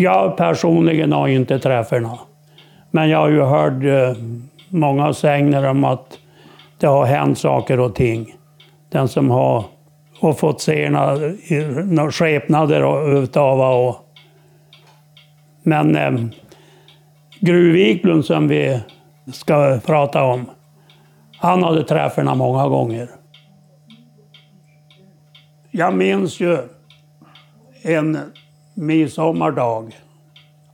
Jag personligen har inte träffat någon. Men jag har ju hört eh, många sägner om att det har hänt saker och ting. Den som har och fått se några skepnader utav och Men eh, Gruviklund som vi ska prata om, han hade träffarna många gånger. Jag minns ju en midsommardag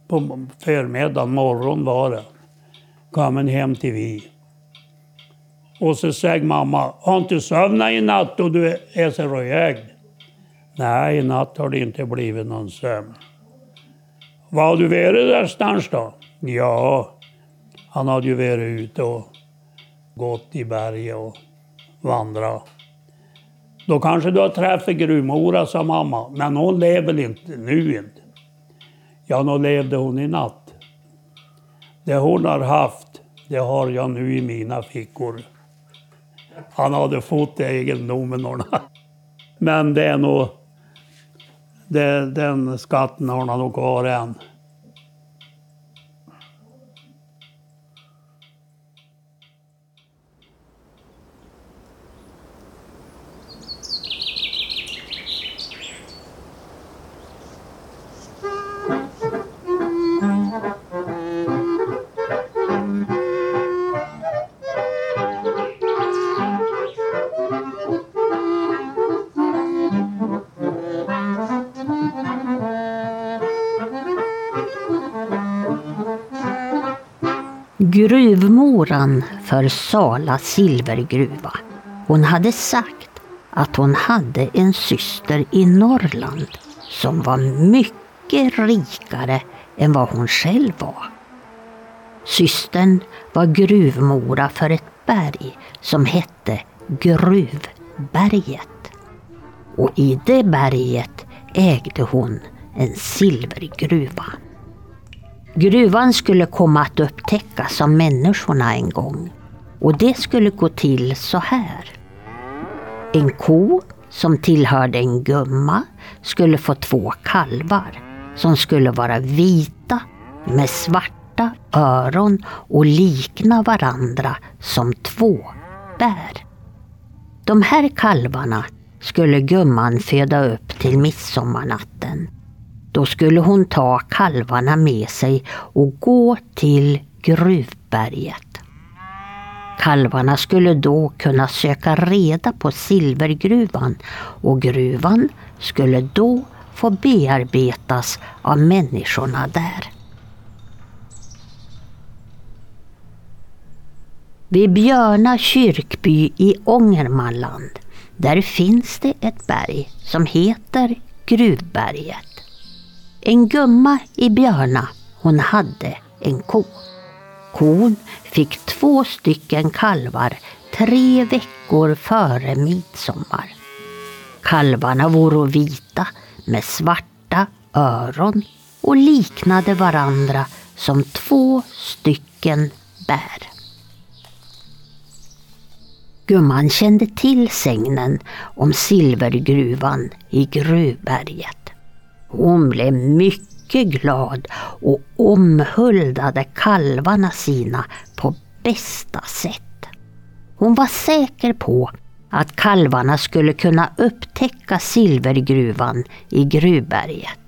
på förmiddagen, morgon var det. Kom hem till vi. Och så säger mamma, har inte sovnat i natt och du är så röd? Nej, i natt har det inte blivit någon sömn. Var har du varit någonstans då? Ja, han hade ju varit ute och gått i berget och vandrat. Då kanske du har träffat Gruvmora, sa mamma. Men hon lever inte nu inte. Ja, nog levde hon i natt. Det hon har haft, det har jag nu i mina fickor. Han hade fått egendomen. Men det är nog... Det, den skatten har han nog kvar än. Gruvmoran för Sala silvergruva. Hon hade sagt att hon hade en syster i Norrland som var mycket rikare än vad hon själv var. Systern var gruvmora för ett berg som hette Gruvberget. Och i det berget ägde hon en silvergruva. Gruvan skulle komma att upptäckas av människorna en gång. Och det skulle gå till så här. En ko som tillhörde en gumma skulle få två kalvar som skulle vara vita med svarta öron och likna varandra som två bär. De här kalvarna skulle gumman föda upp till midsommarnatten då skulle hon ta kalvarna med sig och gå till Gruvberget. Kalvarna skulle då kunna söka reda på silvergruvan och gruvan skulle då få bearbetas av människorna där. Vid Björna kyrkby i Ångermanland, där finns det ett berg som heter Gruvberget. En gumma i Björna, hon hade en ko. Kon fick två stycken kalvar tre veckor före midsommar. Kalvarna vore vita med svarta öron och liknade varandra som två stycken bär. Gumman kände till sägnen om silvergruvan i Gruvberget. Hon blev mycket glad och omhuldade kalvarna sina på bästa sätt. Hon var säker på att kalvarna skulle kunna upptäcka silvergruvan i Gruvberget.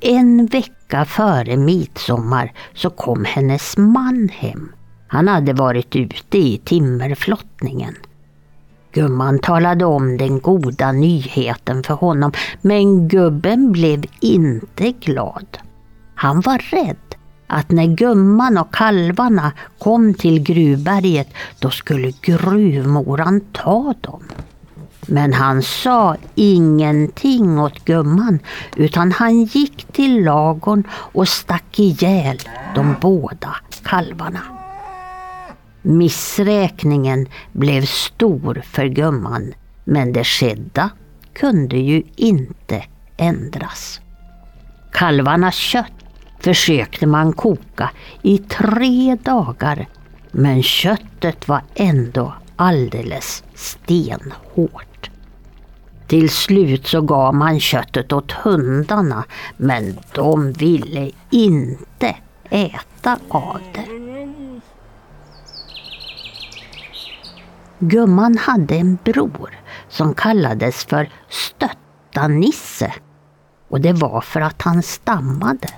En vecka före midsommar så kom hennes man hem. Han hade varit ute i timmerflottningen. Gumman talade om den goda nyheten för honom men gubben blev inte glad. Han var rädd att när gumman och kalvarna kom till gruvberget då skulle gruvmoran ta dem. Men han sa ingenting åt gumman utan han gick till lagorn och stack ihjäl de båda kalvarna. Missräkningen blev stor för gumman men det skedda kunde ju inte ändras. Kalvarnas kött försökte man koka i tre dagar men köttet var ändå alldeles stenhårt. Till slut så gav man köttet åt hundarna men de ville inte äta av det. Gumman hade en bror som kallades för Stötta-Nisse och det var för att han stammade.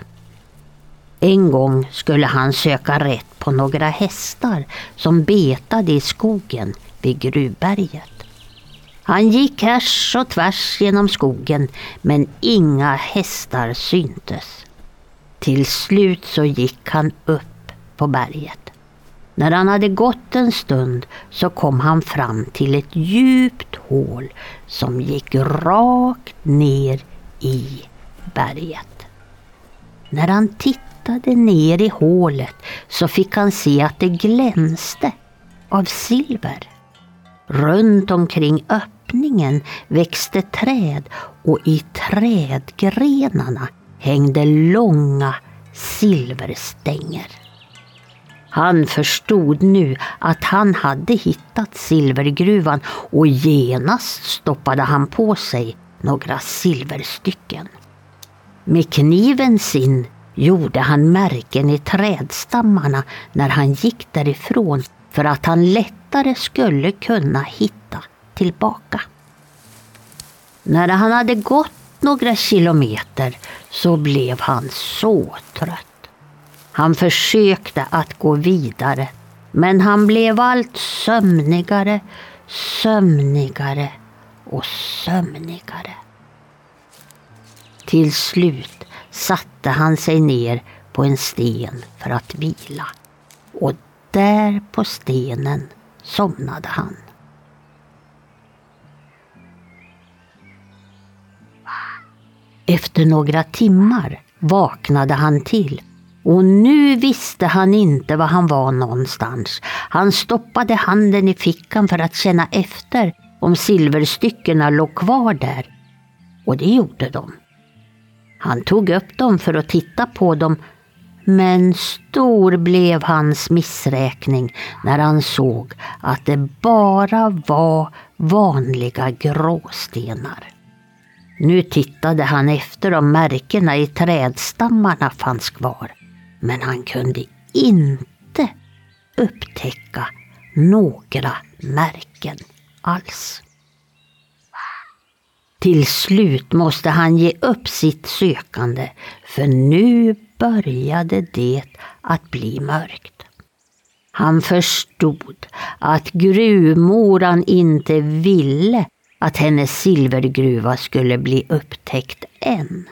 En gång skulle han söka rätt på några hästar som betade i skogen vid Gruvberget. Han gick härs och tvärs genom skogen men inga hästar syntes. Till slut så gick han upp på berget. När han hade gått en stund så kom han fram till ett djupt hål som gick rakt ner i berget. När han tittade ner i hålet så fick han se att det glänste av silver. Runt omkring öppningen växte träd och i trädgrenarna hängde långa silverstänger. Han förstod nu att han hade hittat silvergruvan och genast stoppade han på sig några silverstycken. Med kniven sin gjorde han märken i trädstammarna när han gick därifrån för att han lättare skulle kunna hitta tillbaka. När han hade gått några kilometer så blev han så trött. Han försökte att gå vidare men han blev allt sömnigare, sömnigare och sömnigare. Till slut satte han sig ner på en sten för att vila och där på stenen somnade han. Efter några timmar vaknade han till och nu visste han inte var han var någonstans. Han stoppade handen i fickan för att känna efter om silverstyckena låg kvar där. Och det gjorde de. Han tog upp dem för att titta på dem men stor blev hans missräkning när han såg att det bara var vanliga gråstenar. Nu tittade han efter om märkena i trädstammarna fanns kvar. Men han kunde inte upptäcka några märken alls. Till slut måste han ge upp sitt sökande för nu började det att bli mörkt. Han förstod att gruvmoran inte ville att hennes silvergruva skulle bli upptäckt än.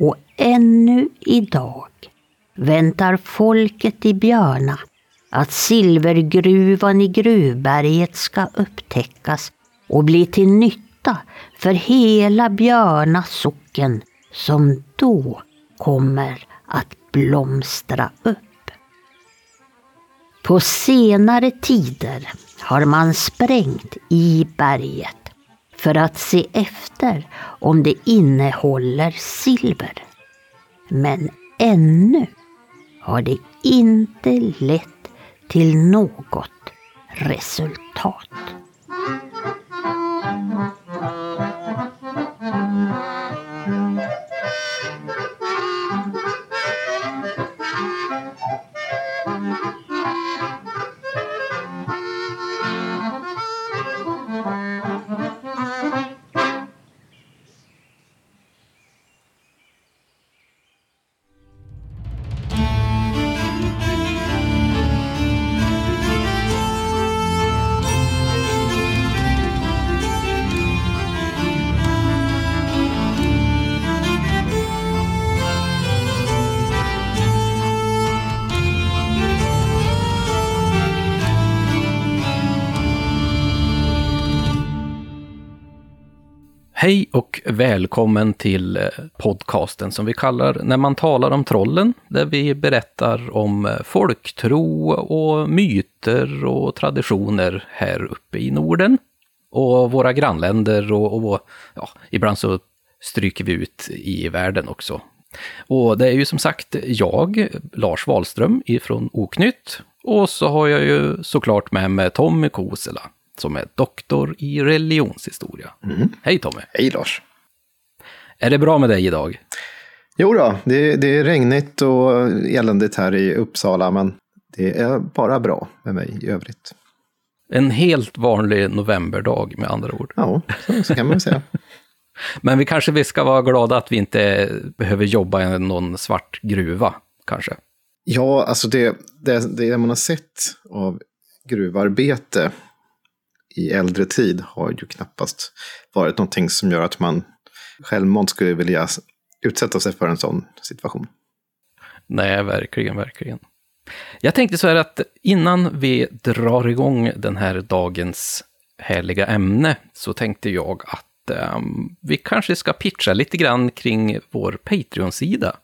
Och ännu idag väntar folket i Björna att silvergruvan i Gruvberget ska upptäckas och bli till nytta för hela Björna socken som då kommer att blomstra upp. På senare tider har man sprängt i berget för att se efter om det innehåller silver. Men ännu har det inte lett till något resultat. Hej och välkommen till eh, podcasten som vi kallar När man talar om trollen, där vi berättar om eh, folktro och myter och traditioner här uppe i Norden. Och våra grannländer och, och ja, ibland så stryker vi ut i världen också. Och det är ju som sagt jag, Lars Wahlström ifrån Oknytt, och så har jag ju såklart med mig Tommy Kosela som är doktor i religionshistoria. Hej Tommy! Hej Lars! Är det bra med dig idag? Jo då, det, det är regnigt och eländigt här i Uppsala, men det är bara bra med mig i övrigt. En helt vanlig novemberdag med andra ord. Ja, så, så kan man säga. Men vi kanske vi ska vara glada att vi inte behöver jobba i någon svart gruva, kanske. Ja, alltså det, det, det man har sett av gruvarbete i äldre tid har ju knappast varit någonting som gör att man självmant skulle vilja utsätta sig för en sån situation. Nej, verkligen, verkligen. Jag tänkte så här att innan vi drar igång den här dagens härliga ämne så tänkte jag att um, vi kanske ska pitcha lite grann kring vår Patreon-sida.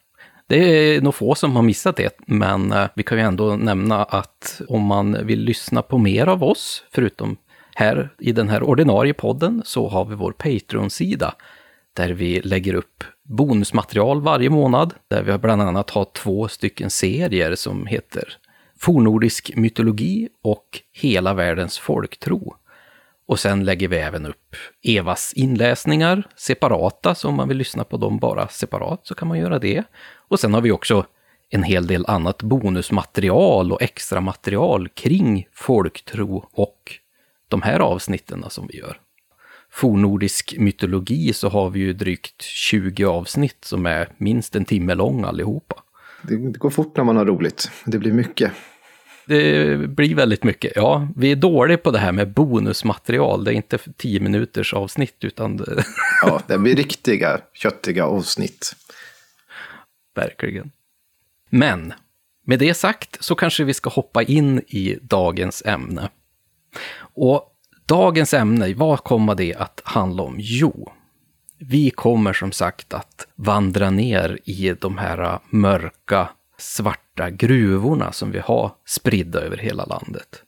Det är nog få som har missat det, men eh, vi kan ju ändå nämna att om man vill lyssna på mer av oss, förutom här i den här ordinarie podden, så har vi vår Patreon-sida där vi lägger upp bonusmaterial varje månad, där vi bland annat har två stycken serier som heter Fornordisk mytologi och Hela världens folktro. Och sen lägger vi även upp Evas inläsningar separata, så om man vill lyssna på dem bara separat så kan man göra det. Och sen har vi också en hel del annat bonusmaterial och extra material kring folktro och de här avsnitten som vi gör fornordisk mytologi så har vi ju drygt 20 avsnitt som är minst en timme lång allihopa. Det, det går fort när man har roligt. Det blir mycket. Det blir väldigt mycket, ja. Vi är dåliga på det här med bonusmaterial. Det är inte 10 minuters avsnitt utan... Ja, det blir riktiga köttiga avsnitt. Verkligen. Men med det sagt så kanske vi ska hoppa in i dagens ämne. Och Dagens ämne, vad kommer det att handla om? Jo, vi kommer som sagt att vandra ner i de här mörka, svarta gruvorna som vi har spridda över hela landet.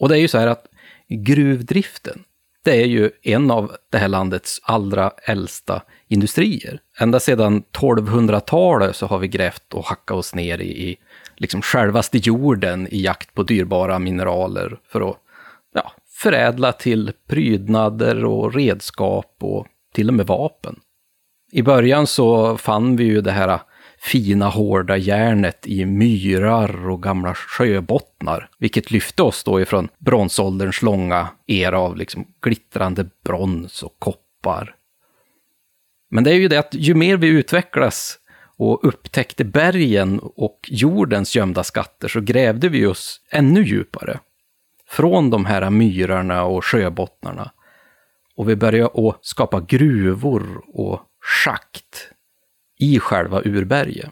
Och det är ju så här att gruvdriften, det är ju en av det här landets allra äldsta industrier. Ända sedan 1200-talet så har vi grävt och hackat oss ner i, i liksom självaste jorden i jakt på dyrbara mineraler för att förädla till prydnader och redskap och till och med vapen. I början så fann vi ju det här fina hårda järnet i myrar och gamla sjöbottnar, vilket lyfte oss då ifrån bronsålderns långa era av liksom glittrande brons och koppar. Men det är ju det att ju mer vi utvecklas och upptäckte bergen och jordens gömda skatter så grävde vi oss ännu djupare från de här myrarna och sjöbottnarna. Och vi började att skapa gruvor och schakt i själva urberget.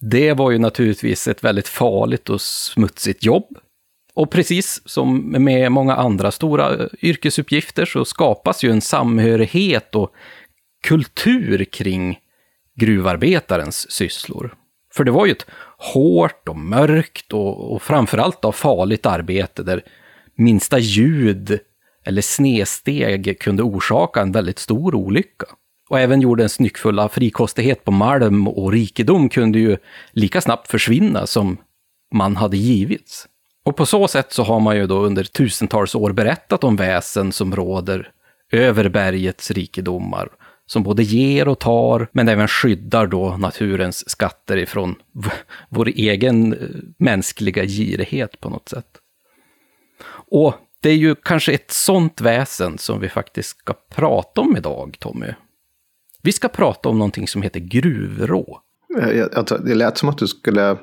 Det var ju naturligtvis ett väldigt farligt och smutsigt jobb. Och precis som med många andra stora eh, yrkesuppgifter så skapas ju en samhörighet och kultur kring gruvarbetarens sysslor. För det var ju ett hårt och mörkt och, och framförallt av farligt arbete där minsta ljud eller snedsteg kunde orsaka en väldigt stor olycka. Och även jordens nyckfulla frikostighet på malm och rikedom kunde ju lika snabbt försvinna som man hade givits. Och på så sätt så har man ju då under tusentals år berättat om väsen som råder över bergets rikedomar som både ger och tar, men även skyddar då naturens skatter ifrån vår egen eh, mänskliga girighet på något sätt. Och det är ju kanske ett sånt väsen som vi faktiskt ska prata om idag, Tommy. Vi ska prata om någonting som heter gruvrå. Det lät som att du skulle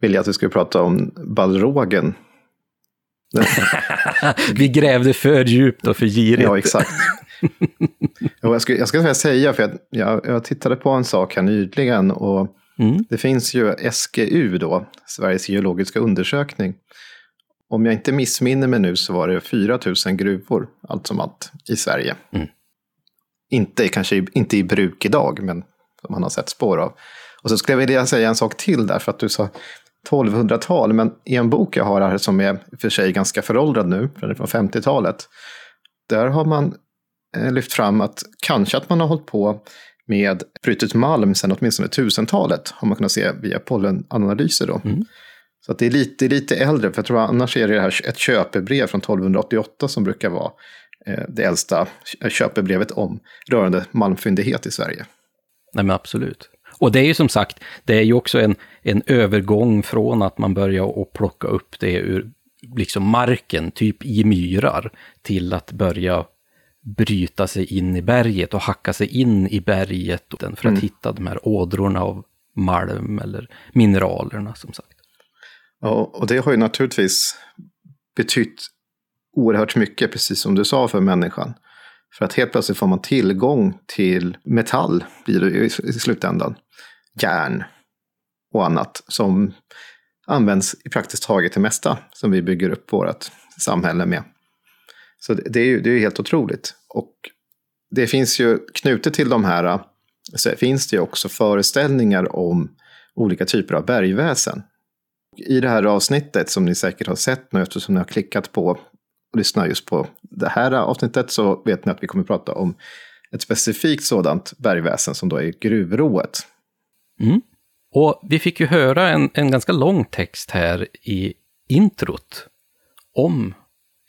vilja att vi skulle prata om balrogen. vi grävde för djupt och för girigt. Ja, exakt. Jag, ska, jag ska säga, för jag, jag, tittade på en sak här nyligen och mm. det finns ju SGU då, Sveriges geologiska undersökning. Om jag inte missminner mig nu så var det 4 000 gruvor, allt som allt, i Sverige. Mm. Inte, kanske inte i bruk idag, men som man har sett spår av. Och så skulle jag vilja säga en sak till där, för att du sa 1200-tal, men i en bok jag har här som är för sig ganska föråldrad nu, från 50-talet, där har man lyft fram att kanske att man har hållit på med brutet malm sedan åtminstone tusentalet har man kunnat se via pollenanalyser. Då. Mm. Så att det är lite, lite äldre, för jag tror annars är det här ett köpebrev från 1288 som brukar vara eh, det äldsta köpebrevet om rörande malmfyndighet i Sverige. Nej men absolut. Och det är ju som sagt, det är ju också en, en övergång från att man börjar att plocka upp det ur liksom marken, typ i myrar, till att börja bryta sig in i berget och hacka sig in i berget för att mm. hitta de här ådrorna av malm eller mineralerna som sagt. Ja, och det har ju naturligtvis betytt oerhört mycket, precis som du sa, för människan. För att helt plötsligt får man tillgång till metall, blir det i slutändan. Järn och annat som används i praktiskt taget det mesta som vi bygger upp vårt samhälle med. Så det är ju det är helt otroligt. Och det finns ju knutet till de här, så finns det ju också föreställningar om olika typer av bergväsen. I det här avsnittet som ni säkert har sett nu eftersom ni har klickat på och lyssnat just på det här avsnittet så vet ni att vi kommer att prata om ett specifikt sådant bergväsen som då är gruvrået. Mm. Och vi fick ju höra en, en ganska lång text här i introt om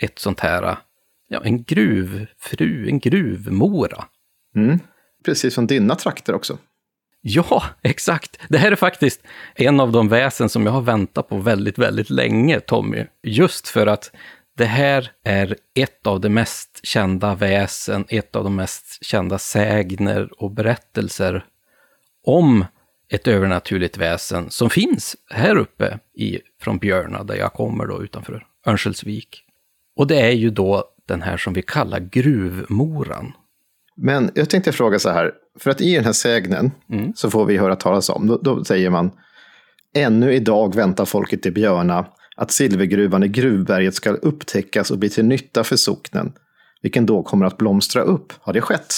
ett sånt här, ja, en gruvfru, en gruvmora. Mm. Precis som dina trakter också. Ja, exakt. Det här är faktiskt en av de väsen som jag har väntat på väldigt, väldigt länge, Tommy. Just för att det här är ett av de mest kända väsen, ett av de mest kända sägner och berättelser om ett övernaturligt väsen som finns här uppe i, från Björna, där jag kommer då utanför Örnsköldsvik. Och det är ju då den här som vi kallar gruvmoran. Men jag tänkte fråga så här, för att i den här sägnen mm. så får vi höra talas om, då, då säger man Ännu idag väntar folket i Björna att silvergruvan i Gruvberget ska upptäckas och bli till nytta för socknen, vilken då kommer att blomstra upp. Har det skett?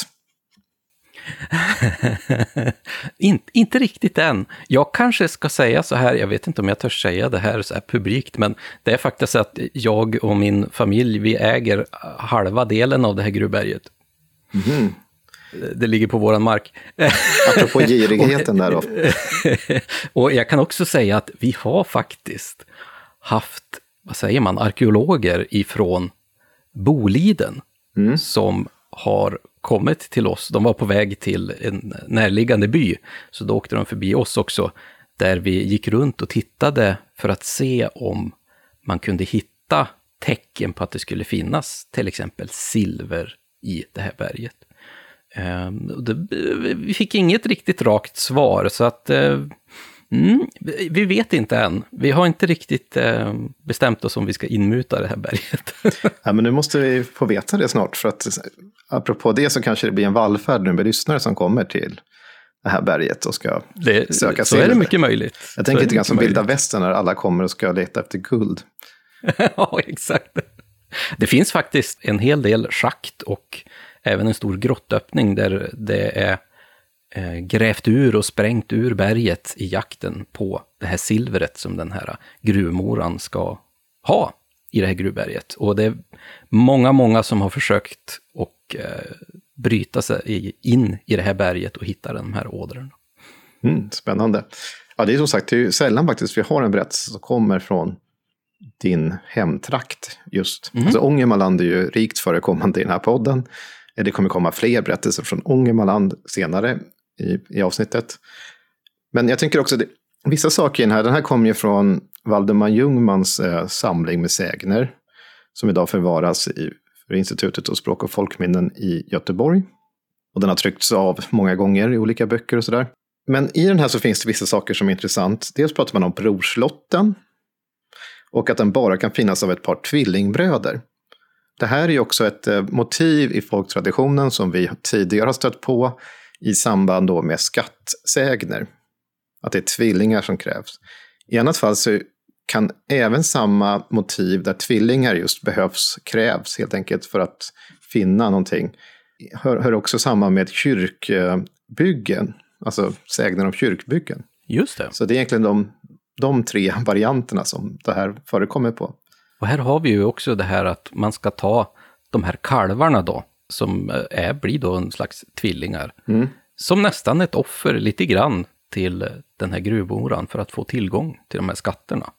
In, inte riktigt än. Jag kanske ska säga så här, jag vet inte om jag törs säga det här så här publikt, men det är faktiskt så att jag och min familj, vi äger halva delen av det här gruvberget. Mm. Det ligger på våran mark. Apropå girigheten där då. och jag kan också säga att vi har faktiskt haft, vad säger man, arkeologer ifrån Boliden mm. som har kommit till oss. De var på väg till en närliggande by, så då åkte de förbi oss också, där vi gick runt och tittade för att se om man kunde hitta tecken på att det skulle finnas till exempel silver i det här berget. Ehm, vi fick inget riktigt rakt svar, så att eh, Mm, vi vet inte än. Vi har inte riktigt eh, bestämt oss om vi ska inmuta det här berget. ja, men nu måste vi få veta det snart. För att apropå det så kanske det blir en vallfärd nu med lyssnare som kommer till det här berget och ska det, söka Så är det mycket möjligt. Jag tänker lite grann som vilda västern när alla kommer och ska leta efter guld. ja, exakt. Det finns faktiskt en hel del schakt och även en stor grottöppning där det är grävt ur och sprängt ur berget i jakten på det här silvret som den här gruvmoran ska ha i det här gruvberget. Och det är många, många som har försökt och eh, bryta sig in i det här berget och hitta de här ådrorna. Mm, spännande. Ja, det är som sagt det är sällan faktiskt vi har en berättelse som kommer från din hemtrakt just. Mm. Alltså Ångermanland är ju rikt förekommande i den här podden. Det kommer komma fler berättelser från Ångermanland senare i, i avsnittet. Men jag tänker också, det, vissa saker i den här, den här kommer ju från Valdemar Ljungmans eh, samling med sägner. Som idag förvaras i för Institutet för språk och folkminnen i Göteborg. Och den har tryckts av många gånger i olika böcker och sådär. Men i den här så finns det vissa saker som är intressant. Dels pratar man om brorslotten. Och att den bara kan finnas av ett par tvillingbröder. Det här är ju också ett eh, motiv i folktraditionen som vi tidigare har stött på i samband då med skattsägner. Att det är tvillingar som krävs. I annat fall så kan även samma motiv där tvillingar just behövs, krävs helt enkelt för att finna någonting, hör, hör också samman med kyrkbyggen, alltså sägner om kyrkbyggen. Just det. Så det är egentligen de, de tre varianterna som det här förekommer på. Och här har vi ju också det här att man ska ta de här kalvarna då, som eh, är, blir då en slags tvillingar. Mm. Som nästan ett offer lite grann till den här gruvmoran för att få tillgång till de här skatterna.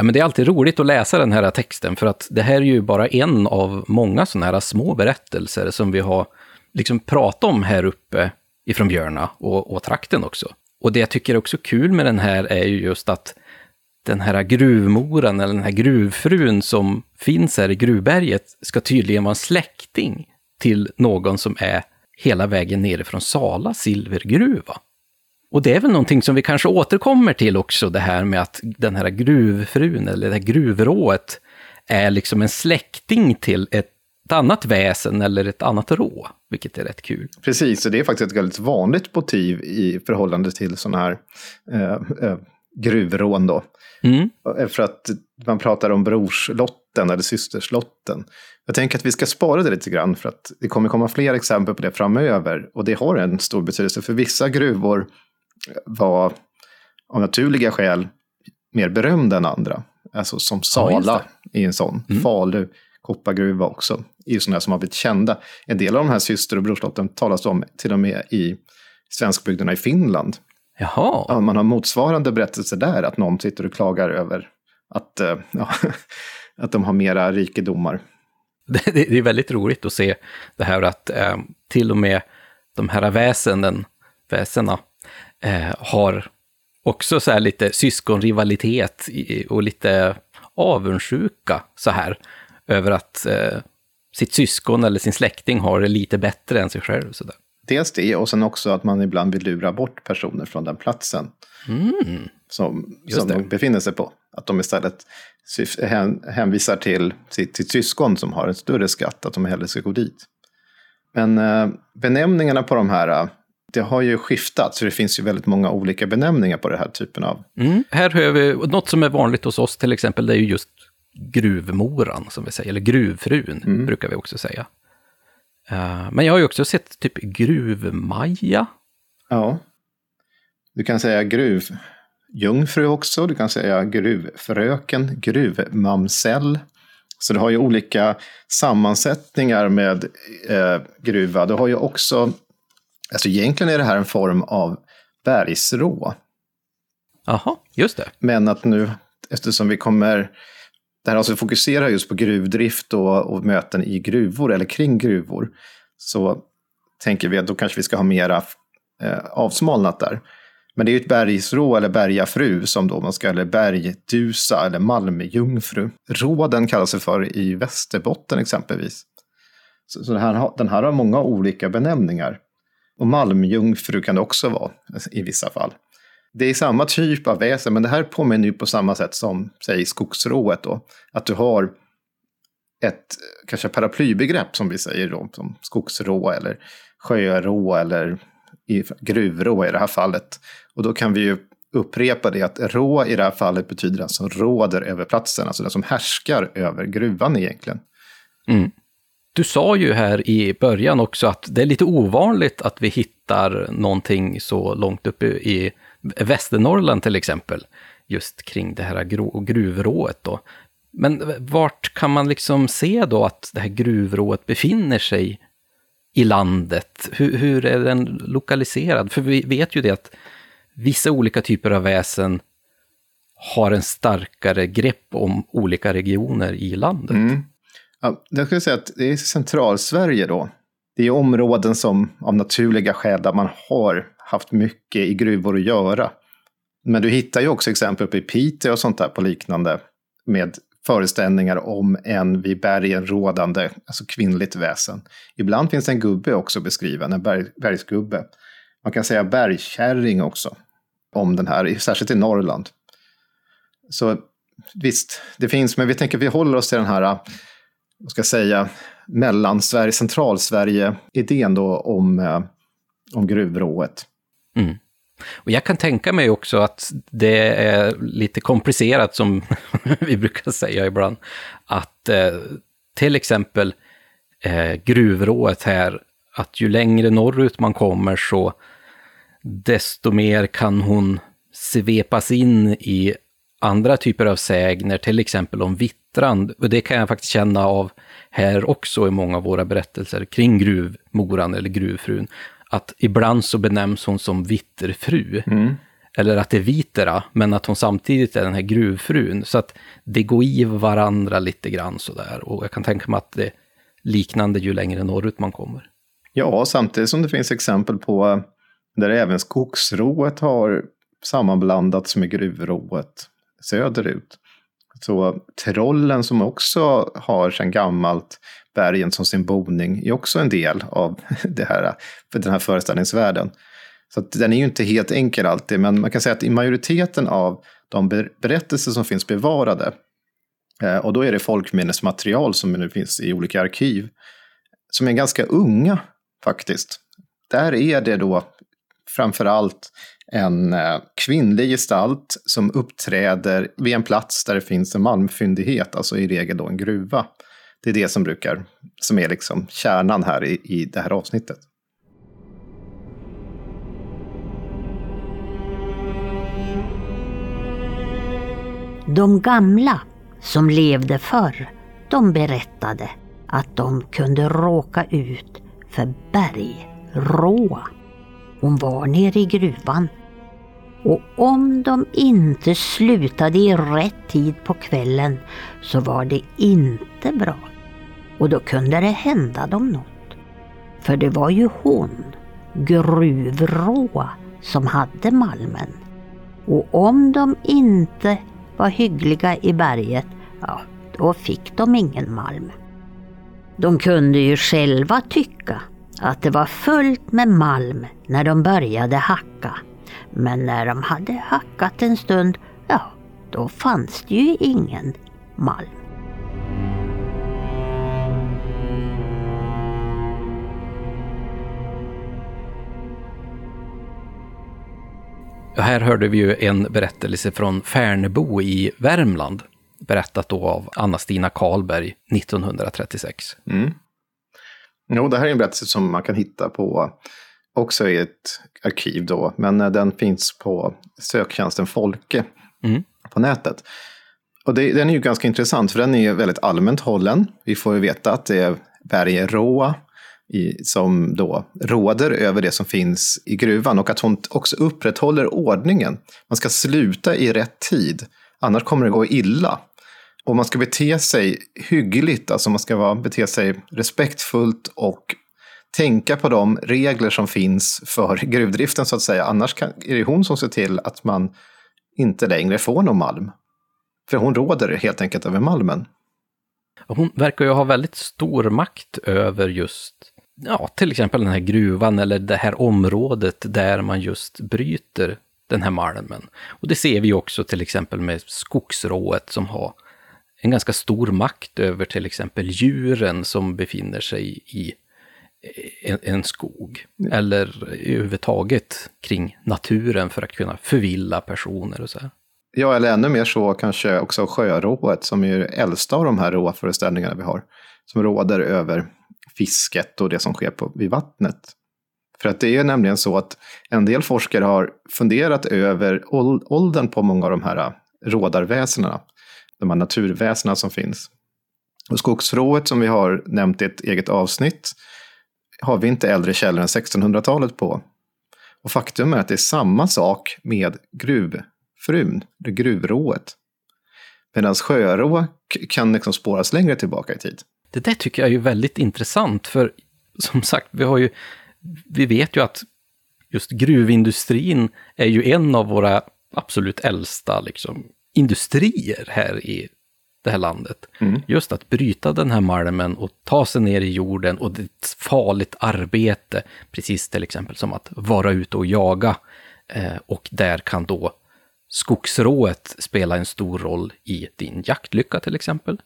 Ja, men det är alltid roligt att läsa den här texten, för att det här är ju bara en av många sådana här små berättelser som vi har liksom pratat om här uppe ifrån Björna och, och trakten också. Och det jag tycker är också kul med den här är ju just att den här gruvmoran, eller den här gruvfrun som finns här i gruvberget, ska tydligen vara en släkting till någon som är hela vägen nere från Sala silvergruva. Och det är väl någonting som vi kanske återkommer till också, det här med att den här gruvfrun, eller det här gruvrået, är liksom en släkting till ett annat väsen eller ett annat rå, vilket är rätt kul. Precis, och det är faktiskt ett väldigt vanligt motiv i förhållande till sådana här eh, eh, gruvrån då. Mm. För att man pratar om brorslotten eller systerslotten. Jag tänker att vi ska spara det lite grann för att det kommer komma fler exempel på det framöver. Och det har en stor betydelse för vissa gruvor var av naturliga skäl mer berömda än andra. Alltså som Sala ja, i en sån. Mm. Falu koppargruva också. är ju sådana som har blivit kända. En del av de här syster och brorslotten talas om till och med i svenskbygderna i Finland. Jaha. Ja, man har motsvarande berättelser där, att någon sitter och klagar över att, eh, ja, att de har mera rikedomar. Det, är väldigt roligt att se det här att eh, till och med de här väsenen, väsena eh, har också så här lite syskonrivalitet och lite avundsjuka så här över att eh, sitt syskon eller sin släkting har det lite bättre än sig själv. Så där. Dels det, och sen också att man ibland vill lura bort personer från den platsen mm. som, som de befinner sig på. Att de istället hänvisar till sitt, sitt syskon som har en större skatt, att de hellre ska gå dit. Men eh, benämningarna på de här, eh, det har ju skiftat, så det finns ju väldigt många olika benämningar på den här typen av... Mm. Här har vi, något som är vanligt hos oss till exempel, det är ju just gruvmoran, som vi säger, eller gruvfrun, mm. brukar vi också säga. Uh, men jag har ju också sett typ gruvmaja. Ja. Du kan säga gruvjungfru också, du kan säga gruvfröken, gruvmamsell. Så du har ju olika sammansättningar med eh, gruva. Du har ju också, alltså egentligen är det här en form av bergsrå. Jaha, just det. Men att nu, eftersom vi kommer det här alltså fokuserar just på gruvdrift och, och, möten i gruvor eller kring gruvor. Så tänker vi att då kanske vi ska ha mera eh, avsmalnat där. Men det är ju ett bergsrå eller bergafru som då man ska, eller bergdusa eller malmjungfru. Råden kallas det för i Västerbotten exempelvis. Så, så här, den här har många olika benämningar. Och malmjungfru kan det också vara i vissa fall. Det är samma typ av väsen, men det här påminner ju på samma sätt som, säg, skogsrået då. Att du har ett kanske paraplybegrepp som vi säger då, som skogsrå eller sjörå eller gruvrå i det här fallet. Och då kan vi ju upprepa det att rå i det här fallet betyder den som råder över platsen, alltså den som härskar över gruvan egentligen. Mm. Du sa ju här i början också att det är lite ovanligt att vi hittar någonting så långt uppe i Västernorrland till exempel, just kring det här gruvrået då. Men vart kan man liksom se då att det här gruvrået befinner sig i landet? Hur, hur är den lokaliserad? För vi vet ju det att vissa olika typer av väsen har en starkare grepp om olika regioner i landet. Mm. Ja, jag skulle säga att det är centralsverige då. Det är områden som av naturliga skäl där man har haft mycket i gruvor att göra. Men du hittar ju också exempel uppe i Piteå och sånt där på liknande med föreställningar om en vid bergen rådande, alltså kvinnligt väsen. Ibland finns det en gubbe också beskriven, en berg, bergsgubbe. Man kan säga bergkärring också om den här, särskilt i Norrland. Så visst, det finns, men vi tänker vi håller oss till den här, vad ska jag säga, mellansverige, centralsverige-idén då om, eh, om gruvrået. Mm. Och jag kan tänka mig också att det är lite komplicerat, som vi brukar säga ibland, att eh, till exempel eh, gruvrået här, att ju längre norrut man kommer så desto mer kan hon svepas in i andra typer av sägner, till exempel om vittrand. Och det kan jag faktiskt känna av här också i många av våra berättelser kring gruvmoran eller gruvfrun att ibland så benämns hon som vitterfru. Mm. eller att det är Vitera, men att hon samtidigt är den här gruvfrun. Så att det går i varandra lite grann sådär. Och jag kan tänka mig att det är liknande ju längre norrut man kommer. Ja, samtidigt som det finns exempel på där även skogsrået har sammanblandats med gruvrået söderut. Så trollen som också har sedan gammalt bergen som sin boning är också en del av det här, för den här föreställningsvärlden. Så den är ju inte helt enkel alltid, men man kan säga att i majoriteten av de berättelser som finns bevarade, eh, och då är det folkminnesmaterial som nu finns i olika arkiv, som är ganska unga faktiskt. Där är det då framför allt en eh, kvinnlig gestalt som uppträder vid en plats där det finns en malmfyndighet, alltså i regel då en gruva. Det är det som brukar, som är liksom kärnan här i, i det här avsnittet. De gamla som levde förr, de berättade att de kunde råka ut för bergråa. Hon var nere i gruvan och om de inte slutade i rätt tid på kvällen så var det inte bra. Och då kunde det hända dem något. För det var ju hon, Gruvråa, som hade malmen. Och om de inte var hyggliga i berget, ja, då fick de ingen malm. De kunde ju själva tycka att det var fullt med malm när de började hacka. Men när de hade hackat en stund, ja, då fanns det ju ingen malm. Här hörde vi ju en berättelse från Färnebo i Värmland, berättat då av Anna-Stina Karlberg 1936. Mm. Jo, det här är en berättelse som man kan hitta på också i ett arkiv då, men eh, den finns på söktjänsten Folke mm. på nätet. Och det, den är ju ganska intressant, för den är väldigt allmänt hållen. Vi får ju veta att det är berget Råa i, som då råder över det som finns i gruvan och att hon också upprätthåller ordningen. Man ska sluta i rätt tid, annars kommer det gå illa. Och man ska bete sig hyggligt, alltså man ska vara, bete sig respektfullt och tänka på de regler som finns för gruvdriften så att säga. Annars kan, är det hon som ser till att man inte längre får någon malm. För hon råder helt enkelt över malmen. Hon verkar ju ha väldigt stor makt över just, ja, till exempel den här gruvan eller det här området där man just bryter den här malmen. Och det ser vi också till exempel med skogsrået som har en ganska stor makt över till exempel djuren som befinner sig i en, en skog. Mm. Eller överhuvudtaget kring naturen för att kunna förvilla personer och så här. Ja, eller ännu mer så kanske också sjörået som är det äldsta av de här råföreställningarna vi har. Som råder över fisket och det som sker på, vid vattnet. För att det är nämligen så att en del forskare har funderat över åldern på många av de här rådarväsendena de här naturväsena som finns. Och skogsrået som vi har nämnt i ett eget avsnitt har vi inte äldre källor än 1600-talet på. Och faktum är att det är samma sak med gruvfrun, det gruvrået. Medan sjörå kan liksom spåras längre tillbaka i tid. Det där tycker jag är ju väldigt intressant, för som sagt, vi har ju, vi vet ju att just gruvindustrin är ju en av våra absolut äldsta liksom, industrier här i det här landet. Mm. Just att bryta den här malmen och ta sig ner i jorden och det är ett farligt arbete, precis till exempel som att vara ute och jaga. Eh, och där kan då skogsrået spela en stor roll i din jaktlycka till exempel.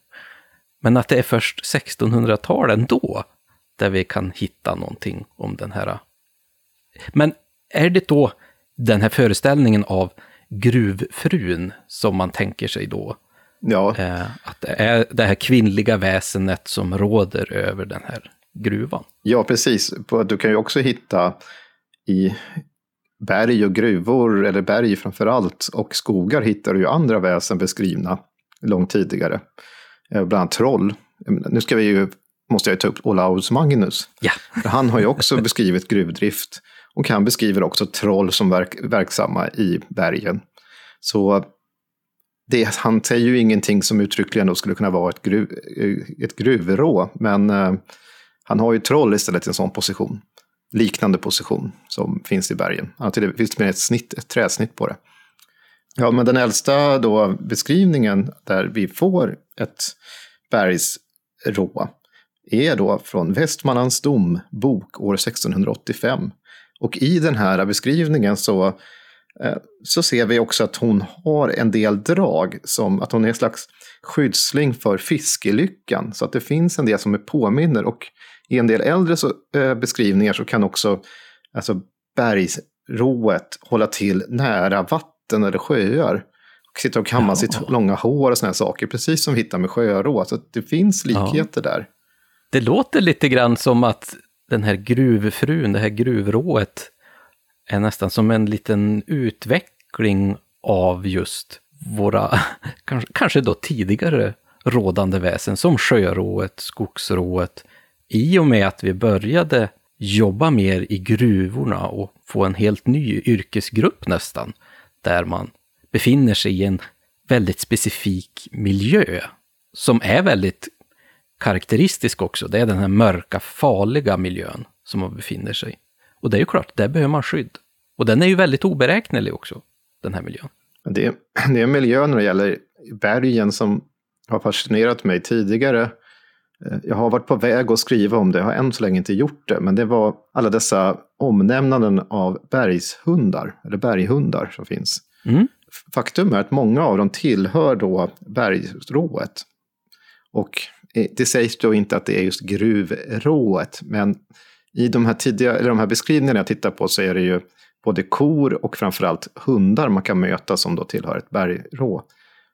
Men att det är först 1600-talet då där vi kan hitta någonting om den här. Men är det då den här föreställningen av gruvfrun som man tänker sig då. Ja. Eh, att det är det här kvinnliga väsendet som råder över den här gruvan. Ja, precis. Du kan ju också hitta i berg och gruvor, eller berg framför allt, och skogar hittar du ju andra väsen beskrivna långt tidigare. Eh, bland annat troll. Nu ska vi ju, måste jag ta upp Olaus Magnus. Ja. Han har ju också beskrivit gruvdrift Och han beskriver också troll som verk, verksamma i bergen. Så det, han säger ju ingenting som uttryckligen då skulle kunna vara ett, gruv, eh, ett gruvrå, men eh, han har ju troll istället i en sån position. Liknande position som finns i bergen. Det finns med ett, snitt, ett träsnitt på det. Ja, men den äldsta då beskrivningen där vi får ett bergsrå är då från Västmanlands dombok år 1685. Och i den här beskrivningen så, så ser vi också att hon har en del drag, som att hon är en slags skyddsling för fiskelyckan. Så att det finns en del som är påminner. Och i en del äldre så, eh, beskrivningar så kan också alltså, bergsrået hålla till nära vatten eller sjöar. Och sitta och kamma ja. sitt långa hår och sådana saker, precis som vi hittar med sjörå. Så det finns likheter ja. där. Det låter lite grann som att den här gruvfrun, det här gruvrået, är nästan som en liten utveckling av just våra, kanske då tidigare rådande väsen, som sjörået, skogsrået, i och med att vi började jobba mer i gruvorna och få en helt ny yrkesgrupp nästan, där man befinner sig i en väldigt specifik miljö som är väldigt karaktäristisk också. Det är den här mörka, farliga miljön som man befinner sig i. Och det är ju klart, där behöver man skydd. Och den är ju väldigt oberäknelig också, den här miljön. Det är, det är miljön när det gäller bergen som har fascinerat mig tidigare. Eh, jag har varit på väg att skriva om det, jag har än så länge inte gjort det, men det var alla dessa omnämnanden av bergshundar, eller berghundar som finns. Mm. Faktum är att många av dem tillhör då bergrået. Och Eh, det sägs då inte att det är just gruvrået, men i de här, tidiga, eller de här beskrivningarna jag tittar på så är det ju både kor och framförallt hundar man kan möta som då tillhör ett bergrå.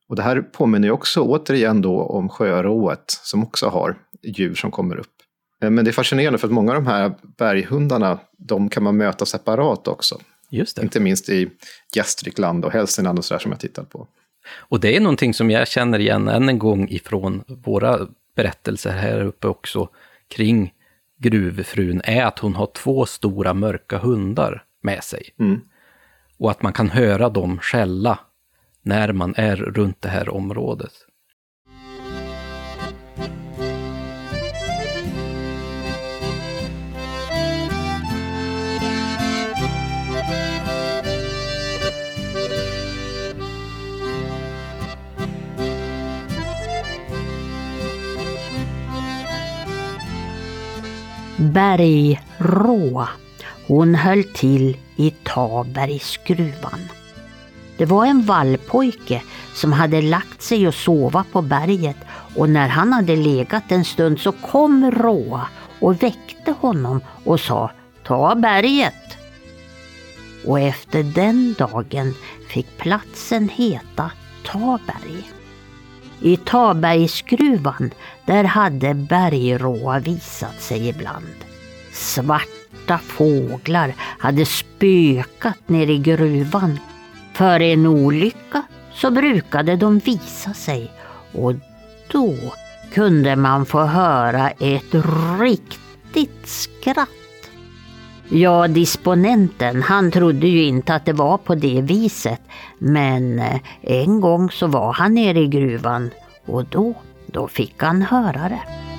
Och det här påminner ju också återigen då om sjörået som också har djur som kommer upp. Eh, men det är fascinerande för att många av de här berghundarna, de kan man möta separat också. Just det. Inte minst i Gästrikland och Hälsingland och sådär som jag tittat på. Och det är någonting som jag känner igen än en gång ifrån våra berättelser här uppe också kring gruvfrun är att hon har två stora mörka hundar med sig. Mm. Och att man kan höra dem skälla när man är runt det här området. Bergrå. Hon höll till i Tabergsgruvan. Det var en vallpojke som hade lagt sig och sova på berget och när han hade legat en stund så kom Råa och väckte honom och sa Ta berget. Och efter den dagen fick platsen heta Taberg. I Tabergsgruvan, där hade bergråa visat sig ibland. Svarta fåglar hade spökat nere i gruvan. För en olycka så brukade de visa sig och då kunde man få höra ett riktigt skratt. Ja, disponenten, han trodde ju inte att det var på det viset. Men eh, en gång så var han nere i gruvan och då, då fick han höra det.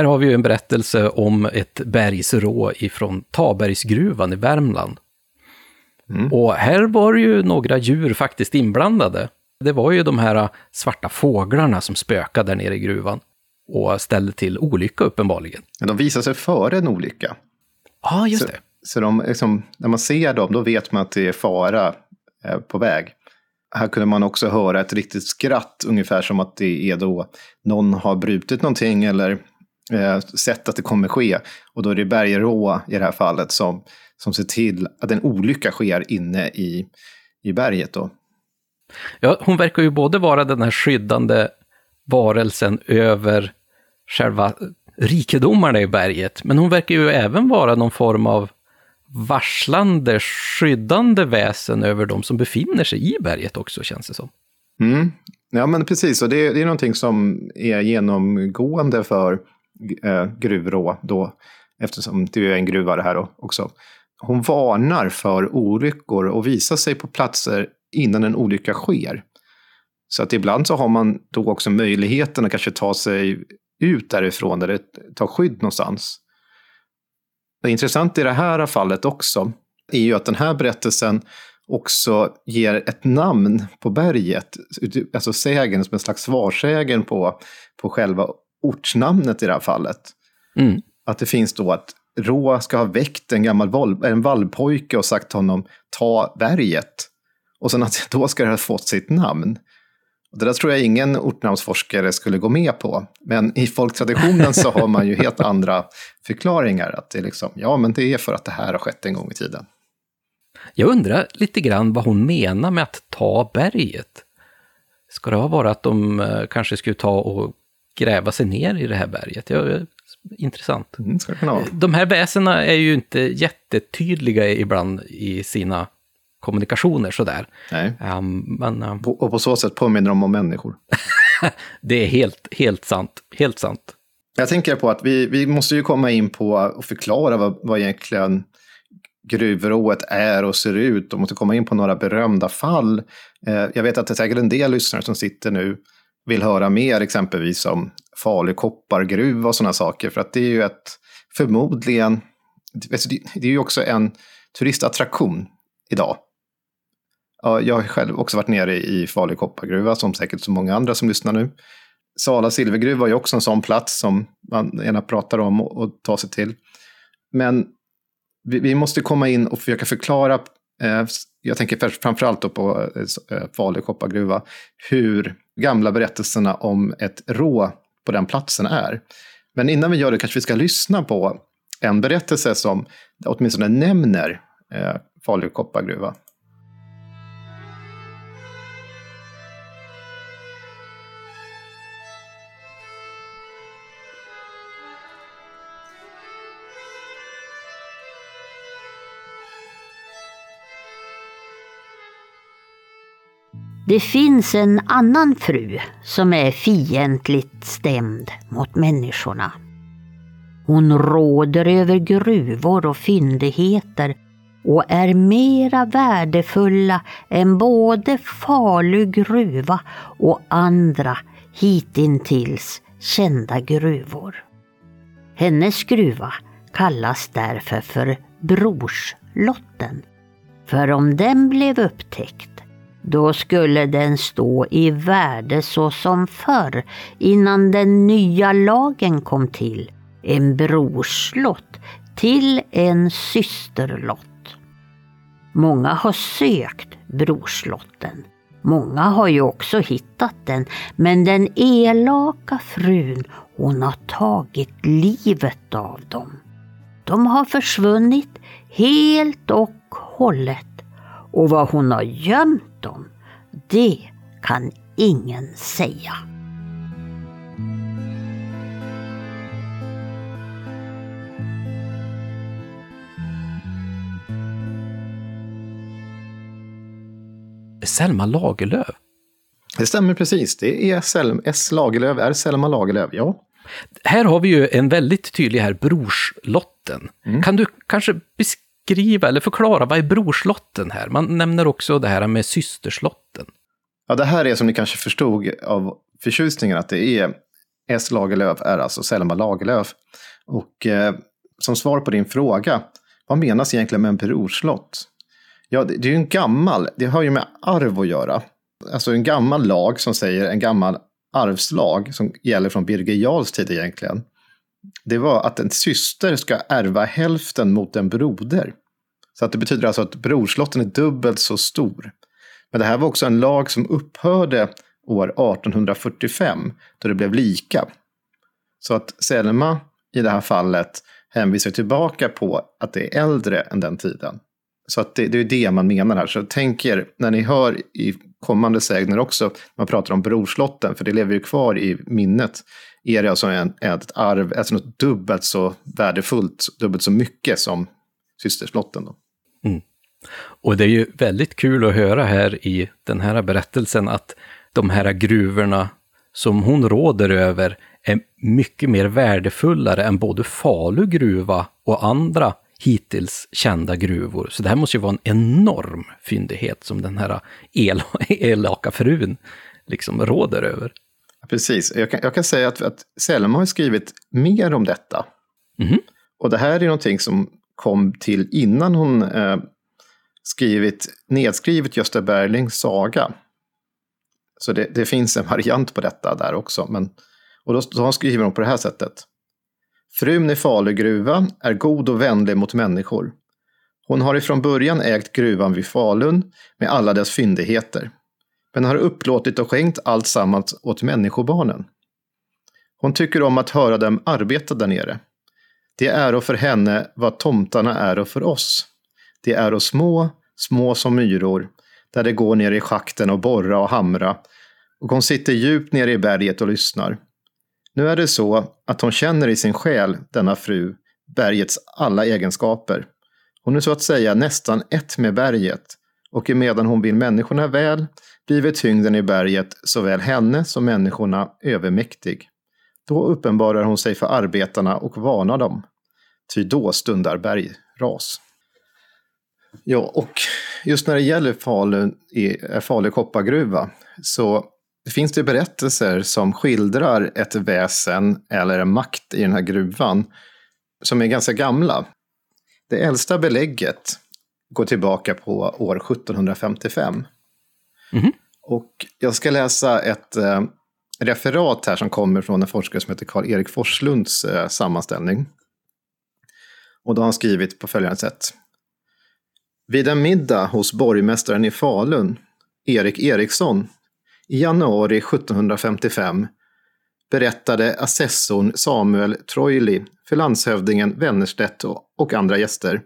Här har vi ju en berättelse om ett bergsrå ifrån Tabergsgruvan i Värmland. Mm. Och här var ju några djur faktiskt inblandade. Det var ju de här svarta fåglarna som spökade där nere i gruvan och ställde till olycka uppenbarligen. Men de visade sig före en olycka. Ja, just så, det. Så de, liksom, när man ser dem, då vet man att det är fara eh, på väg. Här kunde man också höra ett riktigt skratt, ungefär som att det är då någon har brutit någonting eller eh, sett att det kommer ske. Och då är det bergrå i det här fallet som, som ser till att en olycka sker inne i, i berget. Då. Ja, hon verkar ju både vara den här skyddande varelsen över själva rikedomarna i berget, men hon verkar ju även vara någon form av varslande, skyddande väsen över de som befinner sig i berget också, känns det som. Mm. Ja, men precis. Och det, det är någonting som är genomgående för eh, Gruvrå då, eftersom det är en gruva det här också. Hon varnar för olyckor och visar sig på platser innan en olycka sker. Så att ibland så har man då också möjligheten att kanske ta sig ut därifrån eller ta skydd någonstans. Det intressanta i det här fallet också är ju att den här berättelsen också ger ett namn på berget, alltså sägen som en slags svarsägen på, på själva ortsnamnet i det här fallet. Mm. Att det finns då att Rå ska ha väckt en gammal val, en vallpojke och sagt till honom ta berget. Och sen att då ska det ha fått sitt namn. Och det där tror jag ingen ortnamnsforskare skulle gå med på. Men i folktraditionen så har man ju helt andra förklaringar. Att det är liksom, ja men det är för att det här har skett en gång i tiden. Jag undrar lite grann vad hon menar med att ta berget. Ska det ha varit att de eh, kanske skulle ta och gräva sig ner i det här berget? Ja, intressant. Mm, ska det De här väsena är ju inte jättetydliga ibland i sina kommunikationer sådär. Nej. Um, men, um, och på så sätt påminner de om människor. det är helt, helt sant. Helt sant. Jag tänker på att vi, vi måste ju komma in på och förklara vad, vad egentligen gruvrået är och ser ut. Och måste komma in på några berömda fall. Eh, jag vet att det är säkert en del lyssnare som sitter nu vill höra mer exempelvis om Falu koppargruva och sådana saker. För att det är ju ett, förmodligen, alltså det är ju också en turistattraktion idag. Jag har själv också varit nere i Falu koppargruva, som säkert så många andra som lyssnar nu. Sala silvergruva är också en sån plats som man gärna pratar om och, tar sig till. Men vi, måste komma in och försöka förklara, eh, jag tänker framförallt då på eh, eh, Falu koppargruva, hur gamla berättelserna om ett rå på den platsen är. Men innan vi gör det kanske vi ska lyssna på en berättelse som åtminstone nämner eh, Falu koppargruva. Det finns en annan fru som är fientligt stämd mot människorna. Hon råder över gruvor och fyndigheter och är mera värdefulla än både Falu gruva och andra hitintills kända gruvor. Hennes gruva kallas därför för Brorslotten. För om den blev upptäckt då skulle den stå i värde så som förr innan den nya lagen kom till. En brorslott till en systerlott. Många har sökt brorslotten. Många har ju också hittat den, men den elaka frun hon har tagit livet av dem. De har försvunnit helt och hållet och vad hon har gömt dem, det kan ingen säga. Selma Lagerlöf? Det stämmer precis. Det är Sel S. Lagerlöf, är Selma Lagerlöf, ja. Här har vi ju en väldigt tydlig här, brorslotten. Mm. Kan du kanske beskriva beskriva eller förklara, vad är brorslotten här? Man nämner också det här med systerslotten. Ja, det här är som ni kanske förstod av förtjusningen att det är S. Lagerlöf är alltså Selma Lagerlöf. Och eh, som svar på din fråga, vad menas egentligen med en brorslott? Ja, det, det är ju en gammal, det har ju med arv att göra. Alltså en gammal lag som säger en gammal arvslag som gäller från Birger Jarls tid egentligen det var att en syster ska ärva hälften mot en broder. Så att det betyder alltså att brorslotten är dubbelt så stor. Men det här var också en lag som upphörde år 1845 då det blev lika. Så att Selma i det här fallet hänvisar tillbaka på att det är äldre än den tiden. Så att det, det är det man menar här. Så tänk er när ni hör i kommande sägner också. Man pratar om brorslotten, för det lever ju kvar i minnet. Är det alltså en, ett arv, alltså något dubbelt så värdefullt, dubbelt så mycket som systerslotten. Då. Mm. Och det är ju väldigt kul att höra här i den här berättelsen att de här gruvorna som hon råder över är mycket mer värdefullare än både Falu gruva och andra hittills kända gruvor. Så det här måste ju vara en enorm fyndighet som den här el elaka frun liksom råder över. Precis, jag kan, jag kan säga att, att Selma har skrivit mer om detta. Mm. Och det här är någonting som kom till innan hon eh, skrivit, nedskrivit Gösta Berlings saga. Så det, det, finns en variant på detta där också. Men, och då, då skriver hon på det här sättet. Frun i Falugruva är god och vänlig mot människor. Hon har ifrån början ägt gruvan vid Falun med alla dess fyndigheter, men har upplåtit och skänkt allt sammans åt människobarnen. Hon tycker om att höra dem arbeta där nere. Det är och för henne vad tomtarna är och för oss. Det är och små, små som myror, där det går ner i schakten och borra och hamra. Och hon sitter djupt nere i berget och lyssnar. Nu är det så att hon känner i sin själ, denna fru, bergets alla egenskaper. Hon är så att säga nästan ett med berget, och emedan hon vill människorna väl, bliver tyngden i berget såväl henne som människorna övermäktig. Då uppenbarar hon sig för arbetarna och varnar dem. Ty då stundar bergras. Ja, och just när det gäller Falu, eh, Falu koppargruva så finns det berättelser som skildrar ett väsen eller en makt i den här gruvan som är ganska gamla. Det äldsta belägget går tillbaka på år 1755. Mm. Och jag ska läsa ett eh, referat här som kommer från en forskare som heter Karl-Erik Forslunds eh, sammanställning. Och då har han skrivit på följande sätt. Vid en middag hos borgmästaren i Falun, Erik Eriksson, i januari 1755 berättade assessorn Samuel Troili för landshövdingen Wennerstedt och andra gäster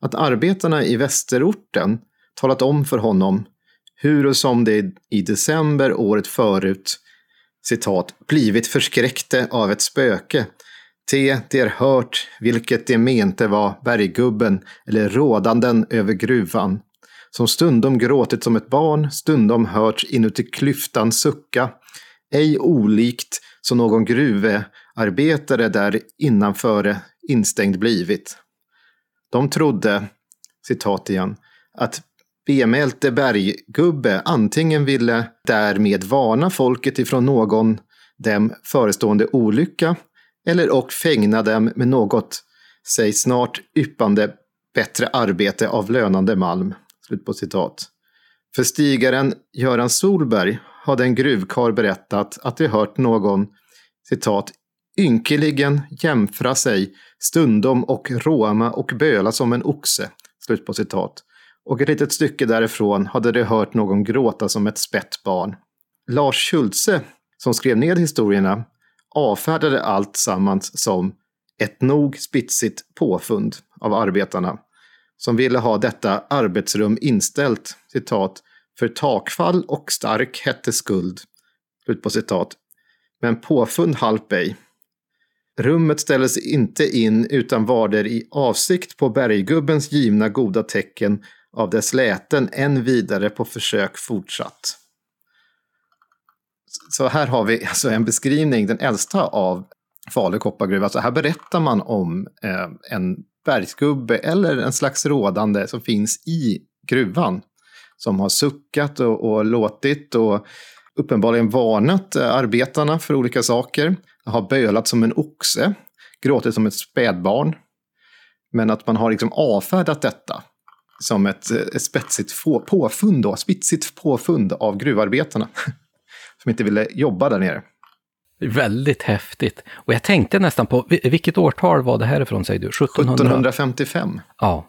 att arbetarna i västerorten talat om för honom hur och som det i december året förut citat, blivit förskräckte av ett spöke. Te der hört, vilket de mente var berggubben eller rådanden över gruvan som stundom gråtit som ett barn, stundom hörts inuti klyftan sucka, ej olikt som någon gruvearbetare där innanföre instängd blivit. De trodde, citat igen, att bemälte berggubbe antingen ville därmed varna folket ifrån någon dem förestående olycka eller och fängna dem med något, säg snart yppande bättre arbete av lönande malm. Slut på citat. För stigaren Göran Solberg hade en gruvkar berättat att de hört någon citat ynkeligen jämfra sig stundom och råma och böla som en oxe. Slut på citat. Och ett litet stycke därifrån hade de hört någon gråta som ett spett barn. Lars Schultze, som skrev ned historierna, avfärdade allt sammans som ett nog spitsigt påfund av arbetarna som ville ha detta arbetsrum inställt, citat, för takfall och stark hette skuld, slut på citat. Men påfund halp ej. Rummet ställdes inte in utan var där i avsikt på berggubbens givna goda tecken av dess läten än vidare på försök fortsatt. Så här har vi alltså en beskrivning, den äldsta av Falu koppargruva. Alltså här berättar man om eh, en bergsgubbe eller en slags rådande som finns i gruvan. Som har suckat och, och låtit och uppenbarligen varnat eh, arbetarna för olika saker. Har bölat som en oxe, gråtit som ett spädbarn. Men att man har liksom avfärdat detta som ett, ett spetsigt påfund, då, spitsigt påfund av gruvarbetarna. som inte ville jobba där nere. Väldigt häftigt. Och jag tänkte nästan på, vilket årtal var det här ifrån säger du? 1700? 1755. Ja.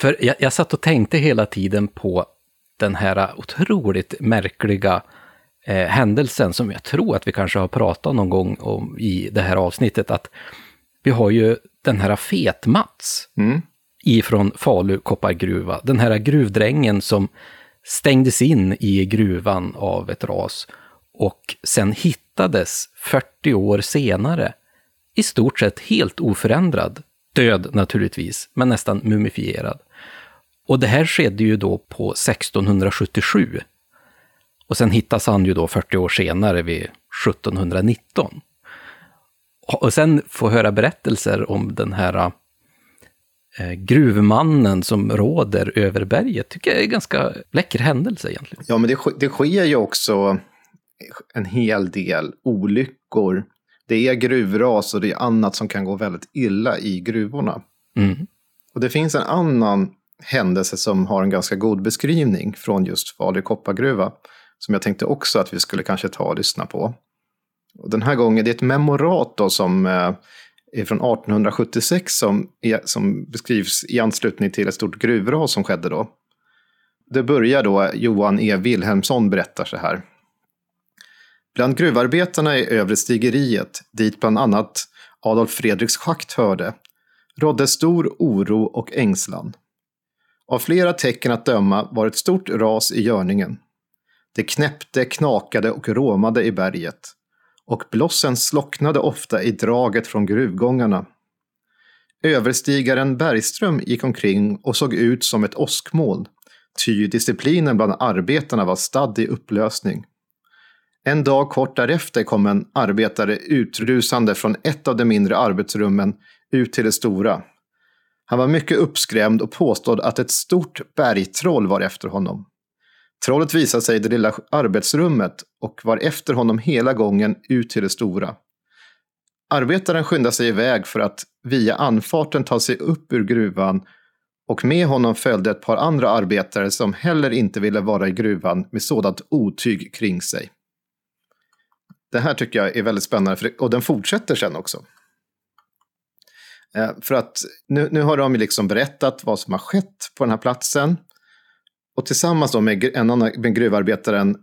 För jag, jag satt och tänkte hela tiden på den här otroligt märkliga eh, händelsen som jag tror att vi kanske har pratat någon gång om i det här avsnittet. Att vi har ju den här Fet-Mats mm ifrån Falu koppargruva. Den här gruvdrängen som stängdes in i gruvan av ett ras och sen hittades 40 år senare i stort sett helt oförändrad, död naturligtvis, men nästan mumifierad. Och det här skedde ju då på 1677. Och sen hittas han ju då 40 år senare vid 1719. Och sen få höra berättelser om den här gruvmannen som råder över berget, tycker jag är en ganska läcker händelse egentligen. Ja, men det, det sker ju också en hel del olyckor. Det är gruvras och det är annat som kan gå väldigt illa i gruvorna. Mm. Och det finns en annan händelse som har en ganska god beskrivning från just Falu koppargruva. Som jag tänkte också att vi skulle kanske ta och lyssna på. Och den här gången, det är ett memorat då som eh, från 1876 som, som beskrivs i anslutning till ett stort gruvras som skedde då. Det börjar då, Johan E. Wilhelmsson berättar så här. Bland gruvarbetarna i övre stigeriet, dit bland annat Adolf Fredriks schakt hörde, rådde stor oro och ängslan. Av flera tecken att döma var ett stort ras i görningen. Det knäppte, knakade och råmade i berget. Och blossen slocknade ofta i draget från gruvgångarna. Överstigaren Bergström gick omkring och såg ut som ett åskmoln, ty disciplinen bland arbetarna var stadd i upplösning. En dag kort därefter kom en arbetare utrusande från ett av de mindre arbetsrummen ut till det stora. Han var mycket uppskrämd och påstod att ett stort bergtroll var efter honom. Trollet visade sig i det lilla arbetsrummet och var efter honom hela gången ut till det stora. Arbetaren skyndade sig iväg för att via anfarten ta sig upp ur gruvan och med honom följde ett par andra arbetare som heller inte ville vara i gruvan med sådant otyg kring sig. Det här tycker jag är väldigt spännande och den fortsätter sen också. Eh, för att nu, nu har de liksom berättat vad som har skett på den här platsen. Och tillsammans då med en annan med gruvarbetaren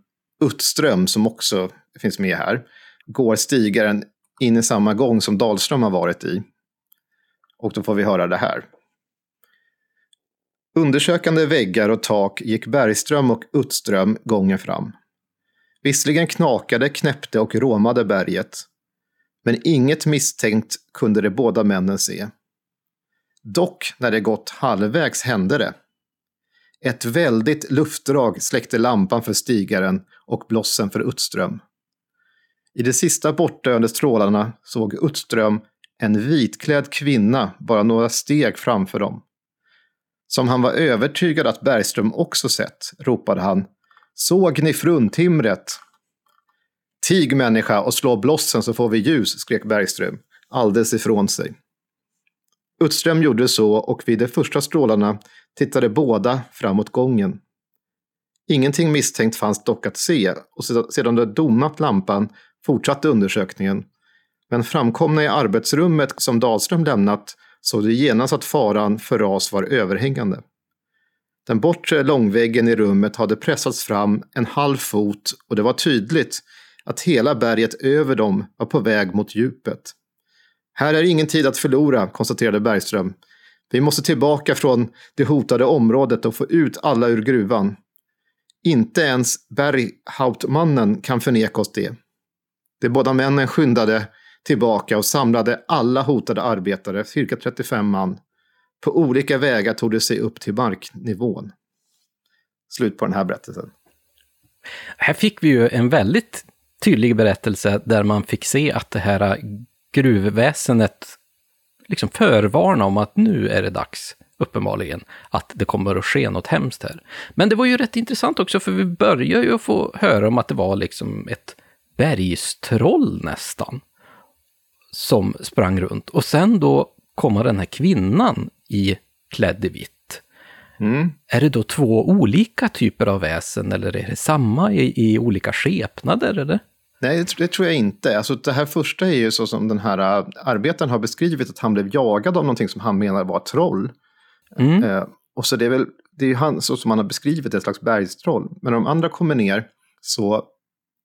Uttström, som också finns med här, går stigaren in i samma gång som Dahlström har varit i. Och då får vi höra det här. Undersökande väggar och tak gick Bergström och Uttström gången fram. Visserligen knakade, knäppte och råmade berget, men inget misstänkt kunde de båda männen se. Dock, när det gått halvvägs hände det. Ett väldigt luftdrag släckte lampan för stigaren och blossen för Uttström. I de sista bortdöende strålarna såg Uttström en vitklädd kvinna bara några steg framför dem. Som han var övertygad att Bergström också sett, ropade han. Såg ni fruntimret? Tig människa och slå blossen så får vi ljus, skrek Bergström, alldeles ifrån sig. Uttström gjorde så och vid de första strålarna tittade båda framåt gången. Ingenting misstänkt fanns dock att se och sedan de domat lampan fortsatte undersökningen. Men framkomna i arbetsrummet som Dahlström lämnat såg de genast att faran för ras var överhängande. Den bortre långväggen i rummet hade pressats fram en halv fot och det var tydligt att hela berget över dem var på väg mot djupet. Här är ingen tid att förlora, konstaterade Bergström. Vi måste tillbaka från det hotade området och få ut alla ur gruvan. Inte ens Berghautmannen kan förneka oss det. De båda männen skyndade tillbaka och samlade alla hotade arbetare, cirka 35 man. På olika vägar tog de sig upp till marknivån. Slut på den här berättelsen. Här fick vi ju en väldigt tydlig berättelse där man fick se att det här gruvväsendet liksom förvarna om att nu är det dags, uppenbarligen, att det kommer att ske något hemskt här. Men det var ju rätt intressant också, för vi börjar ju få höra om att det var liksom ett bergstroll nästan, som sprang runt. Och sen då kommer den här kvinnan i klädd i vitt. Mm. Är det då två olika typer av väsen eller är det samma i, i olika skepnader? Eller? Nej, det, det, tror jag inte. Alltså, det här första är ju så som den här uh, arbetaren har beskrivit, att han blev jagad av någonting som han menar var troll. Mm. Uh, och så det är väl, det är han, så som han har beskrivit, ett slags bergstroll. Men när de andra kommer ner så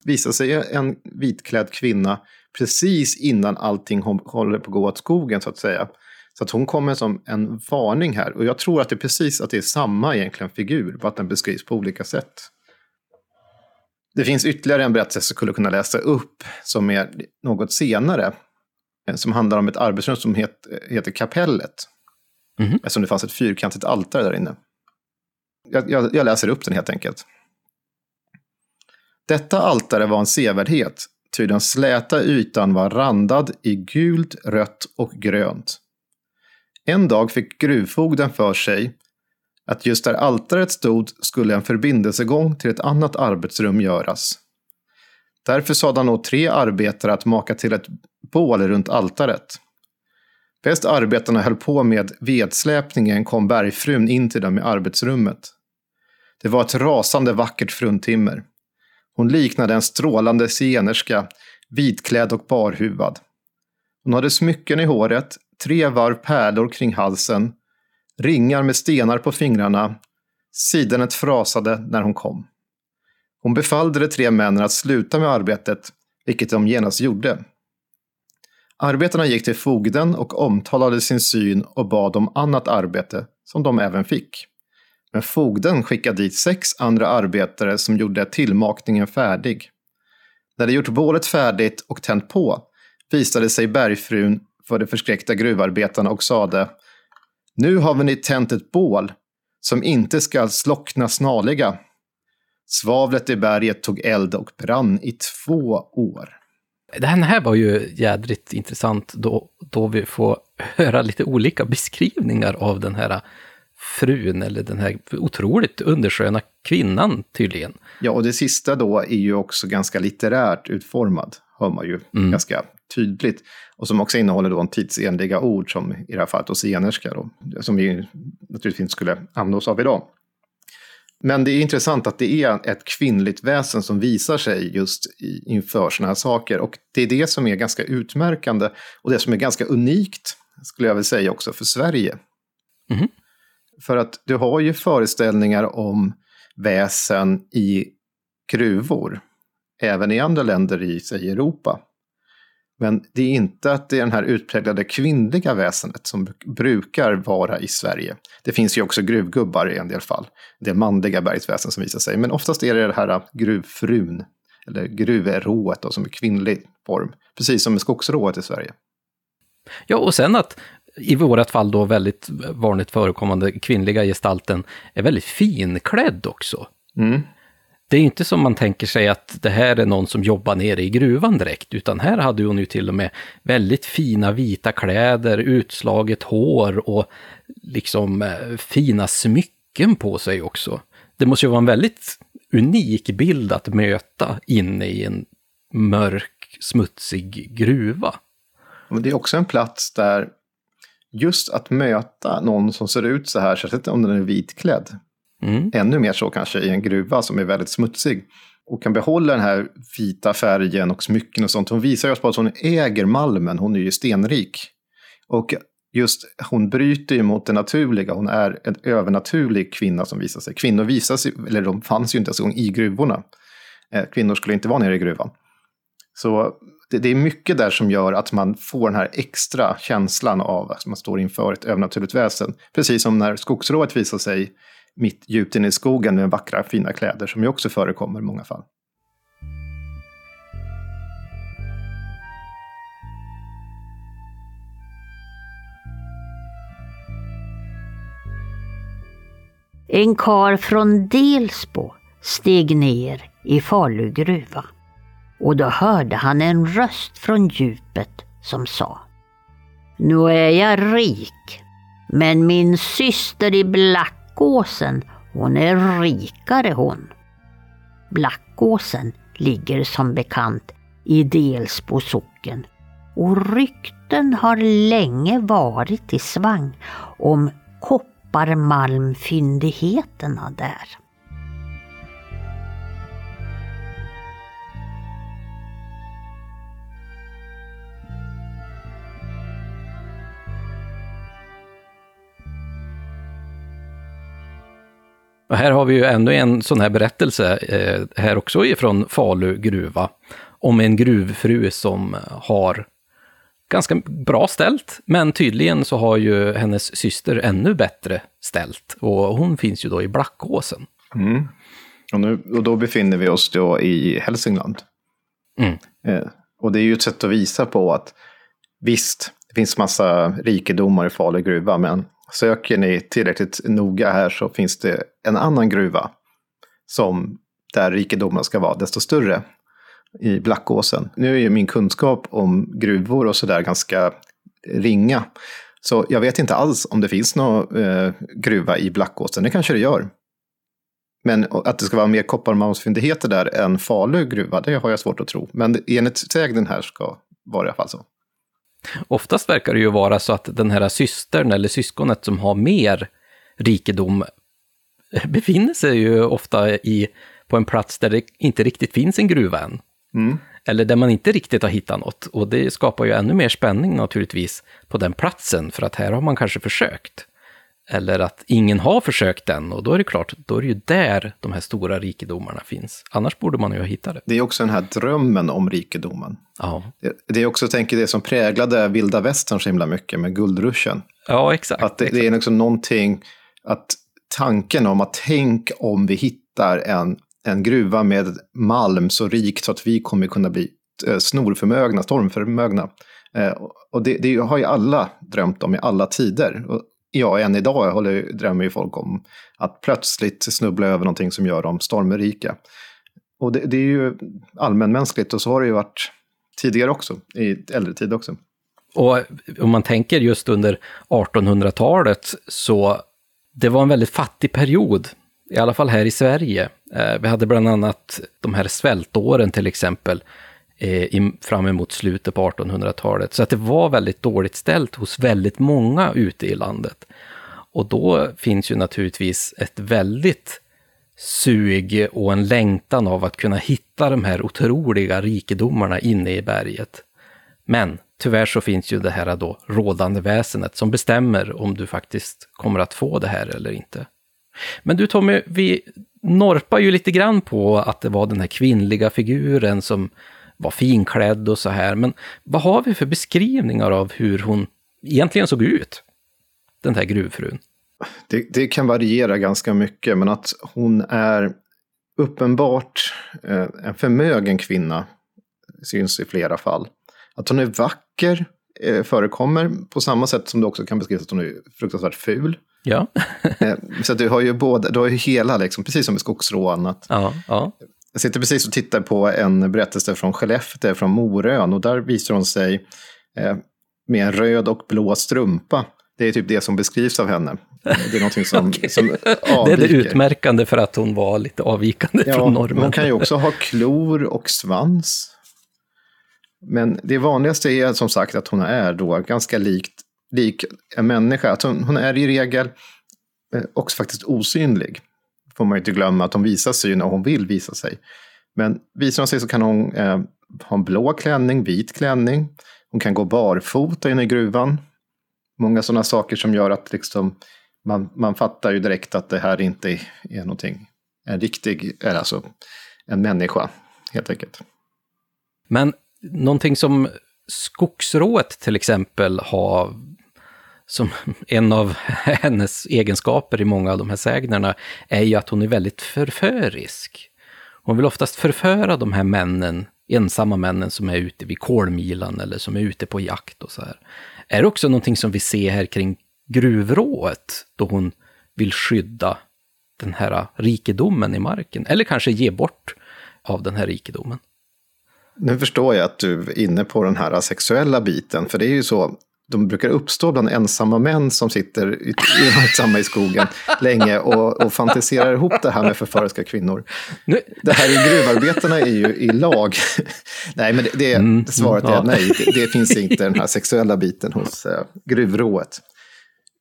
visar sig en vitklädd kvinna precis innan allting håller på att gå åt skogen, så att säga. Så att hon kommer som en varning här. Och jag tror att det är precis att det är samma egentligen figur, bara att den beskrivs på olika sätt. Det finns ytterligare en berättelse jag skulle kunna läsa upp som är något senare. Som handlar om ett arbetsrum som heter Kapellet. Mm. Eftersom det fanns ett fyrkantigt altare där inne. Jag, jag, jag läser upp den helt enkelt. Detta altare var en sevärdhet, ty den släta ytan var randad i gult, rött och grönt. En dag fick gruvfogden för sig att just där altaret stod skulle en förbindelsegång till ett annat arbetsrum göras. Därför sade han åt tre arbetare att maka till ett bål runt altaret. Bäst arbetarna höll på med vedsläpningen kom bergfrun in till dem i arbetsrummet. Det var ett rasande vackert fruntimmer. Hon liknade en strålande zigenerska, vitklädd och barhuvad. Hon hade smycken i håret, tre varv pärlor kring halsen, ringar med stenar på fingrarna. Sidenet frasade när hon kom. Hon befallde de tre männen att sluta med arbetet, vilket de genast gjorde. Arbetarna gick till fogden och omtalade sin syn och bad om annat arbete, som de även fick. Men fogden skickade dit sex andra arbetare som gjorde tillmakningen färdig. När de gjort bålet färdigt och tänt på visade sig bergfrun för de förskräckta gruvarbetarna och sade nu har vi ni tänt ett bål som inte skall slockna snarliga. Svavlet i berget tog eld och brann i två år. Det här var ju jädrigt intressant då, då vi får höra lite olika beskrivningar av den här frun, eller den här otroligt undersköna kvinnan tydligen. Ja, och det sista då är ju också ganska litterärt utformad, hör man ju mm. ganska tydligt. Och som också innehåller då en tidsenliga ord som i det här fallet zigenarska då, som vi naturligtvis inte skulle använda oss av idag. Men det är intressant att det är ett kvinnligt väsen som visar sig just inför sådana här saker. Och det är det som är ganska utmärkande och det som är ganska unikt, skulle jag vilja säga också, för Sverige. Mm. För att du har ju föreställningar om väsen i gruvor, även i andra länder i, säg Europa. Men det är inte att det är den här utpräglade kvinnliga väsendet som brukar vara i Sverige. Det finns ju också gruvgubbar i en del fall. Det är manliga bergsväsen som visar sig. Men oftast är det det här gruvfrun, eller gruvrået då, som är kvinnlig form. Precis som med skogsrået i Sverige. Ja, och sen att i vårat fall då väldigt vanligt förekommande kvinnliga gestalten är väldigt finklädd också. Mm. Det är inte som man tänker sig att det här är någon som jobbar nere i gruvan direkt, utan här hade hon ju till och med väldigt fina vita kläder, utslaget hår och liksom eh, fina smycken på sig också. Det måste ju vara en väldigt unik bild att möta inne i en mörk, smutsig gruva. Men det är också en plats där just att möta någon som ser ut så här, särskilt om den är vitklädd, mm. ännu mer så kanske i en gruva som är väldigt smutsig, och kan behålla den här vita färgen och smycken och sånt. Hon visar ju oss på att hon äger malmen, hon är ju stenrik. Och just hon bryter ju mot det naturliga, hon är en övernaturlig kvinna som visar sig. Kvinnor visar sig, eller de fanns ju inte ens i gruvorna. Eh, kvinnor skulle inte vara nere i gruvan. Så det, det, är mycket där som gör att man får den här extra känslan av att man står inför ett övernaturligt väsen. Precis som när skogsrået visar sig mitt djupt inne i skogen med vackra fina kläder som ju också förekommer i många fall. En kar från Delsbo steg ner i Falu gruva och då hörde han en röst från djupet som sa Nu är jag rik, men min syster i Blackåsen, hon är rikare hon. Blackåsen ligger som bekant i Delsbo socken och rykten har länge varit i svang om kopparmalmfyndigheterna där. Och här har vi ju ännu en sån här berättelse, eh, här också ifrån Falu gruva, om en gruvfru som har ganska bra ställt, men tydligen så har ju hennes syster ännu bättre ställt. Och hon finns ju då i Blackåsen. Mm. Och, nu, och då befinner vi oss då i Hälsingland. Mm. Eh, och det är ju ett sätt att visa på att visst, det finns massa rikedomar i Falu gruva, men söker ni tillräckligt noga här så finns det en annan gruva som där rikedomen ska vara desto större i Blackåsen. Nu är ju min kunskap om gruvor och sådär ganska ringa. Så jag vet inte alls om det finns någon eh, gruva i Blackåsen. Det kanske det gör. Men att det ska vara mer kopparmalmsfyndigheter där än Falu gruva, det har jag svårt att tro. Men enligt sägnen här ska vara i alla fall så. Oftast verkar det ju vara så att den här systern eller syskonet som har mer rikedom befinner sig ju ofta i, på en plats där det inte riktigt finns en gruva än. Mm. Eller där man inte riktigt har hittat något. Och det skapar ju ännu mer spänning naturligtvis på den platsen, för att här har man kanske försökt. Eller att ingen har försökt än, och då är det klart, då är det ju där de här stora rikedomarna finns. Annars borde man ju ha hittat det. Det är också den här drömmen om rikedomen. Ja, Det, det är också, tänker, det som präglade vilda västern så himla mycket med guldruschen. ja exakt. Att det, det är liksom någonting, att tanken om att tänk om vi hittar en, en gruva med malm så rikt så att vi kommer kunna bli eh, snorförmögna, stormförmögna. Eh, och det, det har ju alla drömt om i alla tider. Ja, än idag håller, drömmer ju folk om att plötsligt snubbla över någonting som gör dem stormrika. Och det, det är ju allmänmänskligt och så har det ju varit tidigare också, i äldre tid också. Och om man tänker just under 1800-talet så det var en väldigt fattig period, i alla fall här i Sverige. Eh, vi hade bland annat de här svältåren till exempel, Eh, i- fram emot slutet på 1800-talet. Så att det var väldigt dåligt ställt hos väldigt många ute i landet. Och då finns ju naturligtvis ett väldigt sug och en längtan av att kunna hitta de här otroliga rikedomarna inne i berget. Men tyvärr så finns ju det här då rådande väsenet som bestämmer om du faktiskt kommer att få det här eller inte. Men du Tommy, vi norpar ju lite grann på att det var den här kvinnliga figuren som var finklädd och så här. Men vad har vi för beskrivningar av hur hon egentligen såg ut? Den här gruvfrun. Det, det kan variera ganska mycket, men att hon är uppenbart eh, en förmögen kvinna syns i flera fall. Att hon är vacker eh, förekommer på samma sätt som det också kan beskrivas att hon är fruktansvärt ful. Ja, Eh, så du har ju både, du har ju hela, liksom, precis som i skogsrån. Att ja, ja. Jag sitter precis och tittar på en berättelse från Skellefteå, från Morön, och där visar hon sig eh, med en röd och blå strumpa. Det är typ det som beskrivs av henne. Det är någonting som, som Det är det utmärkande för att hon var lite avvikande Ja, från men normen. hon kan ju också ha klor och svans. Men det vanligaste är som sagt att hon är då ganska likt, lik en människa. Att hon, hon är i regel eh, också faktiskt osynlig. Får man ju inte glömma att hon visar sig när hon vill visa sig. Men visar hon sig så kan hon eh, ha en blå klänning, vit klänning. Hon kan gå barfota inne i gruvan. Många sådana saker som gör att liksom, man, man fattar ju direkt att det här inte är någonting, en riktig, eller alltså en människa helt enkelt. Men någonting som skogsrået till exempel har som en av hennes egenskaper i många av de här sägnerna är ju att hon är väldigt förförisk. Hon vill oftast förföra de här männen, ensamma männen som är ute vid kolmilan eller som är ute på jakt och så här. Är det också någonting som vi ser här kring gruvrået, då hon vill skydda den här rikedomen i marken, eller kanske ge bort av den här rikedomen? Nu förstår jag att du är inne på den här sexuella biten, för det är ju så, de brukar uppstå bland ensamma män som sitter i- ensamma i skogen länge och, och fantiserar ihop det här med förföriska kvinnor. Nu, Det här i gruvarbetarna är ju i lag. nej, men det, det, Mm, svaret är nej. Det, det finns inte den här sexuella biten hos eh, gruvrået.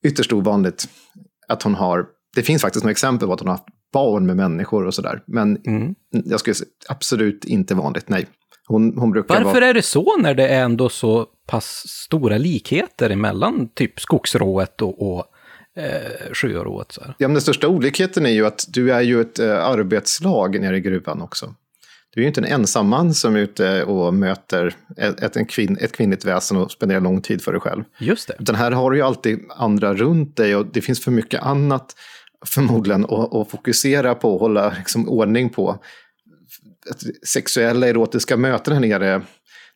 Ytterst ovanligt att hon har, det finns faktiskt några exempel på att hon har haft barn med människor och sådär. Men Mm. jag skulle säga absolut inte vanligt, nej. Hon, hon Varför vara... är det så när det är ändå så pass stora likheter emellan typ skogsrået och, och eh, sjörået? Så här? Ja, men den största olikheten är ju att du är ju ett eh, arbetslag nere i gruvan också. du är ju inte en ensam man som är ute och möter ett, ett, en kvinn, ett kvinnligt väsen och spenderar lång tid för dig själv. Just det. Utan här har du ju alltid andra runt dig och det finns för mycket annat förmodligen att, att fokusera på och hålla liksom, ordning på. Sexuella erotiska möten här nere,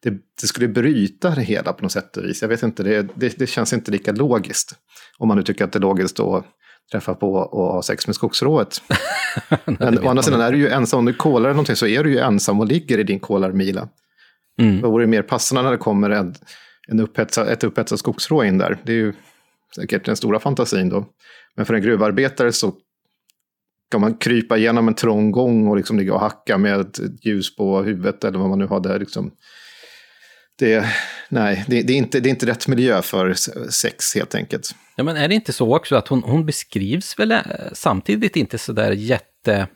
det, det, skulle bryta det hela på något sätt och vis. Jag vet inte, det, det, det känns inte lika logiskt. Om man nu tycker att det är logiskt att träffa på och ha sex med skogsrået. Men å andra sidan är du ju ensam, om du kolar någonting så är du ju ensam och ligger i din kolarmila. Mm. Då vore det mer passande när det kommer en, en upphetsad, ett upphetsat skogsrå in där. Det är ju säkert den stora fantasin då. Men för en gruvarbetare så kan man krypa igenom en trång gång och liksom ligga och hacka med ett ljus på huvudet eller vad man nu har där. Liksom. Det, nej, det, det, är inte, det är inte rätt miljö för sex helt enkelt. Ja, men är det inte så också att hon, hon beskrivs väl eh, samtidigt inte så där jätte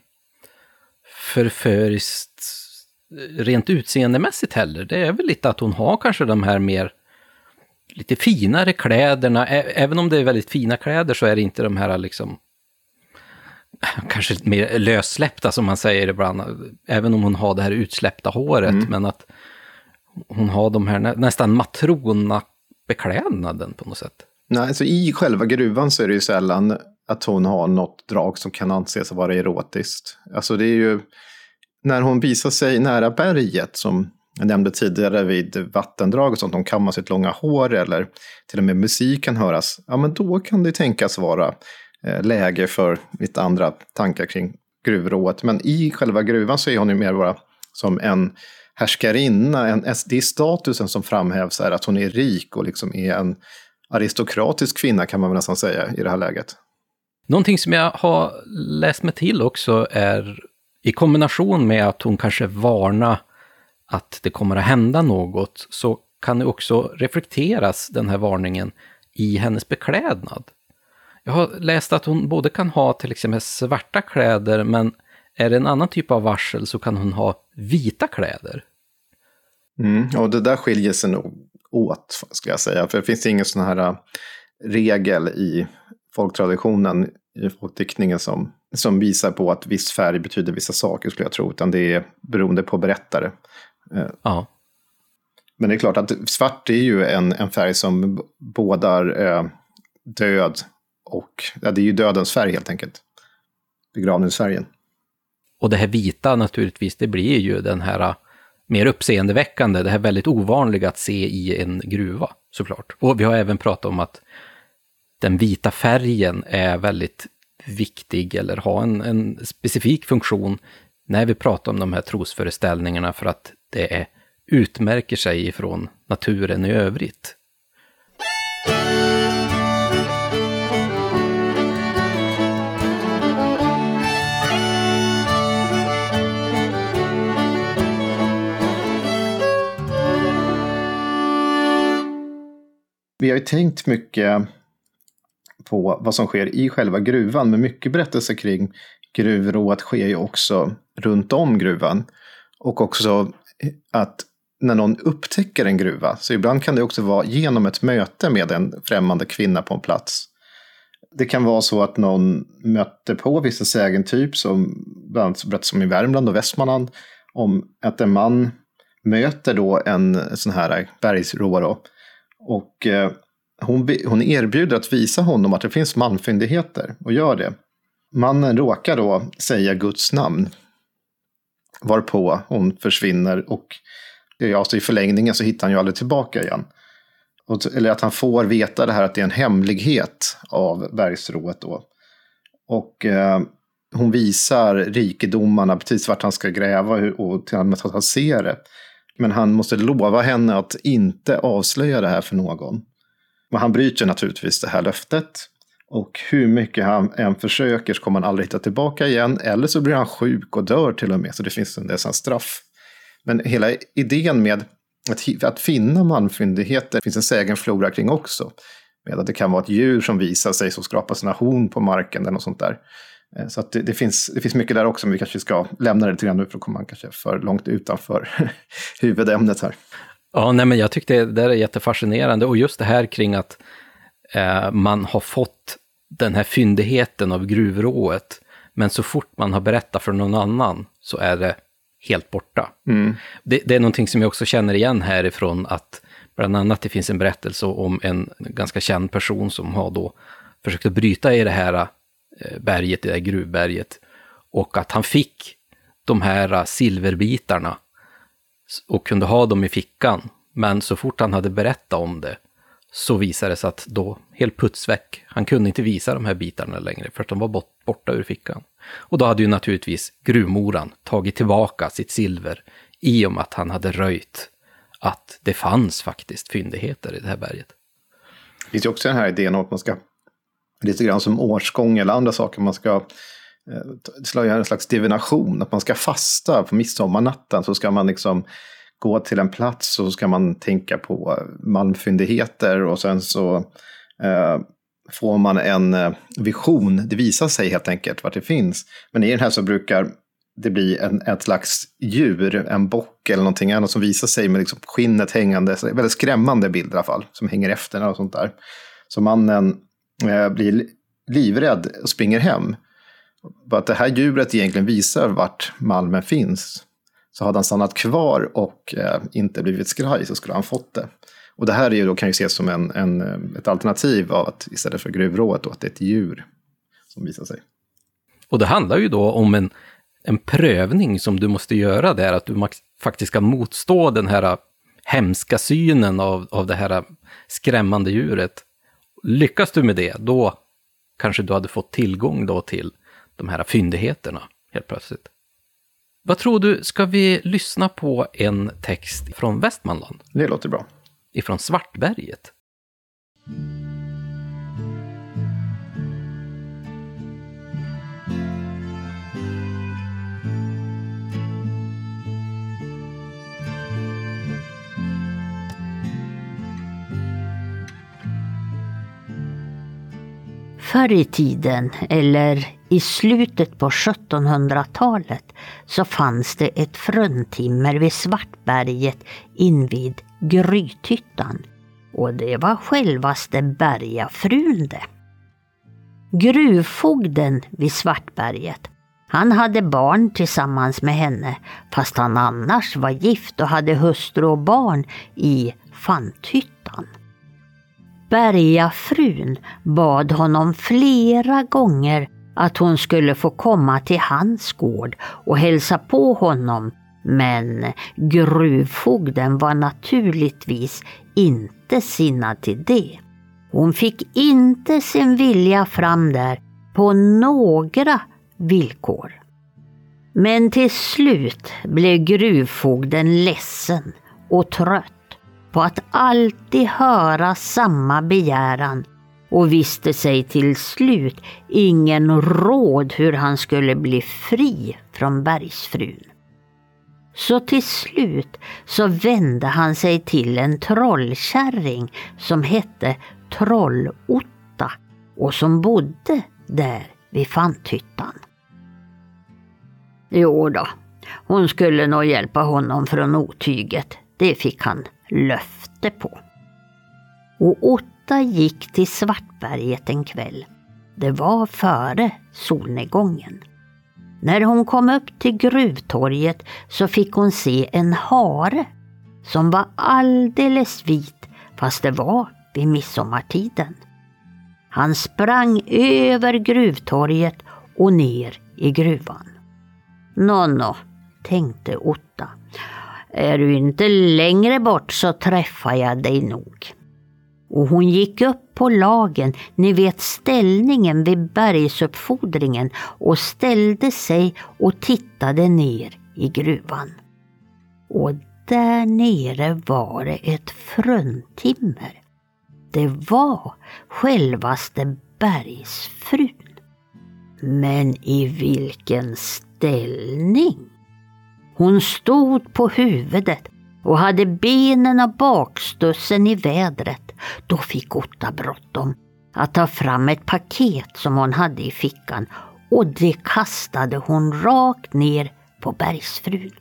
förföriskt eh, rent utseendemässigt heller. Det är väl lite att hon har kanske de här mer lite finare kläderna. Även om det är väldigt fina kläder så är det inte de här liksom kanske mer lössläppta som man säger ibland. Även om hon har det här utsläppta håret. Mm. Men att hon har de här nästan matrona beklädnaden på något sätt. Nej, alltså i själva gruvan så är det ju sällan att hon har något drag som kan anses vara erotiskt. Alltså det är ju när hon visar sig nära berget som jag nämnde tidigare vid vattendrag och sånt, hon kammar sitt långa hår eller till och med musik kan höras. Ja, men då kan det tänkas vara Eh, läge för lite andra tankar kring gruvrået. Men i själva gruvan så är hon ju mer bara som en härskarinna. En, det är statusen som framhävs är att hon är rik och liksom är en aristokratisk kvinna kan man väl nästan säga i det här läget. Någonting som jag har läst mig till också är i kombination med att hon kanske varnar att det kommer att hända något så kan det också reflekteras, den här varningen, i hennes beklädnad. Jag har läst att hon både kan ha till exempel svarta kläder, men är det en annan typ av varsel så kan hon ha vita kläder. Mm, och det där skiljer sig nog åt, skulle jag säga. För det finns ingen sån här äh, regel i folktraditionen, i folkdiktningen som, som visar på att viss färg betyder vissa saker, skulle jag tro. Utan det är beroende på berättare. Eh, ja. Men det är klart att svart är ju en, en färg som bådar eh, död och ja, det är ju dödens färg helt enkelt. Begravningsfärgen. Och det här vita naturligtvis, det blir ju den här äh, mer uppseendeväckande, det här väldigt ovanliga att se i en gruva såklart. Och vi har även pratat om att den vita färgen är väldigt viktig eller har en, en specifik funktion när vi pratar om de här trosföreställningarna för att det är, utmärker sig ifrån naturen i övrigt. Vi har ju tänkt mycket på vad som sker i själva gruvan, men mycket berättelser kring gruvrået sker ju också runt om gruvan. Och också att när någon upptäcker en gruva, så ibland kan det också vara genom ett möte med en främmande kvinna på en plats. Det kan vara så att någon mötte på vissa sägentyp, som bland annat berättas om i Värmland och Västmanland, om att en man möter då en sån här bergsrå och eh, hon, hon erbjuder att visa honom att det finns manfyndigheter och gör det. Mannen råkar då säga Guds namn. Varpå hon försvinner och ja, så alltså i förlängningen så hittar han ju aldrig tillbaka igen. Och, eller att han får veta det här att det är en hemlighet av bergsrået då. Och eh, hon visar rikedomarna precis vart han ska gräva och till och med att han ser det. Men han måste lova henne att inte avslöja det här för någon. Men han bryter naturligtvis det här löftet. Och hur mycket han än försöker så kommer han aldrig hitta tillbaka igen. Eller så blir han sjuk och dör till och med. Så det finns en del straff. Men hela idén med att, att finna malmfyndigheter finns en sägenflora kring också. Med att det kan vara ett djur som visar sig som skrapar sina horn på marken eller något sånt där. Eh, så det, det, finns, det finns mycket där också, men vi kanske ska lämna det lite grann nu för att komma kanske för långt utanför huvudämnet här. Ja, nej, men jag tyckte det där är jättefascinerande och just det här kring att eh, man har fått den här fyndigheten av gruvrået, men så fort man har berättat för någon annan så är det helt borta. Mm. Det, det, är någonting som jag också känner igen härifrån, att bland annat det finns en berättelse om en ganska känd person som har då försökt att bryta i det här Eh, berget, det där gruvberget, och att han fick de här silverbitarna och kunde ha dem i fickan. Men så fort han hade berättat om det så visade det sig att då, helt putsväck, han kunde inte visa de här bitarna längre för att de var borta ur fickan. Och då hade ju naturligtvis gruvmoran tagit tillbaka sitt silver i och med att han hade röjt att det fanns faktiskt fyndigheter i det här berget. Det finns ju också den här idén om att man ska, lite grann som årsgång eller andra saker, man ska eh, slöja en slags divination, att man ska fasta på midsommarnatten så ska man liksom gå till en plats och så ska man tänka på eh, malmfyndigheter och sen så eh, får man en eh, vision. Det visar sig helt enkelt vart det finns. Men i den här så brukar det bli en, ett slags djur, en bock eller någonting annat som visar sig med liksom skinnet hängande. Väldigt skrämmande bild i alla fall, som hänger efter och sånt där. Så mannen Eh, blir livrädd och springer hem. Bara att det här djuret egentligen visar vart malmen finns. Så hade han stannat kvar och eh, inte blivit skraj så skulle han fått det. Och det här är ju då, kan ju ses som en, en, eh, ett alternativ av att istället för gruvrået då, att det är ett djur som visar sig. Och det handlar ju då om en, en prövning som du måste göra där, att du faktiskt ska motstå den här hemska synen av, av det här skrämmande djuret. Lyckas du med det, då kanske du hade fått tillgång då till de här fyndigheterna helt plötsligt. Vad tror du, ska vi lyssna på en text från Västmanland? Det låter bra. Ifrån Svartberget. Förr i tiden, eller i slutet på 1700-talet, så fanns det ett fruntimmer vid Svartberget invid Grythyttan. Och det var självaste Bergafrun det. Gruvfogden vid Svartberget, han hade barn tillsammans med henne fast han annars var gift och hade hustru och barn i Fanthyttan. Bergafrun bad honom flera gånger att hon skulle få komma till hans gård och hälsa på honom men gruvfogden var naturligtvis inte sinnad till det. Hon fick inte sin vilja fram där på några villkor. Men till slut blev gruvfogden ledsen och trött på att alltid höra samma begäran och visste sig till slut ingen råd hur han skulle bli fri från bergsfrun. Så till slut så vände han sig till en trollkärring som hette Trollotta och som bodde där vid Fanthyttan. Jo då, hon skulle nog hjälpa honom från otyget. Det fick han löfte på. Och Otta gick till Svartberget en kväll. Det var före solnedgången. När hon kom upp till gruvtorget så fick hon se en hare som var alldeles vit fast det var vid midsommartiden. Han sprang över gruvtorget och ner i gruvan. Nå, nå, tänkte Otta. Är du inte längre bort så träffar jag dig nog. Och hon gick upp på lagen, ni vet ställningen vid bergsuppfordringen och ställde sig och tittade ner i gruvan. Och där nere var det ett fruntimmer. Det var självaste bergsfrun. Men i vilken ställning! Hon stod på huvudet och hade benen och bakstussen i vädret. Då fick Otta bråttom att ta fram ett paket som hon hade i fickan och det kastade hon rakt ner på bergsfrun.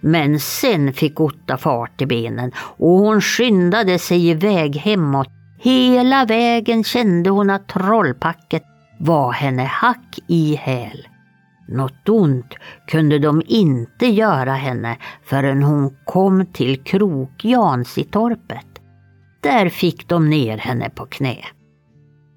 Men sen fick Otta fart i benen och hon skyndade sig iväg hemåt. Hela vägen kände hon att trollpacket var henne hack i häl. Något ont kunde de inte göra henne förrän hon kom till Krokjans i torpet. Där fick de ner henne på knä.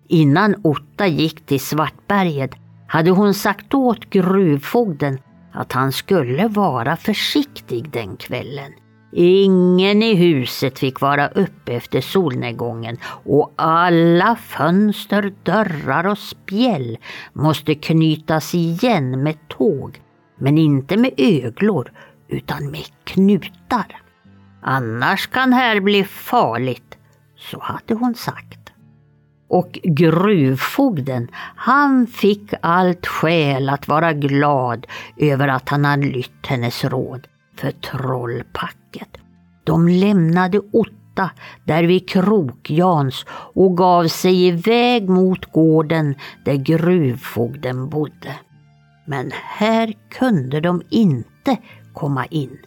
Innan Otta gick till Svartberget hade hon sagt åt gruvfogden att han skulle vara försiktig den kvällen. Ingen i huset fick vara uppe efter solnedgången och alla fönster, dörrar och spjäll måste knytas igen med tåg, men inte med öglor utan med knutar. Annars kan här bli farligt, så hade hon sagt. Och gruvfogden, han fick allt skäl att vara glad över att han hade lytt hennes råd för trollpacket. De lämnade Otta där vid Krokjans och gav sig iväg mot gården där gruvfogden bodde. Men här kunde de inte komma in.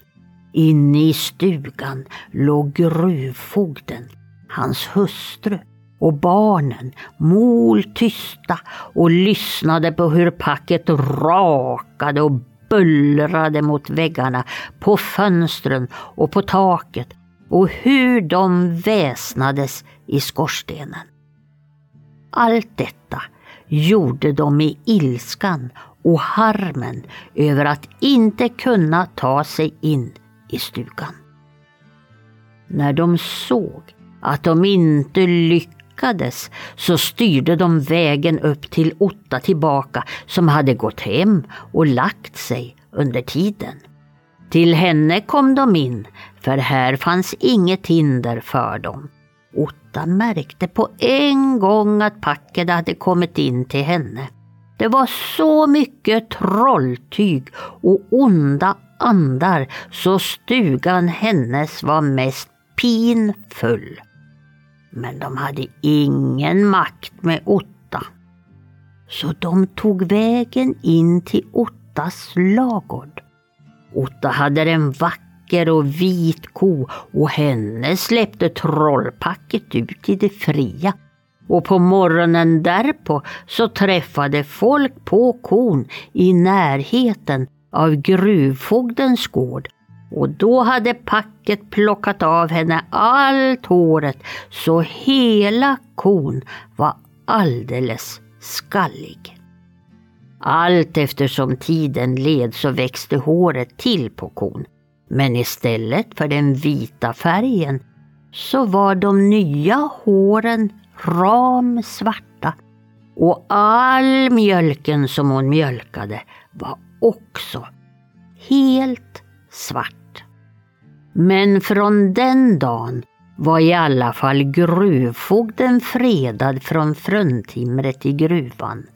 Inne i stugan låg gruvfogden, hans hustru och barnen mol tysta och lyssnade på hur packet rakade och bullrade mot väggarna, på fönstren och på taket och hur de väsnades i skorstenen. Allt detta gjorde de i ilskan och harmen över att inte kunna ta sig in i stugan. När de såg att de inte lyckades lyckades så styrde de vägen upp till Otta tillbaka som hade gått hem och lagt sig under tiden. Till henne kom de in, för här fanns inget hinder för dem. Otta märkte på en gång att packet hade kommit in till henne. Det var så mycket trolltyg och onda andar så stugan hennes var mest pinfull men de hade ingen makt med Otta. Så de tog vägen in till Ottas lagård. Otta hade en vacker och vit ko och henne släppte trollpacket ut i det fria. Och på morgonen därpå så träffade folk på kon i närheten av gruvfogdens gård och då hade packet plockat av henne allt håret så hela kon var alldeles skallig. Allt eftersom tiden led så växte håret till på kon. Men istället för den vita färgen så var de nya håren ramsvarta och all mjölken som hon mjölkade var också helt svart. Men från den dagen var i alla fall gruvfogden fredad från fruntimret i gruvan.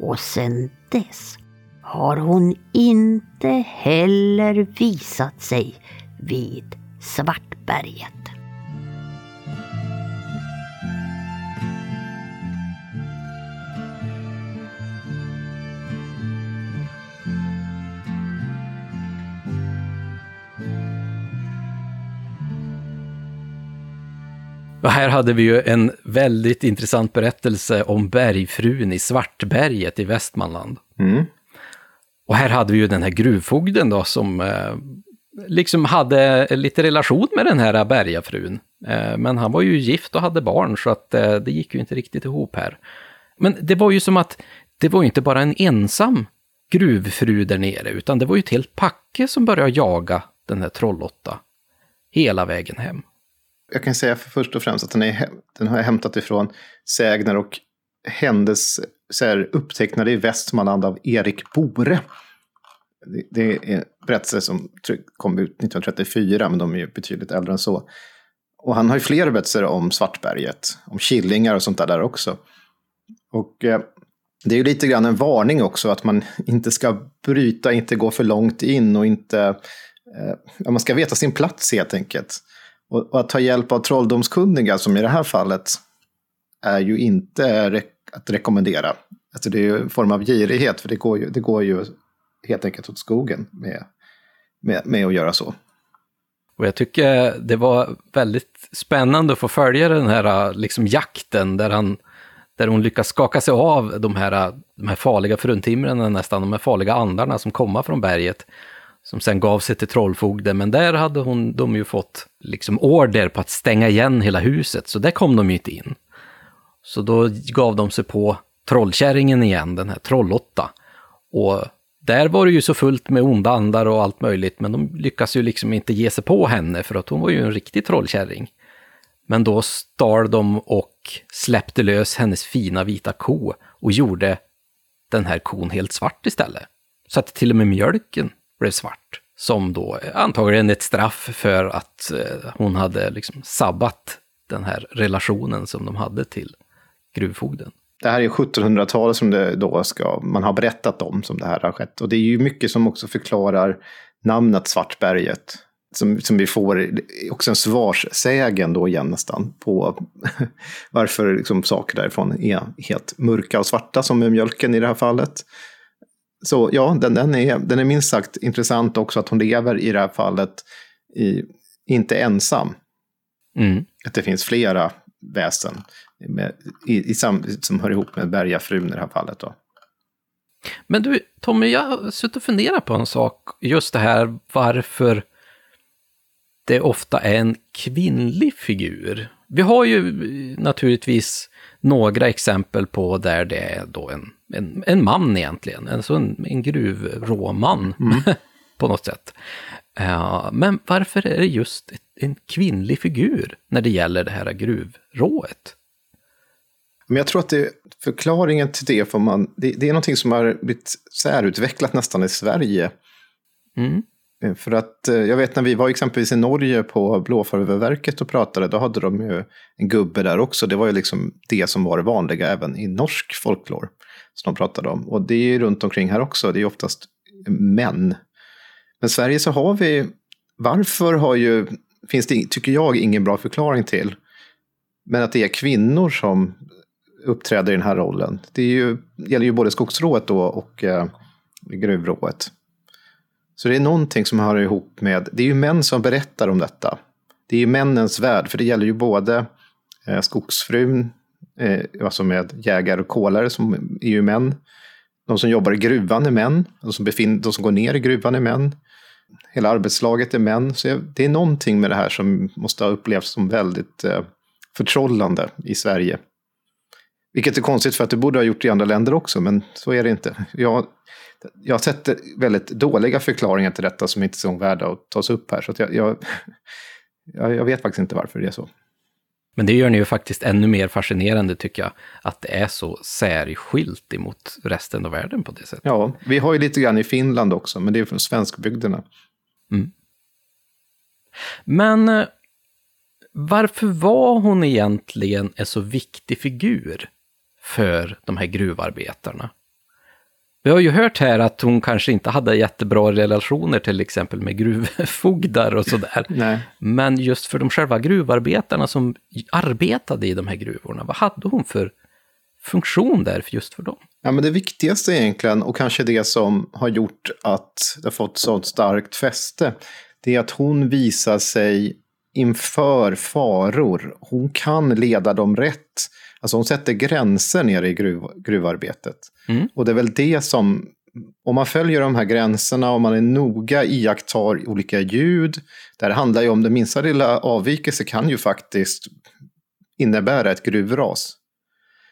Och sedan dess har hon inte heller visat sig vid Svartberget. Och här hade vi ju en väldigt intressant berättelse om bergfrun i Svartberget i Västmanland. Mm. Och här hade vi ju den här gruvfogden då som eh, liksom hade lite relation med den här bergafrun. Eh, men han var ju gift och hade barn så att eh, det gick ju inte riktigt ihop här. Men det var ju som att det var ju inte bara en ensam gruvfru där nere, utan det var ju ett helt packe som började jaga den här Trollotta hela vägen hem jag kan säga för först och främst att den, är, den har jag hämtat ifrån sägner och händelser upptecknade i Västmanland av Erik Bore. Det, det är berättelser som kom ut 1934, men de är ju betydligt äldre än så. Och han har ju fler berättelser om Svartberget, om killingar och sånt där, där också. Och eh, det är ju lite grann en varning också att man inte ska bryta, inte gå för långt in och inte... Eh, man ska veta sin plats helt enkelt. Och, och, att ta hjälp av trolldomskunniga, som i det här fallet, är ju inte re att rekommendera. Alltså det är ju en form av girighet, för det går ju, det går ju helt enkelt åt skogen med, med, med att göra så. Och jag tycker det var väldigt spännande att få följa den här liksom jakten där han, där hon lyckas skaka sig av de här, de här farliga fruntimren nästan, de här farliga andarna som kommer från berget, som sen gav sig till trollfogden, men där hade hon, de ju fått liksom order på att stänga igen hela huset, så där kom de ju inte in. Så då gav de sig på trollkärringen igen, den här Trollotta. Och där var det ju så fullt med onda andar och allt möjligt, men de lyckas ju liksom inte ge sig på henne, för att hon var ju en riktig trollkärring. Men då stal de och släppte lös hennes fina vita ko och gjorde den här kon helt svart istället. Så att till och med mjölken blev svart. Som då antagligen ett straff för att eh, hon hade liksom sabbat den här relationen som de hade till gruvfogden. Det här är 1700-talet som det då ska, man har berättat om som det här har skett. Och det är ju mycket som också förklarar namnet Svartberget. Som, som vi får också en svarssägen då igen nästan på varför liksom saker därifrån är helt mörka och svarta som med mjölken i det här fallet. Så ja, den, den, är, den är minst sagt intressant också att hon lever i det här fallet i, inte ensam. Mm. Att det finns flera väsen med, i, i sam, som hör ihop med Bergafrun i det här fallet. Då. Men du, Tommy, jag har suttit och funderat på en sak. Just det här varför det ofta är en kvinnlig figur. Vi har ju naturligtvis några exempel på där det är då en, en, en man egentligen, alltså en, en gruvråman mm. på något sätt. Uh, men varför är det just en kvinnlig figur när det gäller det här gruvrået? Men jag tror att det, förklaringen till det, får man, det, det är någonting som har blivit särutvecklat nästan i Sverige. Mm. Eh, för att eh, jag vet när vi var exempelvis i Norge på Blåfarveverket och pratade, då hade de ju en gubbe där också. Det var ju liksom det som var det vanliga även i norsk folklor Som de pratade om. Och det är ju runt omkring här också, det är oftast män. Men i Sverige så har vi, varför har ju, finns det, tycker jag, ingen bra förklaring till. Men att det är kvinnor som uppträder i den här rollen. Det är ju, gäller ju både skogsrået då och eh, gruvrået. Så det är någonting som hör ihop med, det är ju män som berättar om detta. Det är ju männens värld, för det gäller ju både eh, skogsfrun, eh, alltså med jägare och kolare som är ju män. De som jobbar i gruvan är män, de som, befin- de som går ner i gruvan är män. Hela arbetslaget är män. Så det är någonting med det här som måste ha upplevts som väldigt eh, förtrollande i Sverige. Vilket är konstigt för att det borde ha gjort i andra länder också, men så är det inte. Jag, jag har sett väldigt dåliga förklaringar till detta som inte är så värda att tas upp här. Så jag, jag, jag, vet faktiskt inte varför det är så. Men det gör ni ju faktiskt ännu mer fascinerande tycker jag, att det är så särskilt emot resten av världen på det sättet. Ja, vi har ju lite grann i Finland också, men det är från svenskbygderna. Mm. Men eh, varför var hon egentligen en så viktig figur för de här gruvarbetarna? Vi har ju hört här att hon kanske inte hade jättebra relationer till exempel med gruvfogdar och sådär. Men just för de själva gruvarbetarna som arbetade i de här gruvorna, vad hade hon för funktion där just för dem? Ja, men det viktigaste egentligen, och kanske det som har gjort att det har fått sånt starkt fäste, det är att hon visar sig inför faror. Hon kan leda dem rätt. Alltså hon sätter gränser nere i gruv, gruvarbetet. Mm. Och det är väl det som, om man följer de här gränserna och man är noga iakttar olika ljud. Det här handlar ju om det minsta lilla avvikelse kan ju faktiskt innebära ett gruvras.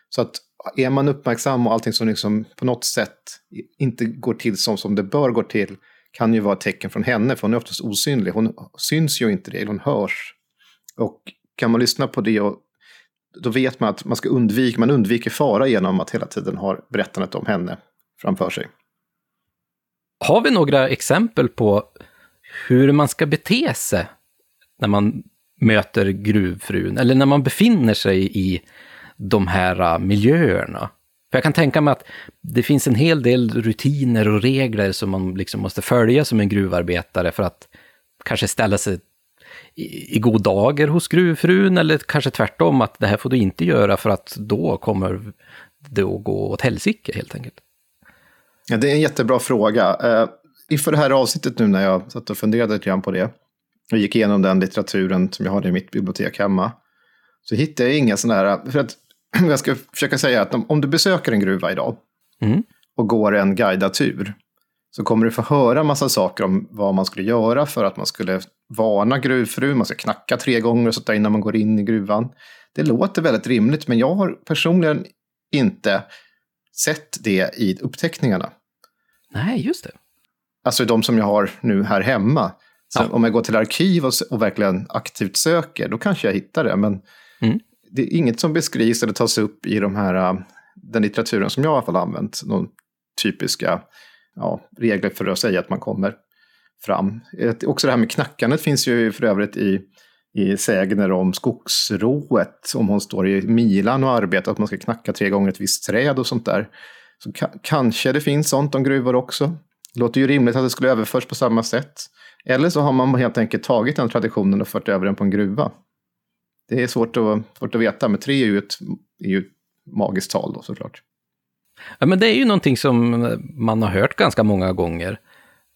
Så att är man uppmärksam och allting som liksom på något sätt inte går till som, som det bör gå till kan ju vara ett tecken från henne, för hon är oftast osynlig. Hon syns ju inte det, hon hörs. Och kan man lyssna på det, och, då vet man att man ska undvika, man undviker fara genom att hela tiden ha berättandet om henne framför sig. Har vi några exempel på hur man ska bete sig när man möter gruvfrun, eller när man befinner sig i de här äh, miljöerna? För jag kan tänka mig att det finns en hel del rutiner och regler som man liksom måste följa som en gruvarbetare för att kanske ställa sig i, i god dager hos gruvfrun eller kanske tvärtom att det här får du inte göra för att då kommer det att gå åt helsike helt enkelt. Ja, det är en jättebra fråga. Uh, inför det här avsnittet nu när jag satt och funderade lite grann på det och gick igenom den litteraturen som jag har i mitt bibliotek hemma så hittade jag inga sådana här, för att jag ska försöka säga att om, om du besöker en gruva idag Mm. och går en guidad tur så kommer du få höra massa saker om vad man skulle göra för att man skulle varna gruvfrun, man ska knacka tre gånger och sånt där innan man går in i gruvan. Det låter väldigt rimligt, men jag har personligen inte sett det i uppteckningarna. Nej, just det. Alltså de som jag har nu här hemma. Ja. om jag går till arkiv och, och verkligen aktivt söker, då kanske jag hittar det. Men Mm. det är inget som beskrivs eller tas upp i de här, äh, den litteraturen som jag i alla fall använt. De typiska ja, regler för att säga att man kommer fram. Ett- Också det här med knackandet finns ju för övrigt i, i sägner om skogsrået. Om hon står i milan och arbetar, att man ska knacka tre gånger ett visst träd och sånt där. Så ka- kanske det finns sånt om gruvor också. Det låter ju rimligt att det skulle överförs på samma sätt. Eller så har man helt enkelt tagit den traditionen och fört över den på en gruva. Det är svårt att, svårt att veta, men tre är ju ett, är ju ett magiskt tal då såklart. Ja, men det är ju någonting som man har hört ganska många gånger.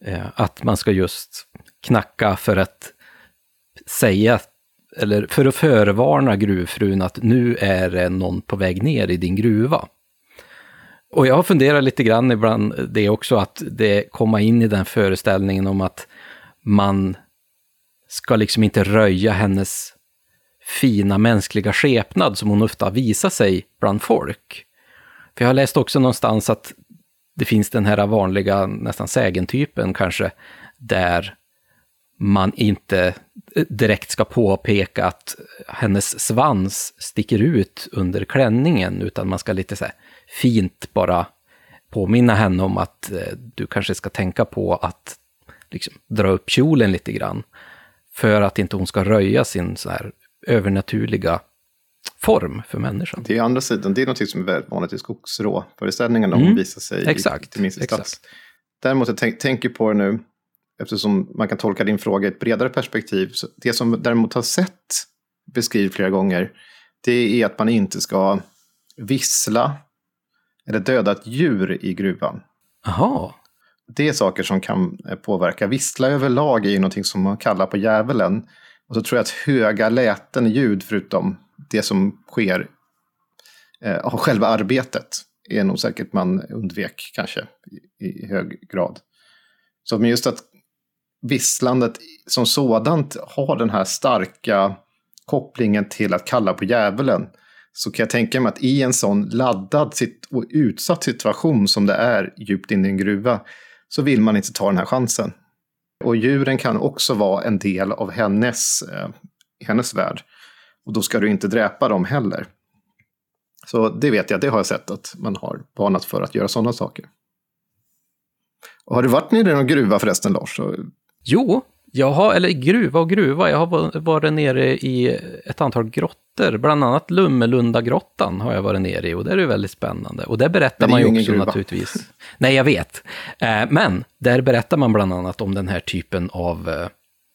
Eh, att man ska just knacka för att säga, eller för att förvarna gruvfrun att nu är det någon på väg ner i din gruva. Och jag har funderat lite grann ibland det också, att det komma in i den föreställningen om att man ska liksom inte röja hennes fina mänskliga skepnad som hon ofta visar sig bland folk. För jag har läst också någonstans att det finns den här vanliga, nästan sägentypen kanske, där man inte eh, direkt ska påpeka att hennes svans sticker ut under klänningen, utan man ska lite så här fint bara påminna henne om att eh, du kanske ska tänka på att liksom, dra upp kjolen lite grann. För att inte hon ska röja sin så här övernaturliga form för människan. Det är andra sidan, det är något som är väldigt vanligt i hon Mm. visar sig Exakt, i, inte minst i stads. Däremot jag tänk, tänker på det nu, eftersom man kan tolka din fråga i ett bredare perspektiv. Det som däremot har sett beskrivet flera gånger, det är att man inte ska vissla eller döda ett djur i gruvan. Jaha, Det är saker som kan eh, påverka. Vissla överlag är ju någonting som man kallar på djävulen. Och så tror jag att höga läten ljud, förutom det som sker eh, av själva arbetet, är nog säkert man undvek kanske i, i hög grad. Så men just att visslandet som sådant har den här starka kopplingen till att kalla på djävulen. Så kan jag tänka mig att i en sån laddad och utsatt situation som det är djupt inne i en gruva så vill man inte ta den här chansen. Och djuren kan också vara en del av hennes, eh, hennes värld. Och då ska du inte dräpa dem heller. Så det vet jag, det har jag sett att man har varnat för att göra sådana saker. Och har du varit nere i någon gruva förresten, Lars? Jo, jag har, eller gruva och gruva, jag har va- varit nere i ett antal grottor, bland annat Lummelundagrottan har jag varit nere i och det är ju väldigt spännande. Och där berättar man ju också gruva. naturligtvis. Nej, jag vet. Eh, men där berättar man bland annat om den här typen av eh,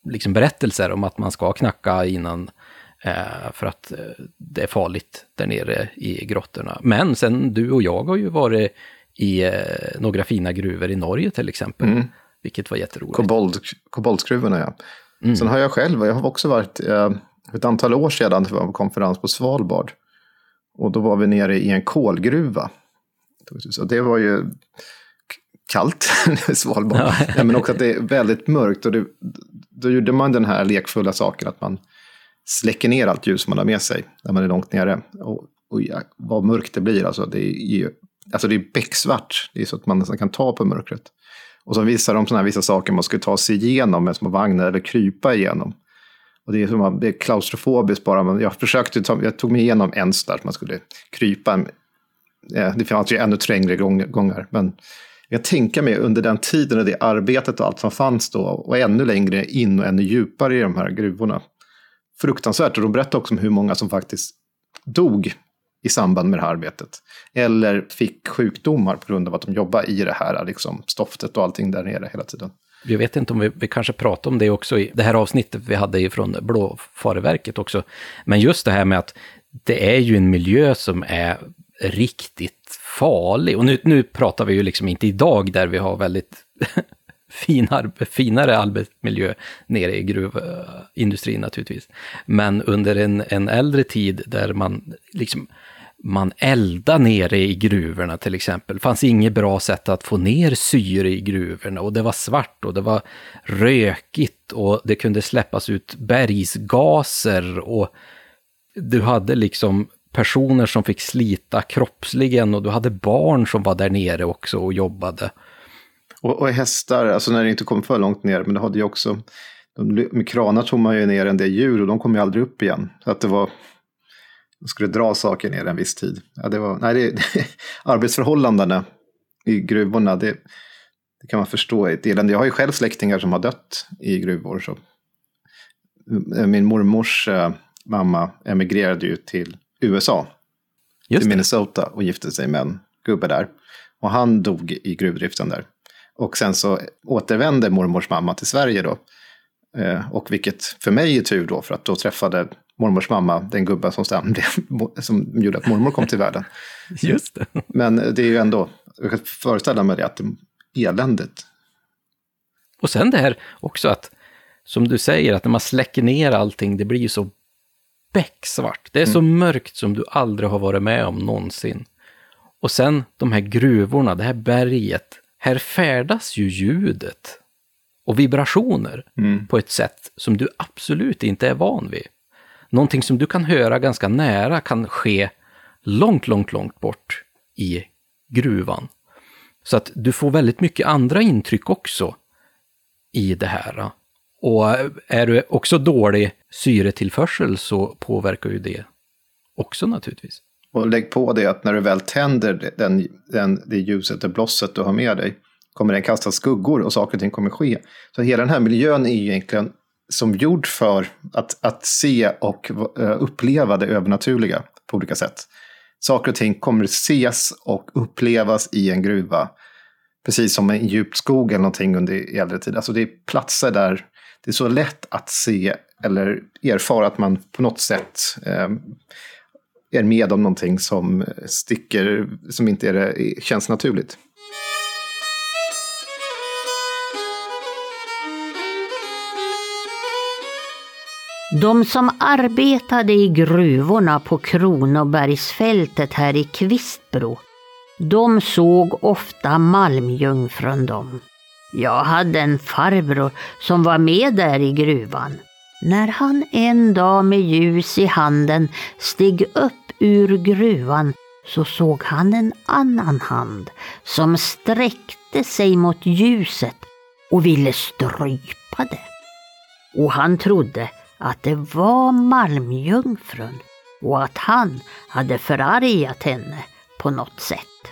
liksom berättelser om att man ska knacka innan för att eh, det är farligt där nere i grottorna. Men sen du och jag har ju varit i eh, några fina gruvor i Norge till exempel, Mm. vilket var jätteroligt. Kobold, koboltskruvorna, ja. Mm. Sen har jag själv, jag har också varit eh, ett antal år sedan det var en konferens på Svalbard. Och då var vi nere i en kolgruva. Så det var ju kallt Svalbard. Ja. Men också att det är väldigt mörkt. Och det, då gjorde man den här lekfulla saken att man släcker ner allt ljus man har med sig när man är långt nere. Och, och ja, vad mörkt det blir, alltså det är ju alltså det är becksvart. Det är så att man nästan kan ta på mörkret. Och så visar de såna här vissa saker man skulle ta sig igenom med små vagnar eller krypa igenom. Och det är, som, att- det är klaustrofobiskt bara. Men jag försökte ta, jag tog mig igenom en så där man skulle krypa. Eh, det fanns ju ännu trängre gångar. Men jag tänker mig under den tiden och det arbetet och allt som fanns då. Och ännu längre in och ännu djupare i de här gruvorna. Fruktansvärt. Och de berättade också om hur många som faktiskt dog i samband med det här arbetet. Eller fick sjukdomar på grund av att de jobbade i det här liksom, stoftet och allting där nere hela tiden. Jag vet inte om vi, vi kanske pratade om det också i det här avsnittet vi hade från Blåfareverket också. Men just det här med att det är ju en miljö som är riktigt farlig. Och nu, nu pratar vi ju liksom inte idag där vi har väldigt fin arbe, finare arbetsmiljö nere i gruvindustrin naturligtvis. Men under en, en äldre tid där man liksom man eldade nere i gruvorna till exempel. Det fanns inget bra sätt att få ner syre i gruvorna och det var svart och det var rökigt och det kunde släppas ut bergsgaser och du hade liksom personer som fick slita kroppsligen och du hade barn som var där nere också och jobbade. Och, och hästar, alltså när det inte kom för långt ner, men det hade ju också, de, med kranar tog man ju ner en del djur och de kom ju aldrig upp igen. Så att det var, de skulle dra saker ner en viss tid. Ja, det var, nej, det, det, arbetsförhållandena i gruvorna, det, det kan man förstå ett elände. Jag har ju själv släktingar som har dött i gruvor. Så. Min mormors äh, mamma emigrerade ju till USA, Just till Minnesota och gifte sig med en gubbe där. Och han dog i gruvdriften där. Och sen så återvände mormors mamma till Sverige då. Eh, och vilket för mig är tur då, för att då träffade mormors mamma den gubben som, stämde, som gjorde att mormor kom till världen. Just det. Men det är ju ändå, jag kan föreställa mig det, att det är eländigt. Och sen det här också att, som du säger, att när man släcker ner allting, det blir ju så becksvart. Det är så mm. mörkt som du aldrig har varit med om någonsin. Och sen de här gruvorna, det här berget. Här färdas ju ljudet och vibrationer mm. på ett sätt som du absolut inte är van vid. Någonting som du kan höra ganska nära kan ske långt, långt, långt bort i gruvan. Så att du får väldigt mycket andra intryck också i det här. Och är du också dålig syretillförsel så påverkar ju det också naturligtvis. Och lägg på det att när du väl tänder den, den, det ljuset, det blosset du har med dig, kommer den kasta skuggor och saker och ting kommer ske. Så hela den här miljön är ju egentligen som gjord för att, att se och eh, uppleva det övernaturliga på olika sätt. Saker och ting kommer ses och upplevas i en gruva. Precis som en djup skog eller någonting under äldre tid. Alltså det är platser där det är så lätt att se eller erfara att man på något sätt eh, är med om någonting som sticker, som inte är känns naturligt. De som arbetade i gruvorna på Kronobergsfältet här i Kvistbro, de såg ofta malmjungfrun dem. Jag hade en farbror som var med där i gruvan. När han en dag med ljus i handen steg upp ur gruvan så såg han en annan hand som sträckte sig mot ljuset och ville strypa det. Och han trodde att det var malmjungfrun och att han hade förargat henne på något sätt.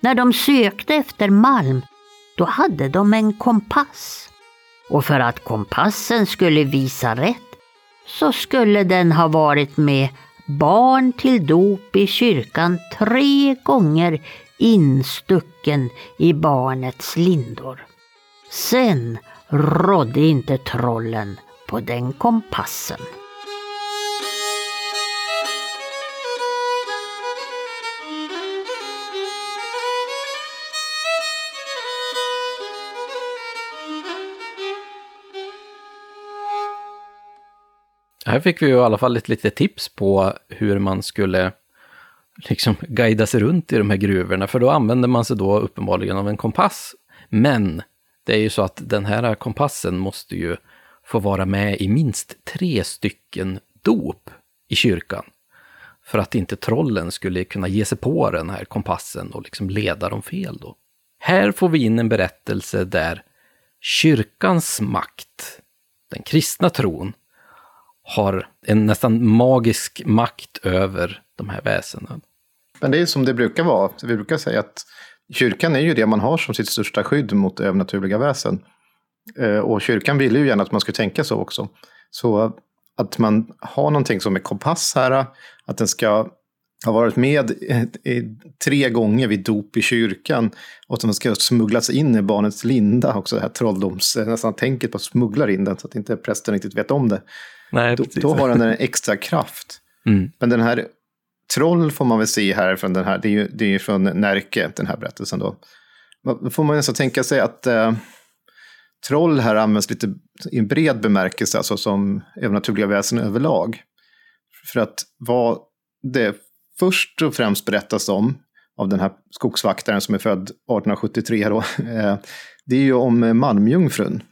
När de sökte efter malm då hade de en kompass. Och för att kompassen skulle visa rätt så skulle den ha varit med barn till dop i kyrkan tre gånger instucken i barnets lindor. Sen rådde inte trollen på den kompassen. Här fick vi ju i alla fall ett litet tips på hur man skulle liksom guida sig runt i de här gruvorna, för då använder man sig då uppenbarligen av en kompass. Men det är ju så att den här kompassen måste ju få vara med i minst tre stycken dop i kyrkan. För att inte trollen skulle kunna ge sig på den här kompassen och liksom leda dem fel då. Här får vi in en berättelse där kyrkans makt, den kristna tron, har en nästan magisk makt över de här väsenen. Men det är som det brukar vara. Vi brukar säga att kyrkan är ju det man har som sitt största skydd mot övernaturliga väsen. Eh, och kyrkan vill ju gärna att man ska tänka så också. Så att man har någonting som är kompass här, att den ska ha varit med tre gånger vid dop i kyrkan och att den ska smugglas in i barnets linda, också det här trolldoms, nästan tänket på att smuggla in den så att inte prästen riktigt vet om det. Nej, då, då har den en extra kraft. Mm. Men den här troll får man väl se här från den här, det är ju, det är från Närke, den här berättelsen då. Då får man nästan tänka sig att eh, troll här används lite i en bred bemärkelse, alltså som övernaturliga väsen överlag. För att vad det först och främst berättas om, av den här skogsvaktaren som är född 1873 då, eh, det är ju om Malmjungfrun.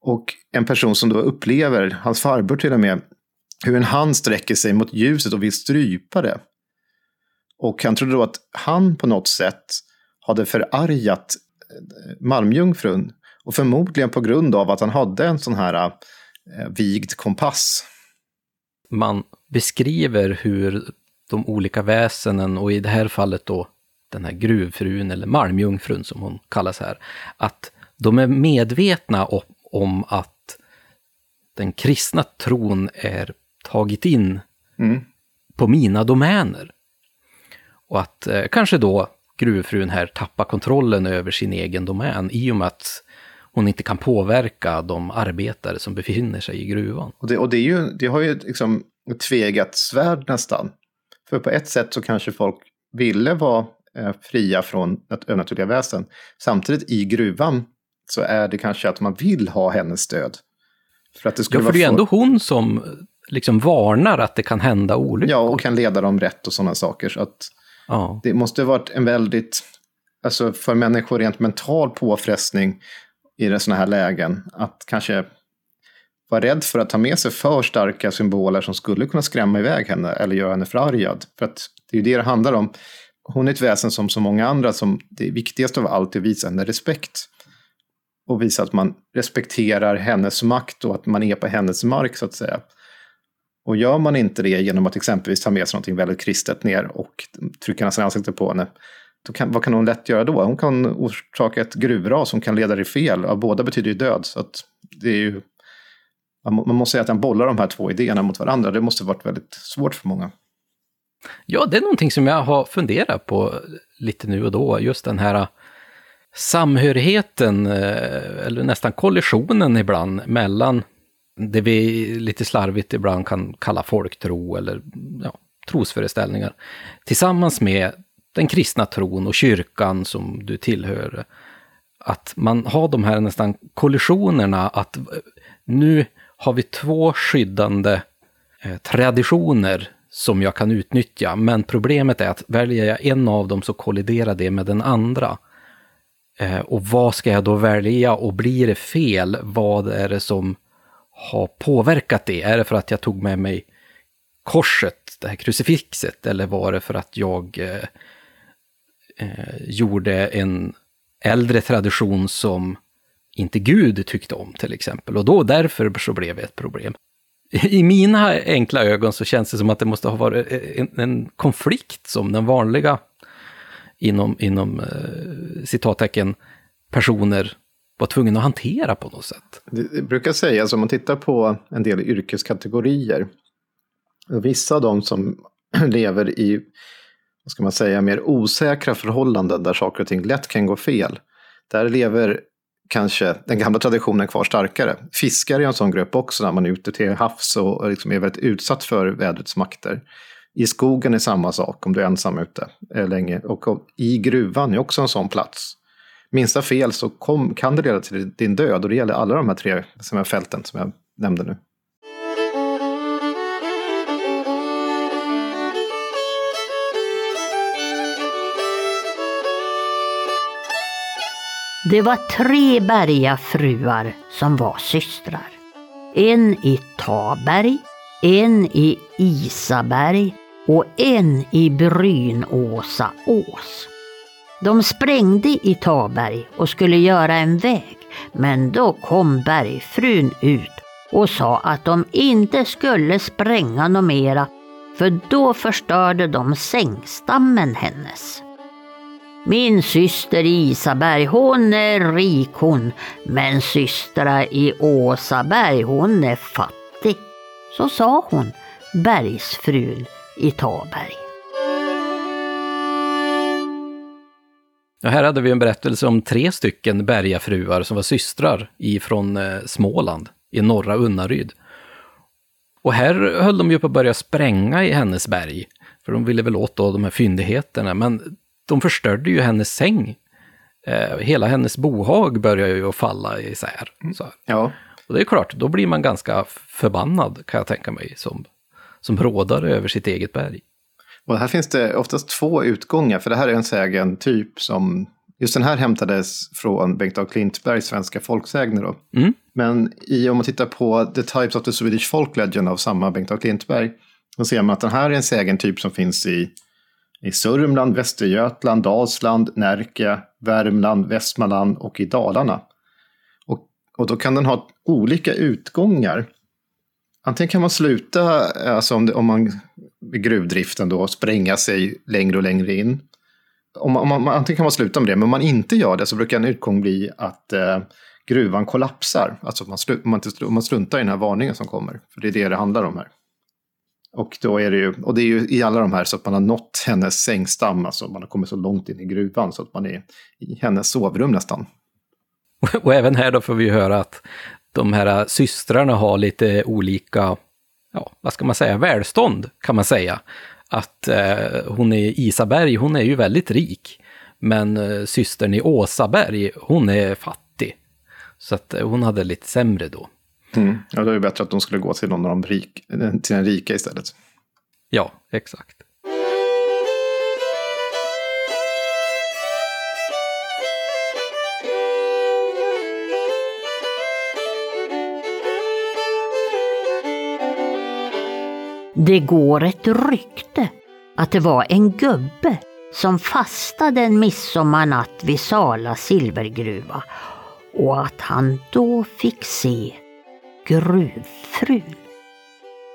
Och en person som då upplever, hans farbror till och med, hur en hand sträcker sig mot ljuset och vill strypa det. Och han trodde då att han på något sätt hade förargat eh, Malmjungfrun. Och förmodligen på grund av att han hade en sån här eh, vigd kompass. Man beskriver hur de olika väsenen och i det här fallet då den här gruvfrun eller malmjungfrun som hon kallas här, att de är medvetna om, att den kristna tron är tagit in mm. på mina domäner. Och att eh, kanske då gruvfrun här tappar kontrollen över sin egen domän i och med att hon inte kan påverka de arbetare som befinner sig i gruvan. Och det, och det, är ju, det har ju liksom tvegat svärd nästan. För på ett sätt så kanske folk ville vara eh, fria från övernaturliga väsen. Samtidigt i gruvan så är det kanske att man vill ha hennes stöd. För att det skulle ja, för det är ändå hon som liksom varnar att det kan hända olyckor. Ja, och kan leda dem rätt och sådana saker. Så att ja. Det måste ha varit en väldigt, alltså för människor rent mental påfrestning i sådana här lägen. Att kanske vara rädd för att ta med sig för starka symboler som skulle kunna skrämma iväg henne eller göra henne förargad. För att det är ju det det handlar om. Hon är ett väsen som så många andra som det viktigaste av allt är att visa henne respekt. Och visa att man respekterar hennes makt och att man är på hennes mark så att säga. Och gör man inte det genom att exempelvis ta med sig någonting väldigt kristet ner och trycka nästan ansiktet på henne, då kan, vad kan hon lätt göra då? Hon kan orsaka ett gruvras som kan leda dig fel. Ja, båda betyder ju död. Så att det är ju, man måste säga att han bollar de här två idéerna mot varandra. Det måste varit väldigt svårt för många. Ja, det är någonting som jag har funderat på lite nu och då. Just den här samhörigheten, eh, eller nästan kollisionen ibland, mellan det vi lite slarvigt ibland kan kalla folktro eller ja, trosföreställningar, tillsammans med den kristna tron och kyrkan som du tillhör. Att man har de här nästan kollisionerna, att nu har vi två skyddande eh, traditioner som jag kan utnyttja, men problemet är att väljer jag en av dem så kolliderar det med den andra. Eh, och vad ska jag då välja och blir det fel, vad är det som har påverkat det? Är det för att jag tog med mig korset, det här krucifixet, eller var det för att jag eh, eh gjorde en äldre tradition som inte Gud tyckte om till exempel. Och då därför så blev det ett problem. I mina enkla ögon så känns det som att det måste ha varit eh, en, en konflikt som den vanliga inom, inom eh, citattecken personer var tvungen att hantera på något sätt. Det, det brukar sägas om man tittar på en del yrkeskategorier. Vissa av dem som lever i, vad ska man säga, mer osäkra förhållanden där saker och ting lätt kan gå fel. Där lever kanske den gamla traditionen kvar starkare. Fiskare är en sån grupp också när man är ute till havs och liksom är väldigt utsatt för vädrets makter. I skogen är samma sak om du är ensam ute eh, länge. Och i gruvan är också en sån plats. Minsta fel så kom, kan det leda till din död och det gäller alla de här tre som är fälten som jag nämnde nu. Det var tre bergafruar som var systrar. En i Taberg, en i Isaberg och en i Brynåsa ås. De sprängde i Taberg och skulle göra en väg, men då kom bergfrun ut och sa att de inte skulle spränga något mera, för då förstörde de sängstammen hennes. Min syster Isaberg, hon är rik hon, men systra i Åsaberg, hon är fattig. Så sa hon, bergsfrun i Taberg. Ja, här hade vi en berättelse om tre stycken bergafruar som var systrar ifrån eh, Småland, i norra Unnaryd. Och här höll de ju på att börja spränga i hennes berg, för de ville väl åt då de här fyndigheterna, men de förstörde ju hennes säng. Eh, hela hennes bohag började ju att falla isär. Så Ja. Och det är klart, då blir man ganska förbannad kan jag tänka mig som, som rådar över sitt eget berg. Och här finns det oftast två utgångar, för det här är en sägen-typ som Just den här hämtades från Bengt A. Klintbergs Svenska folksägner. Då. Mm. Men i, om man tittar på The Types of the Swedish Folk Legend av samma Bengt A. Klintberg, då ser man att den här är en sägentyp som finns i, i Sörmland, Västergötland, Dalsland, Närke, Värmland, Västmanland och i Dalarna. Och, och då kan den ha olika utgångar. Antingen kan man sluta, alltså om, det, om man Med gruvdriften då, spränga sig längre och längre in om man, om man, antingen kan man sluta med det, men om man inte gör det så brukar en utgång bli att eh, gruvan kollapsar. Alltså man, slu, man, man struntar i den här varningen som kommer. För det är det det handlar om här. Och, då är det ju, och det är ju i alla de här så att man har nått hennes sängstam, alltså man har kommit så långt in i gruvan så att man är i hennes sovrum nästan. Och även här då får vi höra att de här systrarna har lite olika, ja, vad ska man säga, välstånd kan man säga att eh, hon är Isaberg, hon är ju väldigt rik. Men eh, systern i Åsaberg, hon är fattig. Så att eh, hon hade lite sämre då. Mm. Ja, det är ju bättre att de skulle gå till någon av de rik, till den rika istället. Ja, exakt. Det går ett rykte att det var en gubbe som fastade en midsommarnatt vid Sala silvergruva och att han då fick se gruvfrun.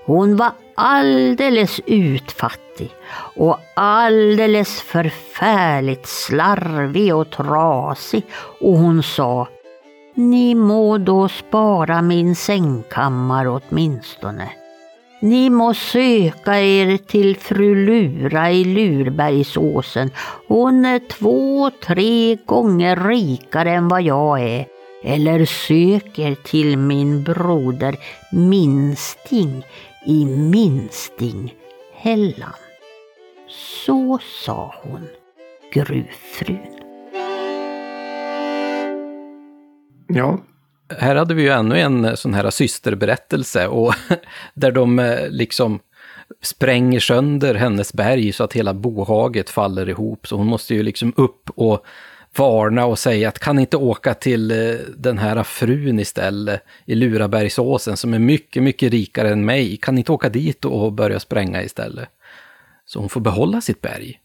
Hon var alldeles utfattig och alldeles förfärligt slarvig och trasig och hon sa Ni må då spara min sängkammare åtminstone. Ni må söka er till fru Lura i Lurbergsåsen. Hon är två, tre gånger rikare än vad jag är. Eller söker till min broder Minsting i Minstinghällan. Så sa hon, gruvfrun. Ja, här hade vi ju ännu en eh, sån här systerberättelse och där de eh, liksom spränger sönder hennes berg så att hela bohaget faller ihop. Så hon måste ju liksom upp och varna och säga att kan inte åka till eh, den här frun istället i Lurabergsåsen som är mycket, mycket rikare än mig. Kan inte åka dit och börja spränga istället? Så hon får behålla sitt berg.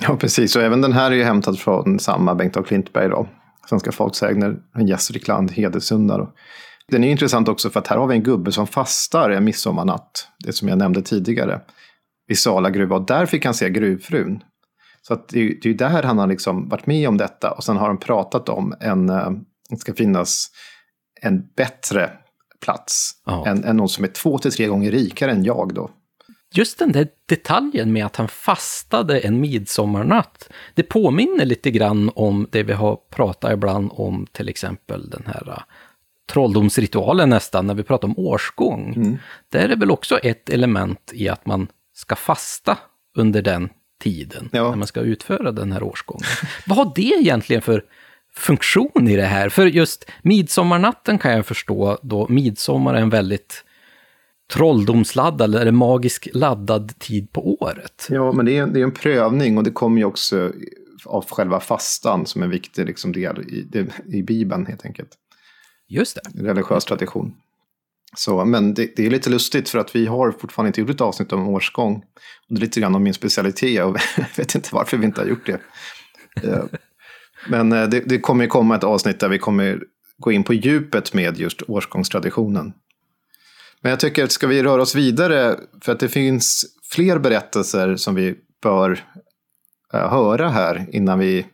Ja, precis. Och även den här är ju hämtad från samma Bengt av Klintberg då. Svenska folksägner, Gästrikland, Hedesunda. Den är intressant också för att här har vi en gubbe som fastar en midsommarnatt, det som jag nämnde tidigare, i Sala gruva. Och där fick han se gruvfrun. Så att det, är, det är där han har liksom varit med om detta och sen har han pratat om en, eh, det ska finnas en bättre plats. Ja. Än, än någon som är två till tre gånger rikare än jag då just den där detaljen med att han fastade en midsommarnatt, det påminner lite grann om det vi har pratat ibland om, till exempel den här uh, trolldomsritualen nästan, när vi pratar om årsgång. Mm. Där är väl också ett element i att man ska fasta under den tiden, ja. när man ska utföra den här årsgången. Vad har det egentligen för funktion i det här? För just midsommarnatten kan jag förstå, då midsommar är en väldigt trolldomsladdad eller magisk laddad tid på året. Ja, men det är, det är en prövning och det kommer ju också av själva fastan som en viktig liksom, del i, i Bibeln helt enkelt. Just det. Religiös tradition. Så, men det, det, är lite lustigt för att vi har fortfarande inte gjort ett avsnitt om årsgång. Och det är lite grann om min specialitet och jag vet inte varför vi inte har gjort det. Eh, men eh, det, det kommer komma ett avsnitt där vi kommer gå in på djupet med just årsgångstraditionen. Men jag tycker att ska vi röra oss vidare, för att det finns fler berättelser som vi bör äh, höra här innan vi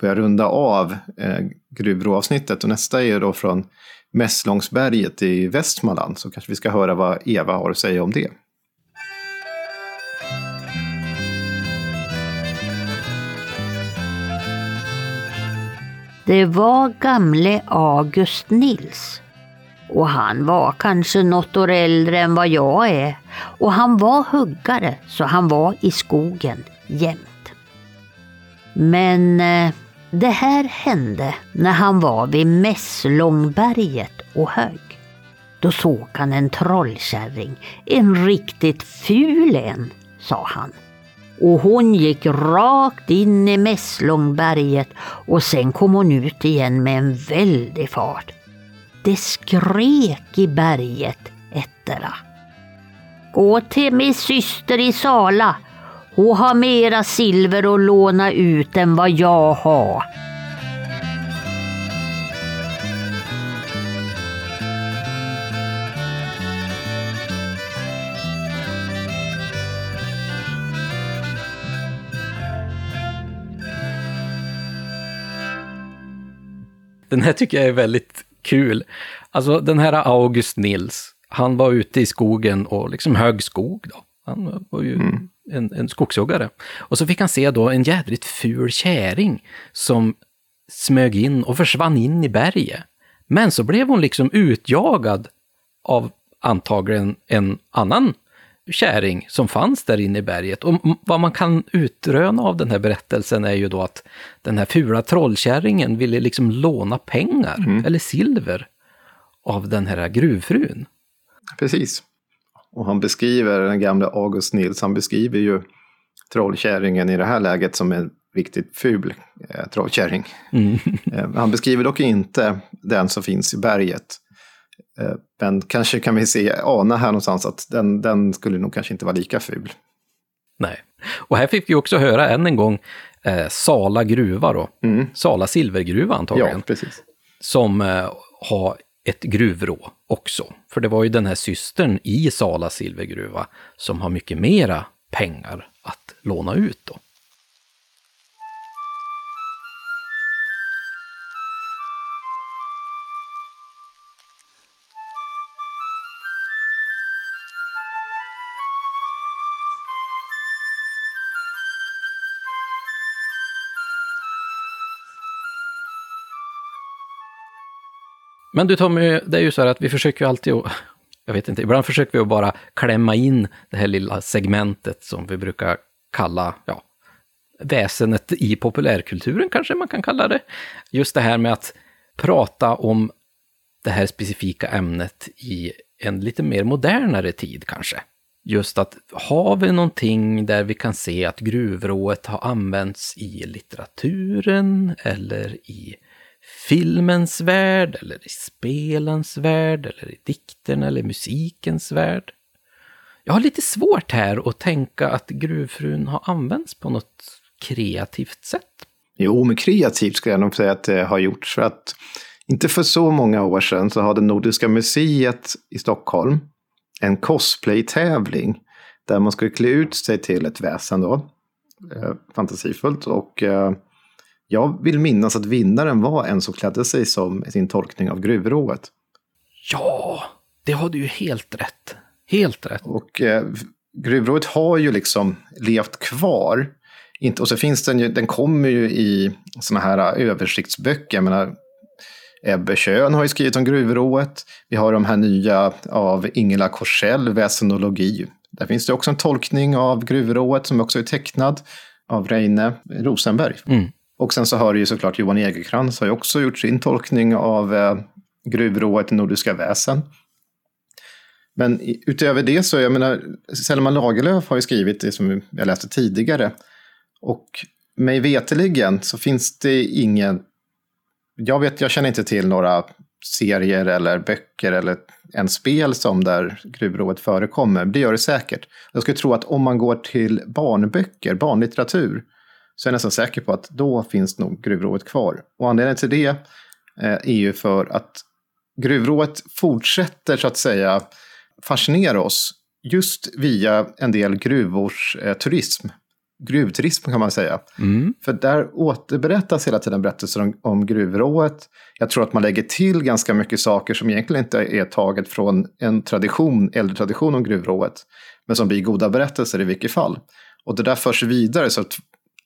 börjar runda av eh, äh, gruvråavsnittet. Och nästa är då från Mässlångsberget i Västmanland, så kanske vi ska höra vad Eva har att säga om det. Det var gamle August Nils och han var kanske något år äldre än vad jag är. Och han var huggare, så han var i skogen jämt. Men eh, det här hände när han var vid Mässlångberget och högg. Då såg han en trollkärring, en riktigt ful en, sa han. Och hon gick rakt in i Mässlångberget och sen kom hon ut igen med en väldig fart. Det skrek i berget ettera. Gå till min syster i Sala. Hon har mera silver att låna ut än vad jag har. Den här tycker jag är väldigt kul. Alltså den här August Nils, han var ute i skogen och liksom högg skog då. Han var ju mm. en, en skogshuggare. Och så fick han se då en jädrigt ful käring som smög in och försvann in i berget. Men så blev hon liksom utjagad av antagligen en annan käring som fanns där inne i berget. Och vad man kan utröna av den här berättelsen är ju då att den här fula trollkärringen ville liksom låna pengar, mm. eller silver, av den här gruvfrun. Precis. Och han beskriver, den gamla August Nils, han beskriver ju trollkärringen i det här läget som en riktigt ful eh, trollkärring. Mm. Eh, han beskriver dock inte den som finns i berget. Eh, men kanske kan vi se, ana här någonstans att den, den skulle nog kanske inte vara lika ful. Nej, och här fick vi också höra än en gång eh, Sala gruva då. Mm. Sala silvergruva antagligen. Ja, precis. Som eh, har ett gruvrå också. För det var ju den här systern i Sala silvergruva som har mycket mera pengar att låna ut då. Men du Tommy, det är ju så här att vi försöker ju alltid att, jag vet inte, ibland försöker vi att bara klämma in det här lilla segmentet som vi brukar kalla, ja, väsenet i populärkulturen kanske man kan kalla det. Just det här med att prata om det här specifika ämnet i en lite mer modernare tid kanske. Just att har vi någonting där vi kan se att gruvrået har använts i litteraturen eller i filmens värld, eller i spelens värld, eller i dikten eller musikens värld. Jag har lite svårt här att tänka att gruvfrun har använts på något kreativt sätt. Jo, men kreativt skulle jag nog säga att det har gjorts. För att inte för så många år sedan så hade Nordiska museet i Stockholm en cosplay-tävling där man skulle klä ut sig till ett väsen då. Eh, fantasifullt. Och eh, jag vill minnas att vinnaren var en som klädde sig som sin tolkning av gruvrået. Ja, det har du ju helt rätt. Helt rätt. Och eh, gruvrået har ju liksom levt kvar. Inte, och så finns den ju, den kommer ju i sådana här översiktsböcker. Jag menar, Ebbe Schön har ju skrivit om gruvrået. Vi har de här nya av Ingela Korsell, Väsenologi. Där finns det också en tolkning av gruvrået som också är tecknad av Reine Rosenberg. Mm. Och sen så har ju såklart Johan Egerkrans har ju också gjort sin tolkning av eh, gruvrået i Nordiska väsen. Men utöver det så, jag menar, Selma Lagerlöf har ju skrivit det som jag läste tidigare. Och mig veteligen så finns det ingen, jag vet, jag känner inte till några serier eller böcker eller en spel som där gruvrået förekommer. Det gör det säkert. Jag skulle tro att om man går till barnböcker, barnlitteratur, så är jag nästan säker på att då finns nog gruvrået kvar. Och anledningen till det eh, är ju för att gruvrået fortsätter så att säga fascinera oss just via en del gruvors eh, turism. Gruvturism kan man säga. Mm. För där återberättas hela tiden berättelser om, om gruvrået. Jag tror att man lägger till ganska mycket saker som egentligen inte är taget från en tradition, äldre tradition om gruvrået. Men som blir goda berättelser i vilket fall. Och det där förs vidare så att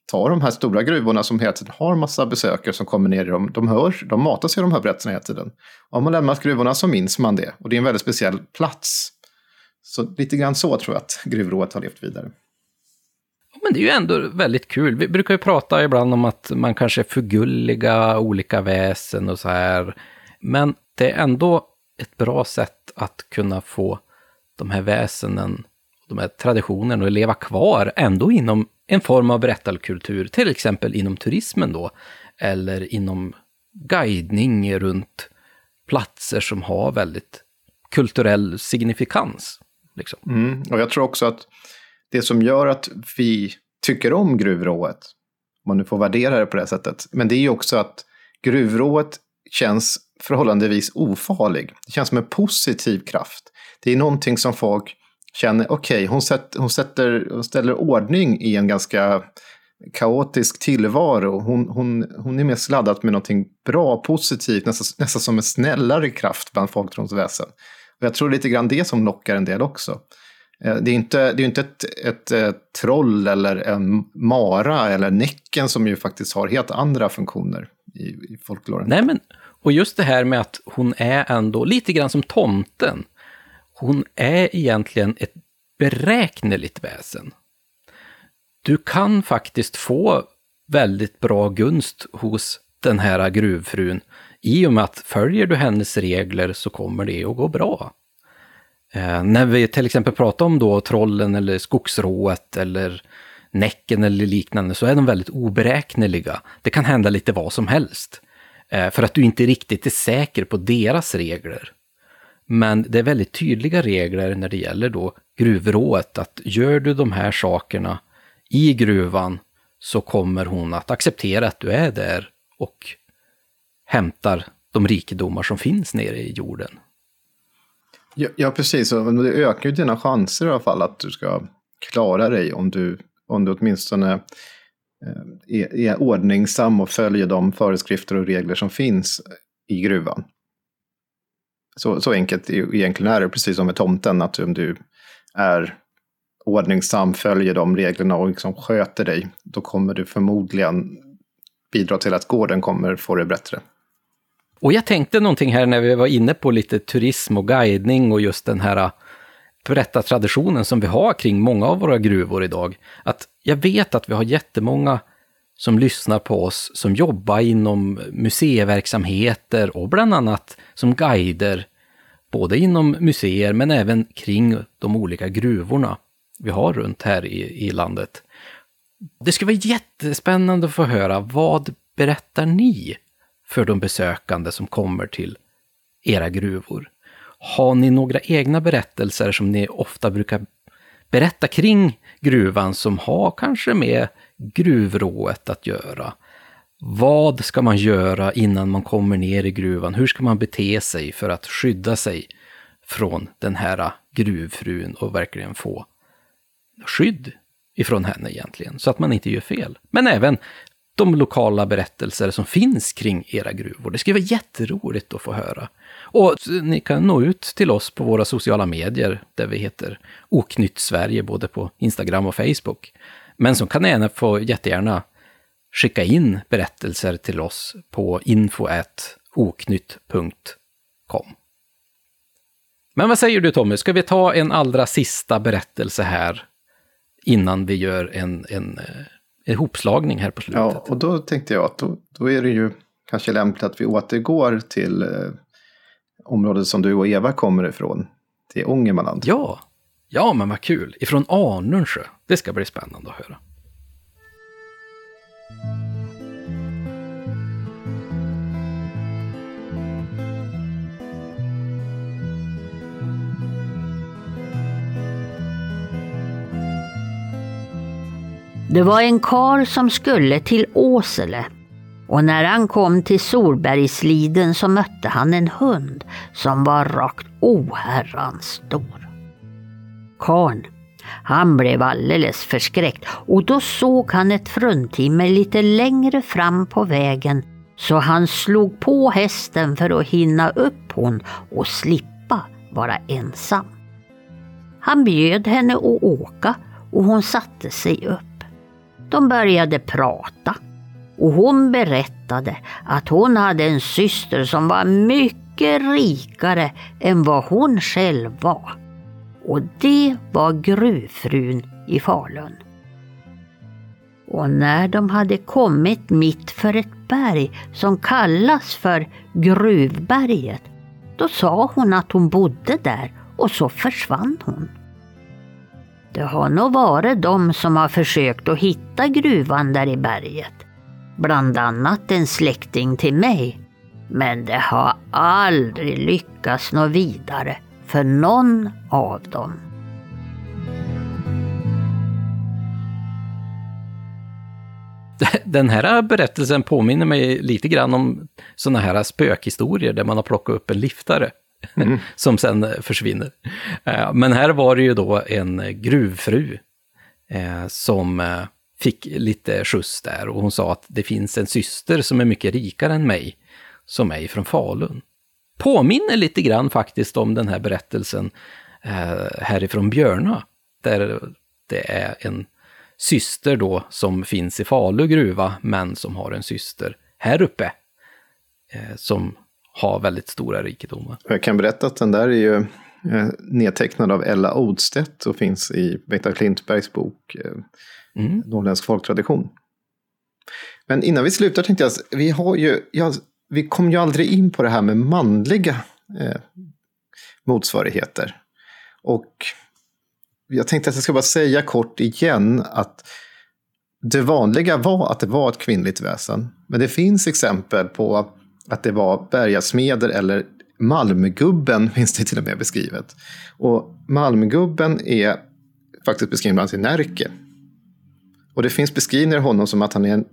ta de här stora gruvorna som hela tiden har massa besökare som kommer ner i dem. De hörs, de matas i de här berättelserna hela tiden. Om man lämnat gruvorna så minns man det. Och det är en väldigt speciell plats. Så lite grann så tror jag att gruvrået har levt vidare. Men det är ju ändå väldigt kul. Vi brukar ju prata ibland om att man kanske förgulliga olika väsen och så här. Men det är ändå ett bra sätt att kunna få de här väsenen, de här traditionerna och leva kvar ändå inom en form av berättarkultur, till exempel inom turismen då, eller inom guidning runt platser som har väldigt kulturell signifikans. Liksom. Mm, och jag tror också att det som gör att vi tycker om gruvrået, om man nu får värdera det på det sättet, men det är ju också att gruvrået känns förhållandevis ofarlig. Det känns som en positiv kraft. Det är någonting som folk känner, okej, okay, hon, hon, hon ställer ordning i en ganska kaotisk tillvaro. Hon, hon, hon är mer sladdad med någonting bra, positivt, nästan, nästan som en snällare kraft bland folktronsväsen. Och jag tror lite grann det som lockar en del också. Eh, det är inte, det är inte ett, ett, ett, troll eller en mara eller Näcken som ju faktiskt har helt andra funktioner i, i folkloren. Nej, men och just det här med att hon är ändå lite grann som tomten. Hon är egentligen ett beräkneligt väsen. Du kan faktiskt få väldigt bra gunst hos den här gruvfrun. I och med att följer du hennes regler så kommer det att gå bra. Eh, när vi till exempel pratar om då trollen eller skogsrået eller näcken eller liknande så är de väldigt oberäkneliga. Det kan hända lite vad som helst. Eh, för att du inte riktigt är säker på deras regler. Men det är väldigt tydliga regler när det gäller då gruvrået, att gör du de här sakerna i gruvan så kommer hon att acceptera att du är där och hämtar de rikedomar som finns nere i jorden. Ja, ja precis. Och det ökar ju dina chanser i alla fall att du ska klara dig om du, om du åtminstone eh, är, är ordningsam och följer de föreskrifter och regler som finns i gruvan. Så, så enkelt egentligen är det, precis som med tomten, att om du är ordningsam, följer de reglerna och liksom sköter dig, då kommer du förmodligen bidra till att gården kommer få det bättre. Och jag tänkte någonting här när vi var inne på lite turism och guidning och just den här äh, berättartraditionen som vi har kring många av våra gruvor idag. Att jag vet att vi har jättemånga som lyssnar på oss som jobbar inom museiverksamheter och bland annat som guider, både inom museer men även kring de olika gruvorna vi har runt här i, i landet. Det skulle vara jättespännande att få höra, vad berättar ni för de besökande som kommer till era gruvor? Har ni några egna berättelser som ni ofta brukar berätta kring gruvan som har kanske med gruvrået att göra? Vad ska man göra innan man kommer ner i gruvan? Hur ska man bete sig för att skydda sig från den här gruvfrun och verkligen få skydd ifrån henne egentligen, så att man inte gör fel. Men även de lokala berättelser som finns kring era gruvor. Det skulle vara jätteroligt att få höra. Och ni kan nå ut till oss på våra sociala medier, där vi heter Oknytt Sverige, både på Instagram och Facebook. Men så kan ni gärna få jättegärna skicka in berättelser till oss på info.oknytt.com. Men vad säger du Tommy, ska vi ta en allra sista berättelse här innan vi gör en, en, eh, en hopslagning här på slutet. Ja, och då tänkte jag att då, då är det ju kanske lämpligt att vi återgår till eh, området som du och Eva kommer ifrån, till Ångermanland. Ja, ja men vad kul, ifrån Arnundsjö. Det ska bli spännande att höra. Det var en kar som skulle till Åsele och när han kom till Solbergsliden så mötte han en hund som var rakt oherrans stor. Karn, han blev alldeles förskräckt och då såg han ett fruntimmer lite längre fram på vägen så han slog på hästen för att hinna upp hon och slippa vara ensam. Han bjöd henne att åka och hon satte sig upp. De började prata och hon berättade att hon hade en syster som var mycket rikare än vad hon själv var. Och det var gruvfrun i Falun. Och när de hade kommit mitt för ett berg som kallas för Gruvberget, Då sa hon att hon bodde där och så försvann hon. Det har nog varit de som har försökt att hitta gruvan där i berget. Bland annat en släkting till mig. Men det har aldrig lyckats nå vidare för någon av dem. Den här berättelsen påminner mig lite grann om sådana här spökhistorier där man har plockat upp en liftare. Mm. som sen försvinner. Eh, men här var det ju då en gruvfru eh, som eh, fick lite skjuts där och hon sa att det finns en syster som är mycket rikare än mig, som är från Falun. Påminner lite grann faktiskt om den här berättelsen härifrån Björna, där det är en syster då som finns i Falu gruva, men som har en syster här uppe, som har väldigt stora rikedomar. Jag kan berätta att den där är ju eh, nedtecknad av Ella Odstedt och finns i Bengt Klintbergs bok eh, mm. Norrländsk folktradition. Men innan vi slutar tänkte jag, vi, har ju, ja, vi kom ju aldrig in på det här med manliga eh, motsvarigheter. Och jag tänkte att jag ska bara säga kort igen att det vanliga var att det var ett kvinnligt väsen. Men det finns exempel på att det var bergasmeder eller Malmgubben finns det till och med beskrivet. Och Malmgubben är faktiskt beskriven bland annat i Närke. Och det finns beskrivningar av honom som att han är en,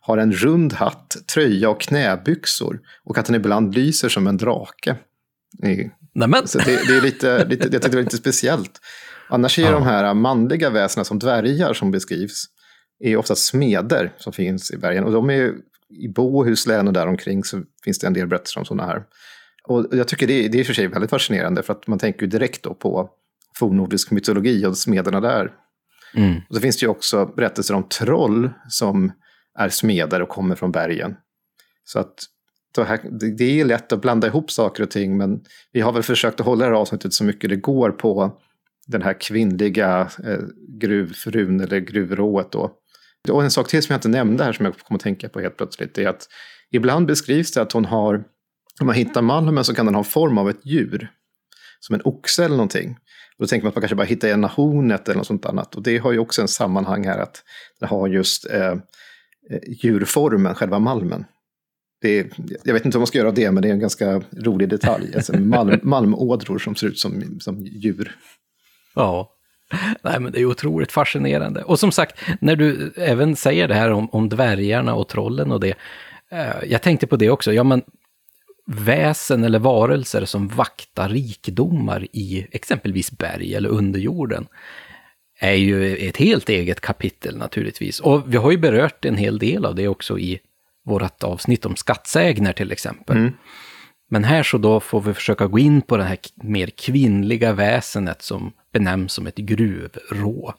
har en rund hatt, tröja och knäbyxor. Och att han ibland lyser som en drake. Nämen. Så det, det, är lite, lite, jag tyckte det var lite speciellt. Annars är ja. de här manliga väsena som dvärgar som beskrivs är ofta smeder som finns i bergen. Och de är i Bohuslän och däromkring så finns det en del berättelser om sådana här. Och jag tycker det, det är i och för sig väldigt fascinerande för att man tänker direkt då på fornnordisk mytologi och smederna där. Mm. Och så finns det ju också berättelser om troll som är smeder och kommer från bergen. Så att här, det är lätt att blanda ihop saker och ting, men vi har väl försökt att hålla det här avsnittet så mycket det går på den här kvinnliga eh, gruvfrun eller gruvrået då. Och en sak till som jag inte nämnde här som jag kom att tänka på helt plötsligt är att ibland beskrivs det att hon har, om man hittar malmen så kan den ha form av ett djur. Som en oxe eller någonting. Och då tänker man att man kanske bara hittar ena hornet eller något sånt annat. Och det har ju också en sammanhang här att det har just eh djurformen, själva malmen. Det är, jag vet inte vad man ska göra det, men det är en ganska rolig detalj. Alltså malm, malmådror som ser ut som, som djur. Ja, Nej, men det är otroligt fascinerande. Och som sagt, när du även säger det här om, om dvärgarna och trollen och det. Eh, jag tänkte på det också, ja men väsen eller varelser som vaktar rikedomar i exempelvis berg eller underjorden är ju ett helt eget kapitel naturligtvis. Och vi har ju berört en hel del av det också i vårt avsnitt om skattsägner till exempel. Mm. Men här så då får vi försöka gå in på det här mer kvinnliga väsenet som benämns som ett gruvrå.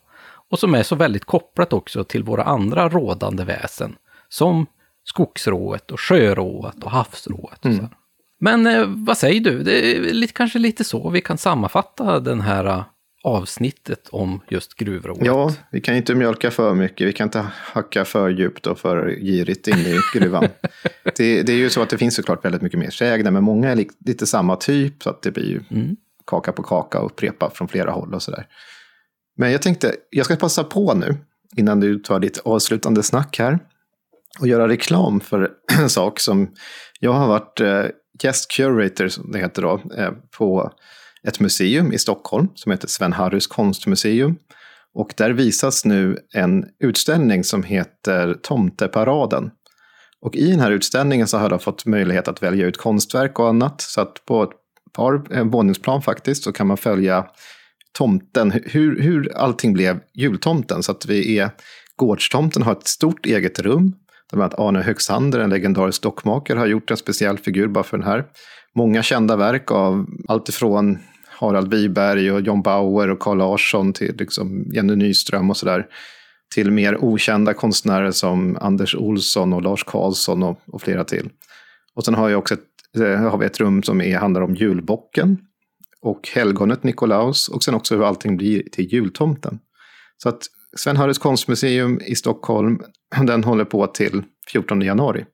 Och som är så väldigt kopplat också till våra andra rådande väsen. Som skogsrået och sjörået och havsrået. Och mm. Men eh, vad säger du? Det är lite, kanske lite så vi kan sammanfatta den här eh, avsnittet om just gruvrået. Ja, vi kan inte mjölka för mycket. Vi kan inte hacka för djupt och för girigt in i gruvan. det, det, är ju så att det finns såklart väldigt mycket mer sägner, men många är lite samma typ. Så att det blir ju mm kaka på kaka och upprepa från flera håll och sådär. Men jag tänkte, jag ska passa på nu, innan du tar ditt avslutande snack här, och göra reklam för en sak som jag har varit eh, guest curator, som det heter då, eh, på ett museum i Stockholm som heter Sven Harrys konstmuseum. Och där visas nu en utställning som heter Tomteparaden. Och i den här utställningen så har jag fått möjlighet att välja ut konstverk och annat. Så att på ett par våningsplan faktiskt, så kan man följa tomten, hur, hur allting blev jultomten. Så att vi är, gårdstomten har ett stort eget rum. Där att Arne Högsander, en legendarisk dockmakare, har gjort en speciell figur bara för den här. Många kända verk av allt ifrån Harald Wiberg och John Bauer och Carl Larsson till liksom Jenny Nyström och sådär. Till mer okända konstnärer som Anders Olsson och Lars Karlsson och, och flera till. Och sen har jag också ett eh, har vi ett rum som är, handlar om julbocken och helgonet Nikolaus och sen också hur allting blir till jultomten. Så att Sven Harrys konstmuseum i Stockholm, den håller på till 14 januari.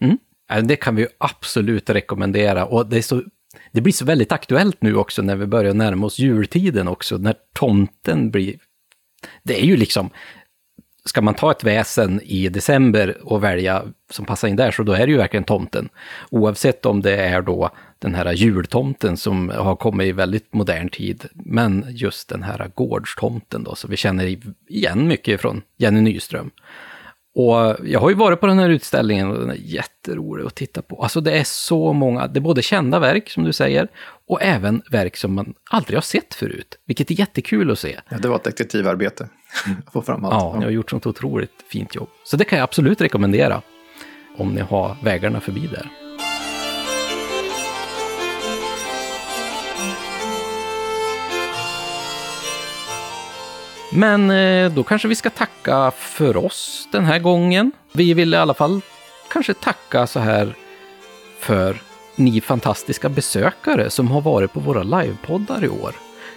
Mm. Äh, det kan vi absolut rekommendera. Och det, är så, det blir så väldigt aktuellt nu också när vi börjar närma oss jultiden också, när tomten blir... Det är ju liksom... Ska man ta ett väsen i december och välja som passar in där, så då är det ju verkligen tomten. Oavsett om det är då den här jultomten som har kommit i väldigt modern tid, men just den här gårdstomten då, så vi känner igen mycket från Jenny Nyström. Och jag har ju varit på den här utställningen och den är jätterolig att titta på. Alltså det är så många, det är både kända verk som du säger, och även verk som man aldrig har sett förut, vilket är jättekul att se. Ja, det var ett detektivarbete. att få fram allt. Ja, ni har gjort sånt otroligt fint jobb. Så det kan jag absolut rekommendera om ni har vägarna förbi där. Men eh, då kanske vi ska tacka för oss den här gången. Vi vill i alla fall kanske tacka så här för ni fantastiska besökare som har varit på våra livepoddar i år.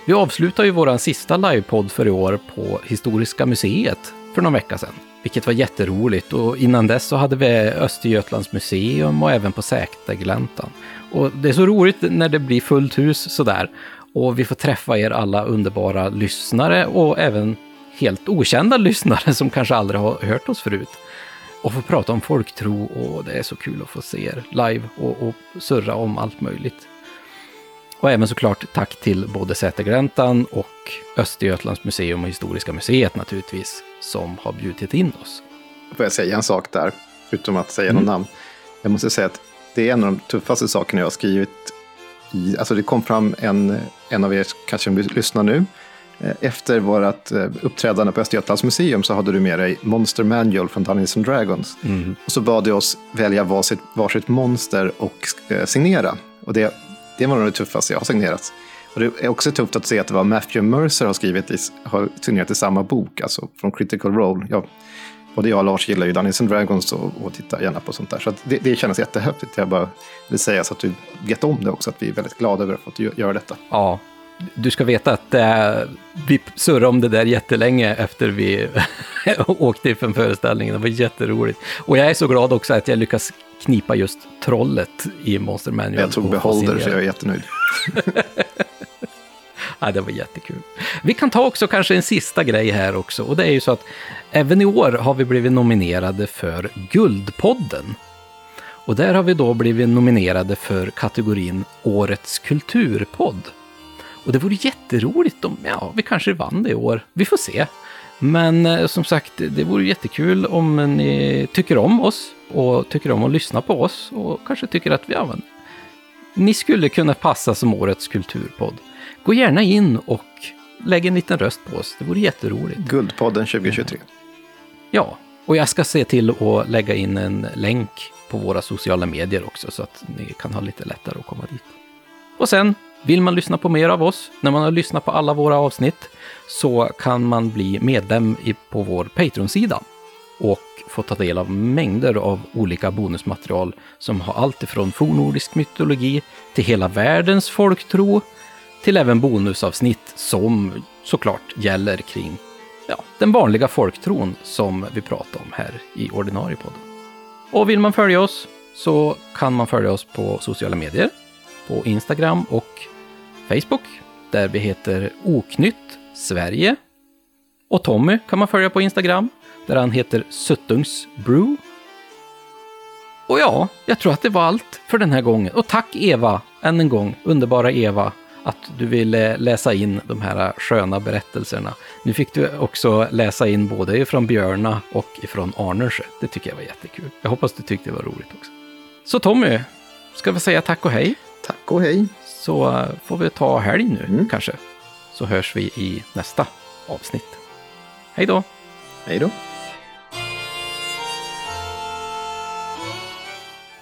Vi avslutar ju våran sista livepodd för i år på Historiska museet för någon vecka sedan, vilket var jätteroligt. Och innan dess så hade vi Östergötlands museum och även på Säktergläntan. Och det är så roligt när det blir fullt hus sådär. Och vi får träffa er alla underbara lyssnare och även helt okända lyssnare som kanske aldrig har hört oss förut. Och få prata om folktro och det är så kul att få se er live och, och surra om allt möjligt. Och även såklart tack till både Sätergläntan och Östergötlands museum och Historiska museet naturligtvis, som har bjudit in oss. Får jag säga en sak där, utom att säga någon namn. Jag måste säga att det är en av de tuffaste sakerna jag har skrivit. I, alltså det kom fram en, en av er, kanske lyssnar nu, Eh, efter vårt eh, uppträdande på Östergötlands museum så hade du med dig Monster Manual från Dungeons and Dragons. Mm. Och så bad du oss välja varsitt, varsitt monster och eh, signera. Och det, det var nog det tuffaste jag har signerat. Och det är också tufft att se att det var Matthew Mercer har skrivit i, har signerat i samma bok, alltså från Critical Role. Ja, både jag och Lars gillar ju Dungeons and Dragons och, och tittar gärna på sånt där. Så det, det känns jättehäftigt. Jag bara vill säga så att du vet om det också, att vi är väldigt glada över att få göra detta. Ja, du ska veta att äh, vi surrade om det där jättelänge efter vi åkte ifrån föreställningen. Det var jätteroligt. Och jag är så glad också att jag lyckas knipa just trollet i Monster Manual. Jag tog Beholder så jag är jättenöjd. ja, det var jättekul. Vi kan ta också kanske en sista grej här också. Och det är ju så att även i år har vi blivit nominerade för Guldpodden. Och där har vi då blivit nominerade för kategorin Årets kulturpodd. Och det vore jätteroligt om, ja, vi kanske vann det i år. Vi får se. Men eh, som sagt, det vore jättekul om ni tycker om oss och tycker om att lyssna på oss och kanske tycker att ja, men, ni skulle kunna passa som årets kulturpodd. Gå gärna in och lägg en liten röst på oss. Det vore jätteroligt. Guldpodden 2023. Ja, och jag ska se till att lägga in en länk på våra sociala medier också så att ni kan ha lite lättare att komma dit. Och sen vill man lyssna på mer av oss, när man har lyssnat på alla våra avsnitt, så kan man bli medlem på vår Patreon-sida och få ta del av mängder av olika bonusmaterial som har allt ifrån fornnordisk mytologi till hela världens folktro, till även bonusavsnitt som såklart gäller kring ja, den vanliga folktron som vi pratar om här i ordinarie podden. Och vill man följa oss så kan man följa oss på sociala medier, på Instagram och Facebook, där vi heter Oknytt Sverige. Och Tommy kan man följa på Instagram, där han heter Suttungs Brew. Och ja, jag tror att det var allt för den här gången. Och tack Eva, än en gång, underbara Eva, att du ville läsa in de här sköna berättelserna. Nu fick du också läsa in både ifrån Björna och ifrån Arnersjö. Det tycker jag var jättekul. Jag hoppas du tyckte det var roligt också. Så Tommy, ska vi säga tack och hej? Tack och hej. Så får vi ta helg nu mm. kanske. Så hörs vi i nästa avsnitt. Hej då! Hej då!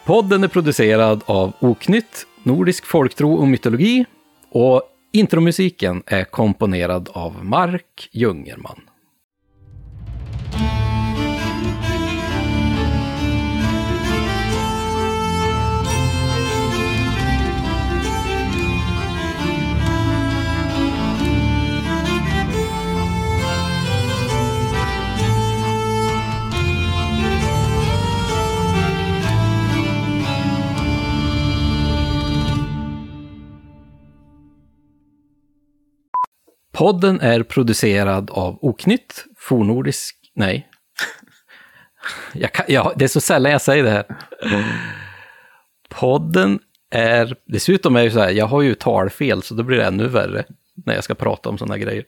Podden är producerad av Oknytt, Nordisk folktro och mytologi och intromusiken är komponerad av Mark Jungerman. Podden är producerad av Oknytt, fornordisk... Nej. Jag kan, jag, det är så sällan jag säger det här. Podden är... Dessutom är det så här, jag har ju talfel så då blir det ännu värre när jag ska prata om sådana grejer.